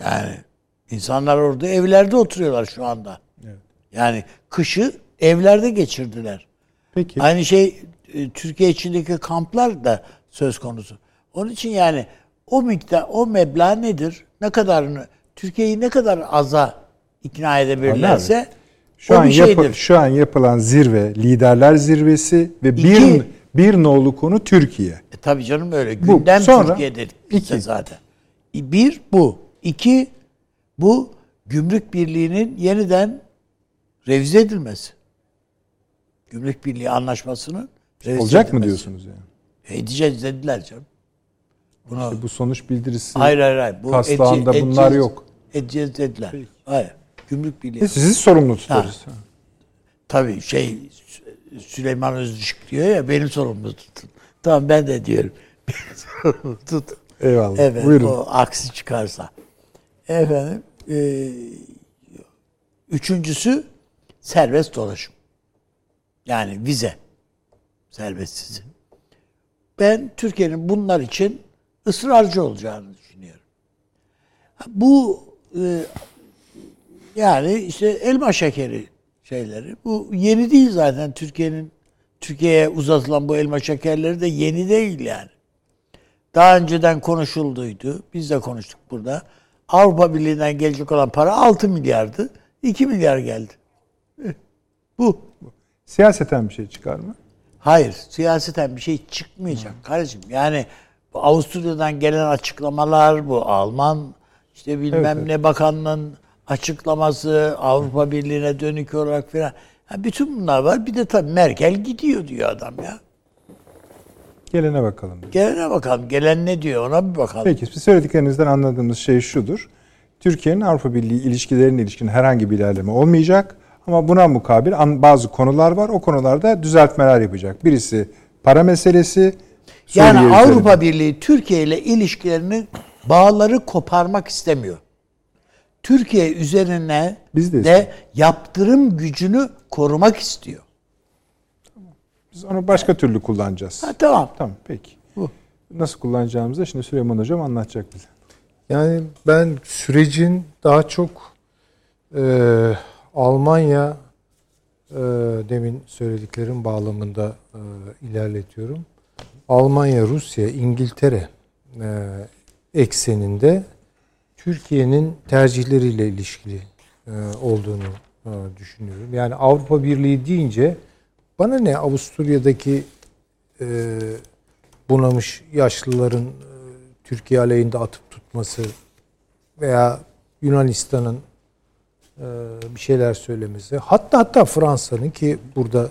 Yani insanlar orada evlerde oturuyorlar şu anda. Evet. Yani kışı evlerde geçirdiler. Peki. Aynı şey Türkiye içindeki kamplar da söz konusu. Onun için yani o miktar, o meblağ nedir? Ne kadarını, Türkiye'yi ne kadar aza ikna edebilirlerse Şu o an bir şeydir. şu an yapılan zirve liderler zirvesi ve bir İki. bir nolu konu Türkiye. E, tabii canım öyle. Bu. Gündem Sonra Türkiye dedik biz de iki. zaten. E, Bir bu. İki bu gümrük birliğinin yeniden revize edilmesi. Gümrük Birliği anlaşmasının revize Olacak mı edilmesi. diyorsunuz yani? Edeceğiz dediler canım. Bunu İşte bu sonuç bildirisi Hayır hayır hayır. Bu taslağında edece- bunlar edeceğiz- yok. Edeceğiz dediler. Hayır. Gümrük Birliği. E, sizi sorumlu tutarız. Tabii şey Sü- Süleyman Özışık diyor ya benim sorumlu tutun. Tamam ben de diyorum. Benim sorumlu tutun. Eyvallah. Evet Buyurun. o aksi çıkarsa. Efendim e, üçüncüsü serbest dolaşım. Yani vize serbestsiz. Ben Türkiye'nin bunlar için ısrarcı olacağını düşünüyorum. Bu e, yani işte elma şekeri şeyleri. Bu yeni değil zaten Türkiye'nin Türkiye'ye uzatılan bu elma şekerleri de yeni değil yani. Daha önceden konuşulduydu. Biz de konuştuk burada. Avrupa Birliği'nden gelecek olan para 6 milyardı. 2 milyar geldi. Bu. Siyaseten bir şey çıkar mı? Hayır, siyaseten bir şey çıkmayacak kardeşim. Yani bu Avusturya'dan gelen açıklamalar, bu Alman işte bilmem Evet, evet. ne bakanlığın açıklaması, Avrupa Birliği'ne dönük olarak filan. Ha, bütün bunlar var. Bir de tabii Merkel gidiyor diyor adam ya. Gelene bakalım. Gelene bakalım. Gelen ne diyor ona bir bakalım. Peki siz söylediklerinizden anladığımız şey şudur. Türkiye'nin Avrupa Birliği ilişkilerine ilişkin herhangi bir ilerleme olmayacak. Ama buna mukabil bazı konular var. O konularda düzeltmeler yapacak. Birisi para meselesi. Yani Suriye Avrupa üzerinde. Birliği Türkiye ile ilişkilerini bağları koparmak istemiyor. Türkiye üzerine Biz de de yaptırım gücünü korumak istiyor. Biz onu başka türlü kullanacağız. Ha, tamam. Tamam peki. Bu. Nasıl kullanacağımızı da şimdi Süleyman Hocam anlatacak bize. Yani ben sürecin daha çok e, Almanya e, demin söylediklerim bağlamında e, ilerletiyorum. Almanya, Rusya, İngiltere e, ekseninde Türkiye'nin tercihleriyle ilişkili e, olduğunu e, düşünüyorum. Yani Avrupa Birliği deyince bana ne Avusturya'daki e, bunamış yaşlıların e, Türkiye aleyhinde atıp tutması veya Yunanistan'ın bir şeyler söylemesi hatta hatta Fransa'nın ki burada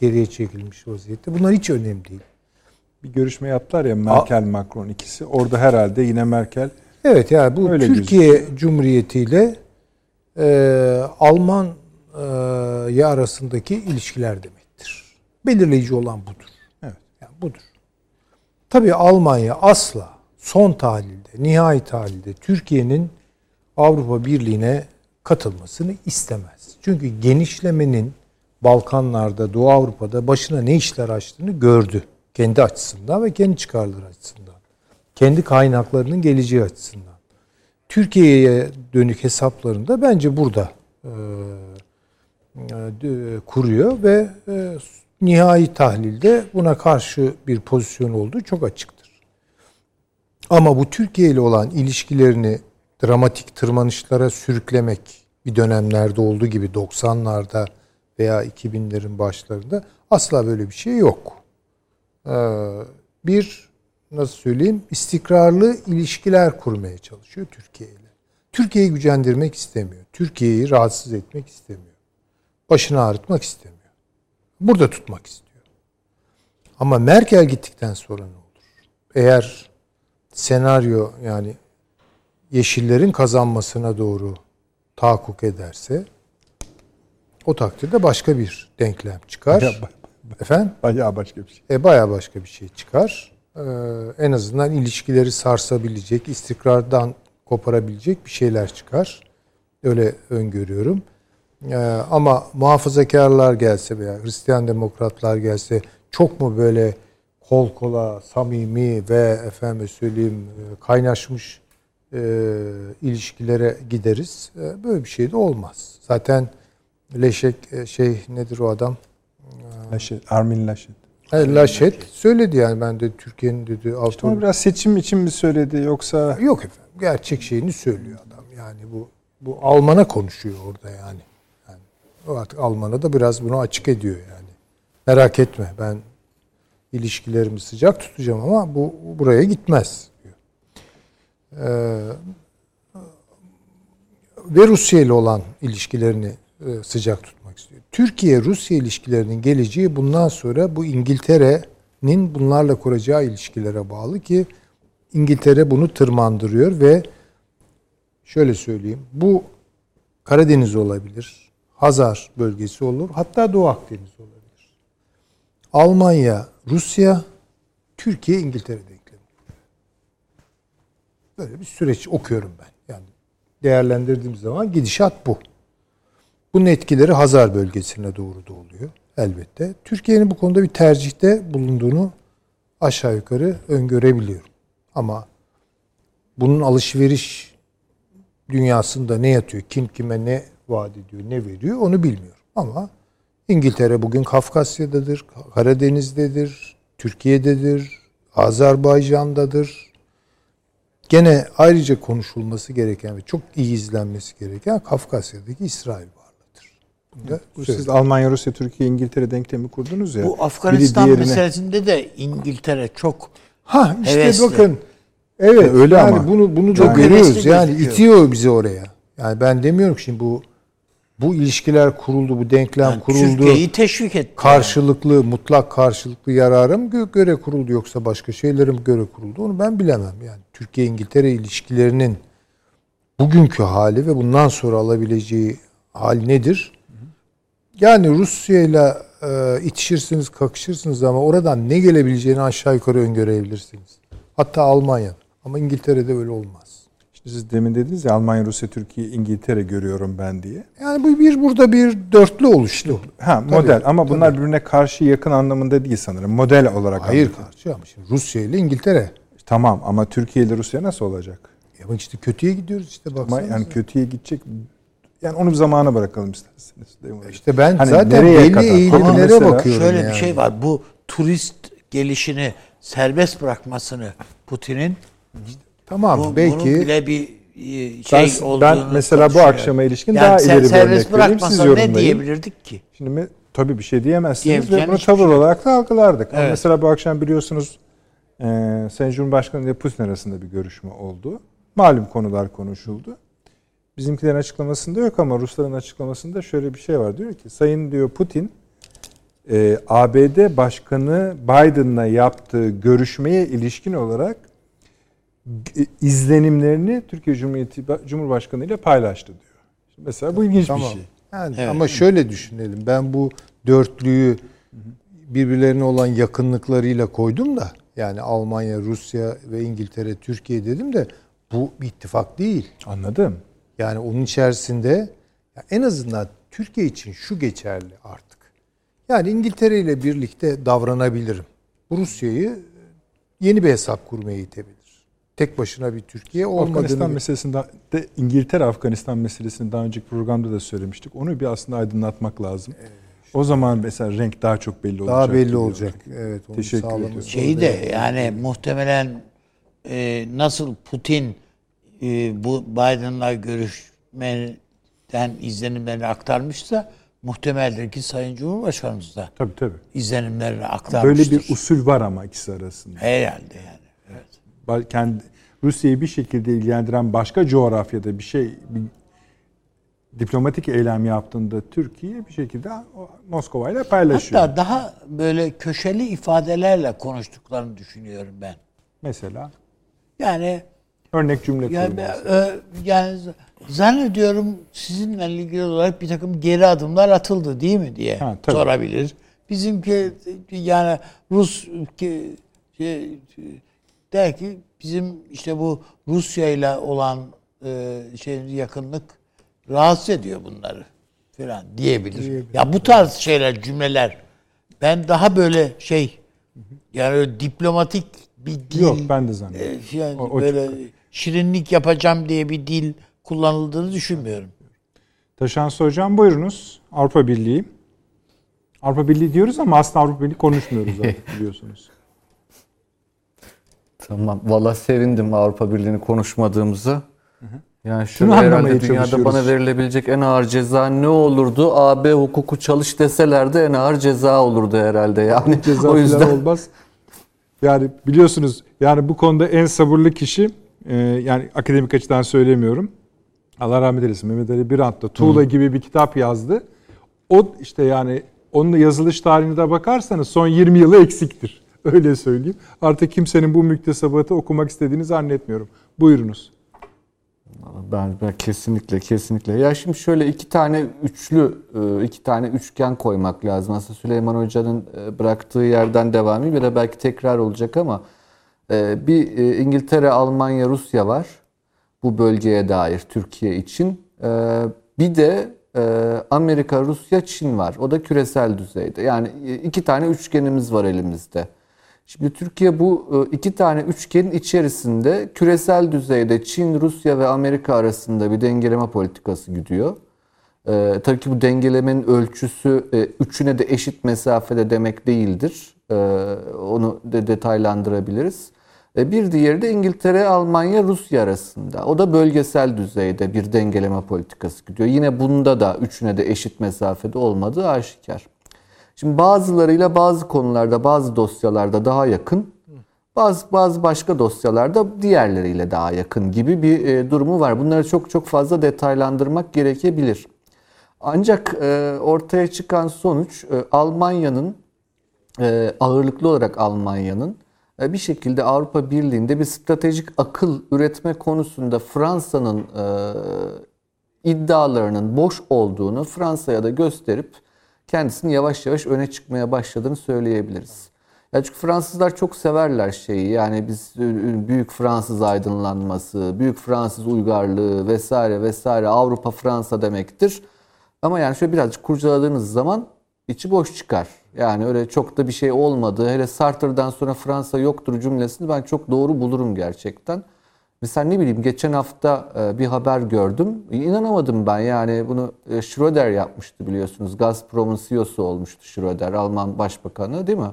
geriye çekilmiş vaziyette bunlar hiç önemli değil. bir görüşme yaptılar ya Merkel Macron ikisi. Orada herhalde yine Merkel Evet yani bu Öyle Türkiye Cumhuriyeti ile e, Alman e, arasındaki ilişkiler demektir. Belirleyici olan budur. Evet. Yani budur. Tabii Almanya asla son tahlilde, nihai tahlilde Türkiye'nin Avrupa Birliği'ne katılmasını istemez. Çünkü genişlemenin Balkanlarda, Doğu Avrupa'da başına ne işler açtığını gördü. Kendi açısından ve kendi çıkarları açısından. Kendi kaynaklarının geleceği açısından. Türkiye'ye dönük hesaplarında bence burada e, e, kuruyor ve e, nihai tahlilde buna karşı bir pozisyon olduğu çok açıktır. Ama bu Türkiye ile olan ilişkilerini dramatik tırmanışlara sürüklemek bir dönemlerde olduğu gibi 90'larda veya 2000'lerin başlarında asla böyle bir şey yok. Ee, bir nasıl söyleyeyim istikrarlı ilişkiler kurmaya çalışıyor Türkiye ile. Türkiye'yi gücendirmek istemiyor. Türkiye'yi rahatsız etmek istemiyor. Başını ağrıtmak istemiyor. Burada tutmak istiyor. Ama Merkel gittikten sonra ne olur? Eğer senaryo yani yeşillerin kazanmasına doğru tahakkuk ederse o takdirde başka bir denklem çıkar. Efendim? bayağı başka bir şey. E, bayağı başka bir şey çıkar. Ee, en azından ilişkileri sarsabilecek, istikrardan koparabilecek bir şeyler çıkar. Öyle öngörüyorum. Ee, ama muhafazakarlar gelse veya Hristiyan demokratlar gelse çok mu böyle kol kola, samimi ve efendim söyleyeyim e, kaynaşmış e, ilişkilere gideriz. E, böyle bir şey de olmaz. Zaten Leşek e, şey nedir o adam? Laşet, Armin Laşet. E, Laşet söyledi yani ben de Türkiye'nin dedi İşte onu biraz seçim için mi söyledi yoksa Yok efendim. Gerçek şeyini söylüyor adam. Yani bu bu Alman'a konuşuyor orada yani. yani o artık Alman'a da biraz bunu açık ediyor yani. Merak etme ben ilişkilerimi sıcak tutacağım ama bu buraya gitmez ve Rusya ile olan ilişkilerini e, sıcak tutmak istiyor. Türkiye-Rusya ilişkilerinin geleceği bundan sonra bu İngiltere'nin bunlarla kuracağı ilişkilere bağlı ki İngiltere bunu tırmandırıyor ve şöyle söyleyeyim bu Karadeniz olabilir, Hazar bölgesi olur, hatta Doğu Akdeniz olabilir. Almanya, Rusya, Türkiye, İngiltere denklemi. Böyle bir süreç okuyorum ben. Yani değerlendirdiğim zaman gidişat bu. Bunun etkileri Hazar bölgesine doğru da oluyor elbette. Türkiye'nin bu konuda bir tercihte bulunduğunu aşağı yukarı öngörebiliyorum. Ama bunun alışveriş dünyasında ne yatıyor, kim kime ne vaat ediyor, ne veriyor onu bilmiyorum. Ama İngiltere bugün Kafkasya'dadır, Karadeniz'dedir, Türkiye'dedir, Azerbaycan'dadır. Gene ayrıca konuşulması gereken ve çok iyi izlenmesi gereken Kafkasya'daki İsrail varlığıdır. Bu siz Almanya, Rusya, Türkiye, İngiltere denklemi kurdunuz ya. Bu Afganistan diğerine- meselesinde de İngiltere çok Ha işte Hevesli. bakın. Evet Öyle yani ama. bunu bunu da Çok görüyoruz. Yani gözüküyor. itiyor bizi oraya. Yani ben demiyorum ki şimdi bu bu ilişkiler kuruldu, bu denklem yani kuruldu. Türkiye'yi teşvik etti. karşılıklı, mutlak karşılıklı yararım gö- göre kuruldu yoksa başka şeylerim göre kuruldu. Onu ben bilemem. Yani Türkiye İngiltere ilişkilerinin bugünkü hali ve bundan sonra alabileceği hal nedir? Yani Rusya ile e, itişirsiniz, kakışırsınız ama oradan ne gelebileceğini aşağı yukarı öngörebilirsiniz. Hatta Almanya. Ama İngiltere'de öyle olmaz. İşte siz demin dediniz ya Almanya, Rusya, Türkiye, İngiltere görüyorum ben diye. Yani bu bir burada bir dörtlü oluştu. Ha model ama bunlar birbirine karşı yakın anlamında değil sanırım. Model olarak. Hayır anlatıyor. karşı ama şimdi Rusya ile İngiltere. Tamam ama Türkiye ile Rusya nasıl olacak? Ya bak işte kötüye gidiyoruz işte Ama baksana. yani kötüye gidecek. Yani onu bir zamana bırakalım isterseniz. İşte ben Hani zaten nereye belli kadar? Ama eğilimlere bakıyorum Şöyle yani. bir şey var. Bu turist gelişini serbest bırakmasını Putin'in Tamam bu, bunun belki bile bir e, şey Ben- olduğunu ben mesela bu akşama ilişkin yani daha sen ileri bir örnek vereyim, siz bırakmasa ne yorumlayın. diyebilirdik ki? Şimdi mi- tabii bir şey diyemezsiniz ve bunu tavır şey olarak da algılardık. Ama Evet. mesela bu akşam biliyorsunuz e, Sayın Cumhurbaşkanı ile Putin arasında bir görüşme oldu. Malum konular konuşuldu. Bizimkilerin açıklamasında yok ama Rusların açıklamasında şöyle bir şey var. Diyor ki Sayın diyor Putin e, ABD Başkanı Biden'la yaptığı görüşmeye ilişkin olarak izlenimlerini Türkiye Cumhuriyeti Ba- Cumhurbaşkanı ile paylaştı diyor. Mesela bu ilginç Tamam. bir şey. Yani Evet. ama şöyle düşünelim. Ben bu dörtlüyü birbirlerine olan yakınlıklarıyla koydum da yani Almanya, Rusya ve İngiltere, Türkiye dedim de bu bir ittifak değil. Anladım. Yani onun içerisinde en azından Türkiye için şu geçerli artık. Yani İngiltere ile birlikte davranabilirim. Rusya'yı yeni bir hesap kurmaya itebilir. Tek başına bir Türkiye Afganistan olmadığını meselesinde de İngiltere Afganistan meselesini daha önceki programda da söylemiştik. Onu bir aslında aydınlatmak lazım. O zaman mesela renk daha çok belli olacak. daha belli gibi olacak. Evet, onu Teşekkür ediyorum. Şeyi de yani muhtemelen e, nasıl Putin e, bu Biden'la görüşmeden izlenimlerini aktarmışsa muhtemeldir ki Sayın Cumhurbaşkanımız da Tabii tabii. izlenimlerini Böyle aktarmıştır. bir usul var ama ikisi arasında. Herhalde yani. Kendi Rusya'yı bir şekilde ilgilendiren başka coğrafyada bir şey bir diplomatik eylem yaptığında Türkiye bir şekilde Moskova ile paylaşıyor. Hatta daha böyle köşeli ifadelerle konuştuklarını düşünüyorum ben. Mesela Yani örnek cümle yani, e, yani z- zannediyorum sizinle ilgili olarak bir takım geri adımlar atıldı değil mi diye Ha, tabii. sorabilir. Bizimki yani Rus ki şey, der ki bizim işte bu Rusya ile olan e, şey yakınlık rahatsız ediyor bunları falan diyebilir. Ya bu tarz şeyler cümleler ben daha böyle şey yani öyle diplomatik bir dil Yok ben de zannediyorum. e, yani O- o böyle şirinlik yapacağım diye bir dil kullanıldığını düşünmüyorum. Taşansı Hocam buyurunuz. Avrupa Birliği. Avrupa Birliği diyoruz ama aslında Avrupa Birliği konuşmuyoruz artık biliyorsunuz. Tamam. Valla sevindim Avrupa Birliği'ni konuşmadığımıza. Yani şunu herhalde dünyada bana verilebilecek en ağır ceza ne olurdu? AB hukuku çalış deselerdi en ağır ceza olurdu herhalde. Yani Ceza o yüzden olmaz. Yani biliyorsunuz yani bu konuda en sabırlı kişi e, yani akademik açıdan söylemiyorum. Allah rahmet eylesin Mehmet Ali Birant da Tuğla gibi bir kitap yazdı. O işte yani onun yazılış tarihine de bakarsanız son 20 yılı eksiktir. Öyle söyleyeyim. Artık kimsenin bu müktesebatı okumak istediğini zannetmiyorum. Buyurunuz. Ben, ben kesinlikle kesinlikle. Ya şimdi şöyle iki tane üçlü, e, iki tane üçgen koymak lazım. Aslında Süleyman Hoca'nın e, bıraktığı yerden devam edeyim ya da belki tekrar olacak ama e, bir İngiltere, Almanya, Rusya var. Bu bölgeye dair Türkiye için. Bir de Amerika, Rusya, Çin var. O da küresel düzeyde. Yani iki tane üçgenimiz var elimizde. Şimdi Türkiye bu e, iki tane üçgenin içerisinde küresel düzeyde Çin, Rusya ve Amerika arasında bir dengeleme politikası gidiyor. Ee, tabii ki bu dengelemenin ölçüsü e, üçüne de eşit mesafede demek değildir. Ee, onu de detaylandırabiliriz. E, bir diğeri de İngiltere, Almanya, Rusya arasında. O da bölgesel düzeyde bir dengeleme politikası gidiyor. Yine bunda da üçüne de eşit mesafede olmadığı aşikar. Şimdi bazılarıyla bazı konularda, bazı dosyalarda daha yakın, bazı bazı başka dosyalarda diğerleriyle daha yakın gibi bir e, durumu var. Bunları çok çok fazla detaylandırmak gerekebilir. Ancak e, ortaya çıkan sonuç e, Almanya'nın e, ağırlıklı olarak Almanya'nın e, bir şekilde Avrupa Birliği'nde bir stratejik akıl üretme konusunda Fransa'nın e, iddialarının boş olduğunu Fransa'ya da gösterip kendisini yavaş yavaş öne çıkmaya başladığını söyleyebiliriz. Ya çünkü Fransızlar çok severler şeyi. Yani biz e, büyük Fransız aydınlanması, büyük Fransız uygarlığı vesaire vesaire Avrupa Fransa demektir. Ama yani şöyle birazcık kurcaladığınız zaman içi boş çıkar. Yani öyle çok da bir şey olmadı. Hele Sartre'dan sonra Fransa yoktur cümlesini ben çok doğru bulurum gerçekten. Mesela ne bileyim geçen hafta e, bir haber gördüm. İnanamadım ben yani bunu e, Schröder yapmıştı biliyorsunuz. Gazprom'un CEO'su olmuştu Schröder, Alman Başbakanı değil mi?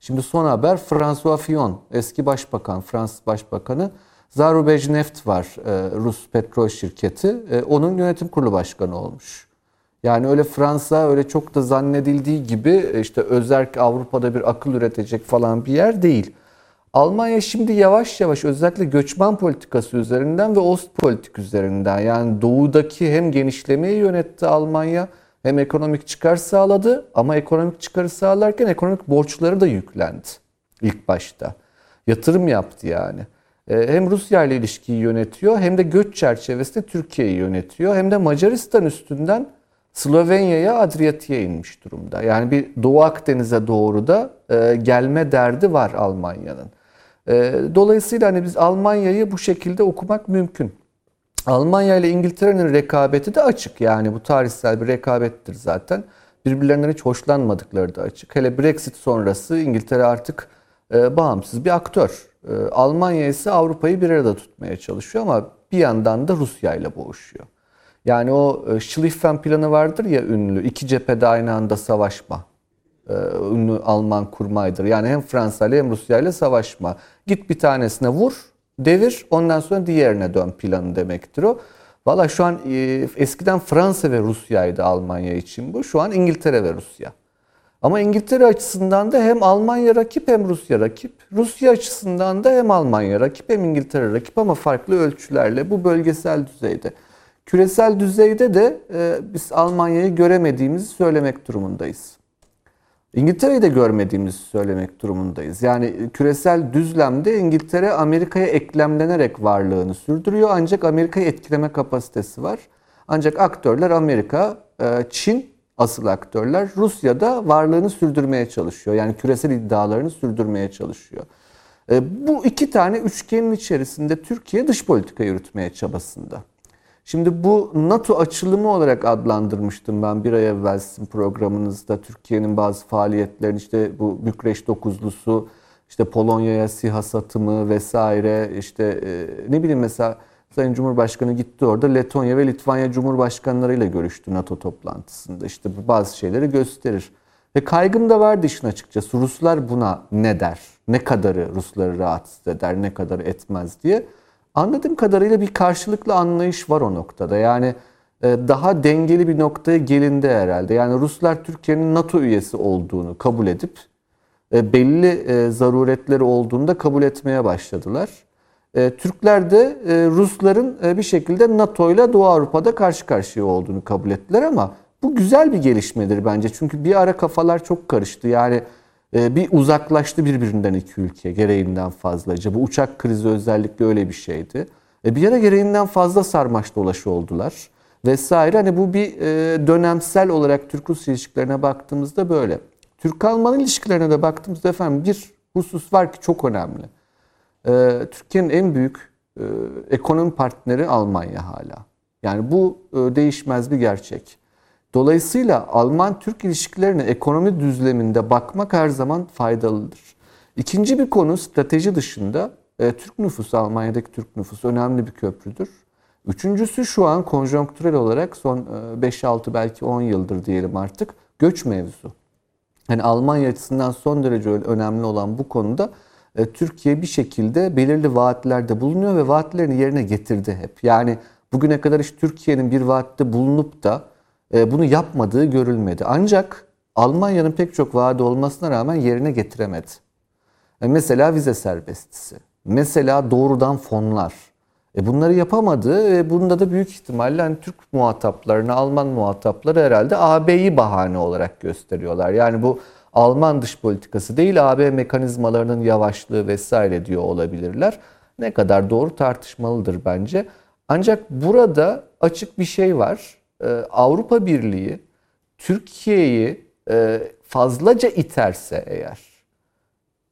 Şimdi son haber François Fillon, eski başbakan, Fransız başbakanı. Zarubezhneft var, e, Rus petrol şirketi. Onun yönetim kurulu başkanı olmuş. Yani öyle Fransa öyle çok da zannedildiği gibi işte özerk Avrupa'da bir akıl üretecek falan bir yer değil. Almanya şimdi yavaş yavaş özellikle göçmen politikası üzerinden ve Ostpolitik üzerinden yani doğudaki hem genişlemeyi yönetti Almanya Hem ekonomik çıkar sağladı ama ekonomik çıkarı sağlarken ekonomik borçları da yüklendi ilk başta. Yatırım yaptı yani. E, hem Rusya ile ilişkiyi yönetiyor hem de göç çerçevesinde Türkiye'yi yönetiyor. Hem de Macaristan üstünden Slovenya'ya, Adriyatik'e inmiş durumda. Yani bir Doğu Akdeniz'e doğru da e, gelme derdi var Almanya'nın. E, dolayısıyla hani biz Almanya'yı bu şekilde okumak mümkün. Almanya ile İngiltere'nin rekabeti de açık. Yani bu tarihsel bir rekabettir zaten. Birbirlerinden hiç hoşlanmadıkları da açık. Hele Brexit sonrası İngiltere artık e, bağımsız bir aktör. E, Almanya ise Avrupa'yı bir arada tutmaya çalışıyor ama bir yandan da Rusya ile boğuşuyor. Yani o e, Schlieffen planı vardır ya ünlü. iki cephede aynı anda savaşma. E, ünlü Alman kurmaydır. Yani hem Fransa ile hem Rusya ile savaşma. Git bir tanesine vur, devir ondan sonra diğerine dön planı demektir o. Valla şu an e, eskiden Fransa ve Rusya'ydı Almanya için bu. Şu an İngiltere ve Rusya. Ama İngiltere açısından da hem Almanya rakip hem Rusya rakip. Rusya açısından da hem Almanya rakip hem İngiltere rakip ama farklı ölçülerle bu bölgesel düzeyde. Küresel düzeyde de e, biz Almanya'yı göremediğimizi söylemek durumundayız. İngiltere'yi de görmediğimizi söylemek durumundayız. Yani küresel düzlemde İngiltere Amerika'ya eklemlenerek varlığını sürdürüyor ancak Amerika'yı etkileme kapasitesi var. Ancak aktörler Amerika, e, Çin asıl aktörler Rusya'da varlığını sürdürmeye çalışıyor. Yani küresel iddialarını sürdürmeye çalışıyor. E, bu iki tane üçgenin içerisinde Türkiye dış politika yürütmeye çabasında. Şimdi bu NATO açılımı olarak adlandırmıştım ben bir ay evvel sizin programınızda. Türkiye'nin bazı faaliyetlerini işte bu Bükreş dokuzlusu, işte Polonya'ya SİHA satımı vesaire işte e, ne bileyim mesela Sayın Cumhurbaşkanı gitti orada Letonya ve Litvanya Cumhurbaşkanlarıyla görüştü NATO toplantısında. İşte bu bazı şeyleri gösterir. Ve kaygım da vardı işin açıkçası. Ruslar buna ne der? Ne kadarı Rusları rahatsız eder, ne kadarı etmez diye. Anladığım kadarıyla bir karşılıklı anlayış var o noktada. Yani e, daha dengeli bir noktaya gelindi herhalde. Yani Ruslar Türkiye'nin NATO üyesi olduğunu kabul edip e, belli e, zaruretleri olduğunu da kabul etmeye başladılar. Türkler de Rusların bir şekilde NATO ile Doğu Avrupa'da karşı karşıya olduğunu kabul ettiler ama bu güzel bir gelişmedir bence. Çünkü bir ara kafalar çok karıştı. Yani bir uzaklaştı birbirinden iki ülke gereğinden fazlaca. Bu uçak krizi özellikle öyle bir şeydi. E, bir ara gereğinden fazla sarmaş dolaşı oldular vesaire. Hani bu bir e, dönemsel olarak Türk-Rus ilişkilerine baktığımızda böyle. Türk-Alman ilişkilerine de baktığımızda efendim bir husus var ki çok önemli. E, Türkiye'nin en büyük ekonomi partneri Almanya hala. Yani bu değişmez bir gerçek. Dolayısıyla Alman-Türk ilişkilerine ekonomi düzleminde bakmak her zaman faydalıdır. İkinci bir konu strateji dışında e, Türk nüfusu, Almanya'daki Türk nüfusu önemli bir köprüdür. Üçüncüsü şu an konjonktürel olarak son 5-6 e, belki 10 yıldır diyelim artık göç mevzu. Yani Almanya açısından son derece önemli olan bu konuda e, Türkiye bir şekilde belirli vaatlerde bulunuyor ve vaatlerini yerine getirdi hep. Yani bugüne kadar hiç Türkiye'nin bir vaatte bulunup da bunu yapmadığı görülmedi. Ancak Almanya'nın pek çok vaadi olmasına rağmen yerine getiremedi. E, mesela vize serbestisi. Mesela doğrudan fonlar. E bunları yapamadı ve bunda da büyük ihtimalle hani Türk muhataplarını, Alman muhatapları herhalde AB'yi bahane olarak gösteriyorlar. Yani bu Alman dış politikası değil AB mekanizmalarının yavaşlığı vesaire diyor olabilirler. Ne kadar doğru tartışmalıdır bence. Ancak burada açık bir şey var. Ee, Avrupa Birliği Türkiye'yi e, fazlaca iterse eğer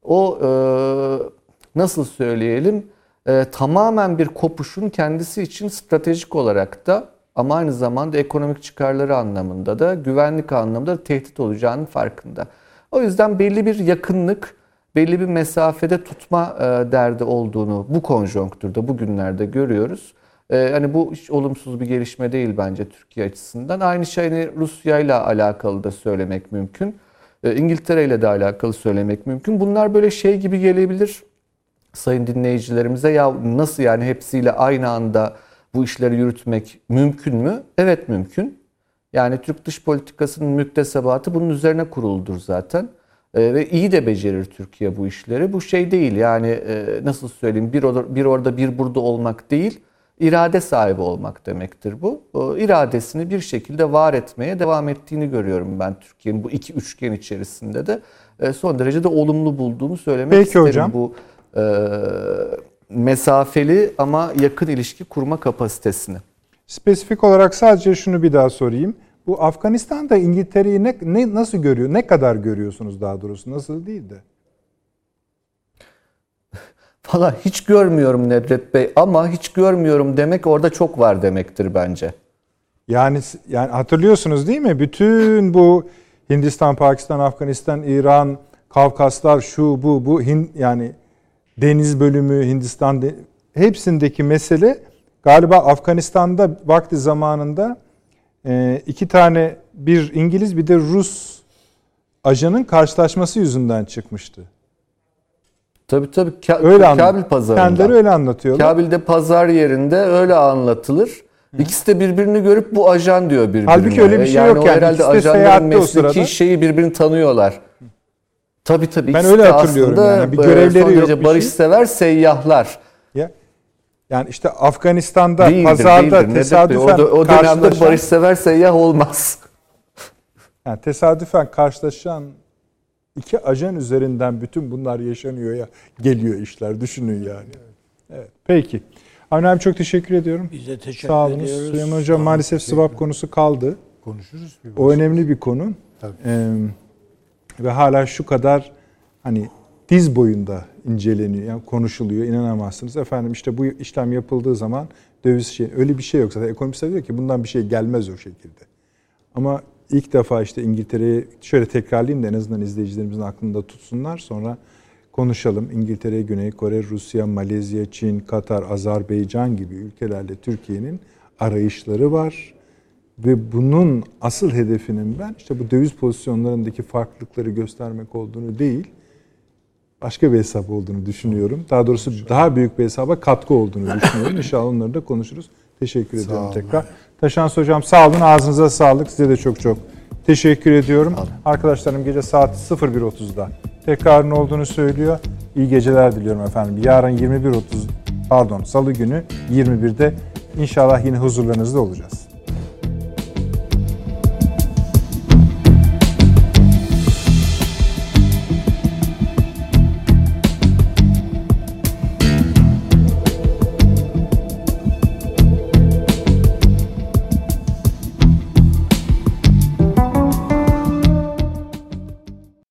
o e, nasıl söyleyelim e, tamamen bir kopuşun kendisi için stratejik olarak da ama aynı zamanda ekonomik çıkarları anlamında da güvenlik anlamında da tehdit olacağının farkında. O yüzden belli bir yakınlık, belli bir mesafede tutma derdi olduğunu bu konjonktürde bugünlerde görüyoruz. Ee, hani bu hiç olumsuz bir gelişme değil bence Türkiye açısından. Aynı şey hani Rusya ile alakalı da söylemek mümkün. Ee, İngiltere ile de alakalı söylemek mümkün. Bunlar böyle şey gibi gelebilir sayın dinleyicilerimize. Ya nasıl yani hepsiyle aynı anda bu işleri yürütmek mümkün mü? Evet mümkün. Yani Türk dış politikasının müktesebatı bunun üzerine kuruludur zaten. Ee, ve iyi de becerir Türkiye bu işleri. Bu şey değil yani e, nasıl söyleyeyim bir, orada, bir burada olmak değil irade sahibi olmak demektir bu. O iradesini bir şekilde var etmeye devam ettiğini görüyorum ben Türkiye'nin bu iki üçgen içerisinde de E, son derece de olumlu bulduğumu söylemek Peki isterim. hocam. Bu e, mesafeli ama yakın ilişki kurma kapasitesini. Spesifik olarak sadece şunu bir daha sorayım. Bu Afganistan'da İngiltere'yi ne, ne nasıl görüyor? Ne kadar görüyorsunuz daha doğrusu? Nasıl değil de? Valla hiç görmüyorum Nedret Bey ama hiç görmüyorum demek orada çok var demektir bence. Yani yani hatırlıyorsunuz değil mi? Bütün bu Hindistan, Pakistan, Afganistan, İran, Kavkaslar şu bu bu Hin, yani deniz bölümü Hindistan de- hepsindeki mesele galiba Afganistan'da vakti zamanında e, iki tane bir İngiliz bir de Rus ajanın karşılaşması yüzünden çıkmıştı. Tabii tabii Ka- Öyle anlat- Kabil pazarında. Kendileri öyle anlatıyorlar. Kabil'de pazar yerinde öyle anlatılır. İkisi de birbirini görüp bu ajan diyor birbirine. Halbuki öyle bir şey yok o yani. herhalde İkisi de ajanların mesleki şeyi birbirini tanıyorlar. Tabii tabii. Ben öyle hatırlıyorum aslında, yani. Bir e, görevleri yok, bir barışsever seyyahlar. Ya yani işte Afganistan'da Değildir, pazarda değildir. Tesadüfen o, da- o dönemde karşılaşan barışsever seyyah olmaz. yani tesadüfen karşılaşan iki ajan üzerinden bütün bunlar yaşanıyor ya geliyor işler düşünün yani. Evet. Peki. Avni abi çok teşekkür ediyorum. Biz de teşekkür Sağ olun. ediyoruz. Süleyman Hocam maalesef swap konusu kaldı. Konuşuruz bir O önemli bir konu. Tabii. Ee, ve hala şu kadar hani diz boyunda inceleniyor, yani konuşuluyor. inanamazsınız. Efendim işte bu işlem yapıldığı zaman döviz şey öyle bir şey yok zaten. Ekonomistler diyor ki bundan bir şey gelmez o şekilde. Ama ilk defa işte İngiltere'ye şöyle tekrarlayayım da en azından izleyicilerimizin aklında tutsunlar. Sonra konuşalım. İngiltere, Güney Kore, Rusya, Malezya, Çin, Katar, Azerbaycan gibi ülkelerle Türkiye'nin arayışları var. Ve bunun asıl hedefinin ben işte bu döviz pozisyonlarındaki farklılıkları göstermek olduğunu değil, başka bir hesap olduğunu düşünüyorum. Daha doğrusu daha büyük bir hesaba katkı olduğunu düşünüyorum. İnşallah onları da konuşuruz. Teşekkür ediyorum tekrar. Taşans Hocam sağ olun. Ağzınıza sağlık. Size de çok çok teşekkür ediyorum. Arkadaşlarım gece saat 01.30'da tekrarın olduğunu söylüyor. İyi geceler diliyorum efendim. Yarın 21.30 pardon salı günü 21'de inşallah yine huzurlarınızda olacağız.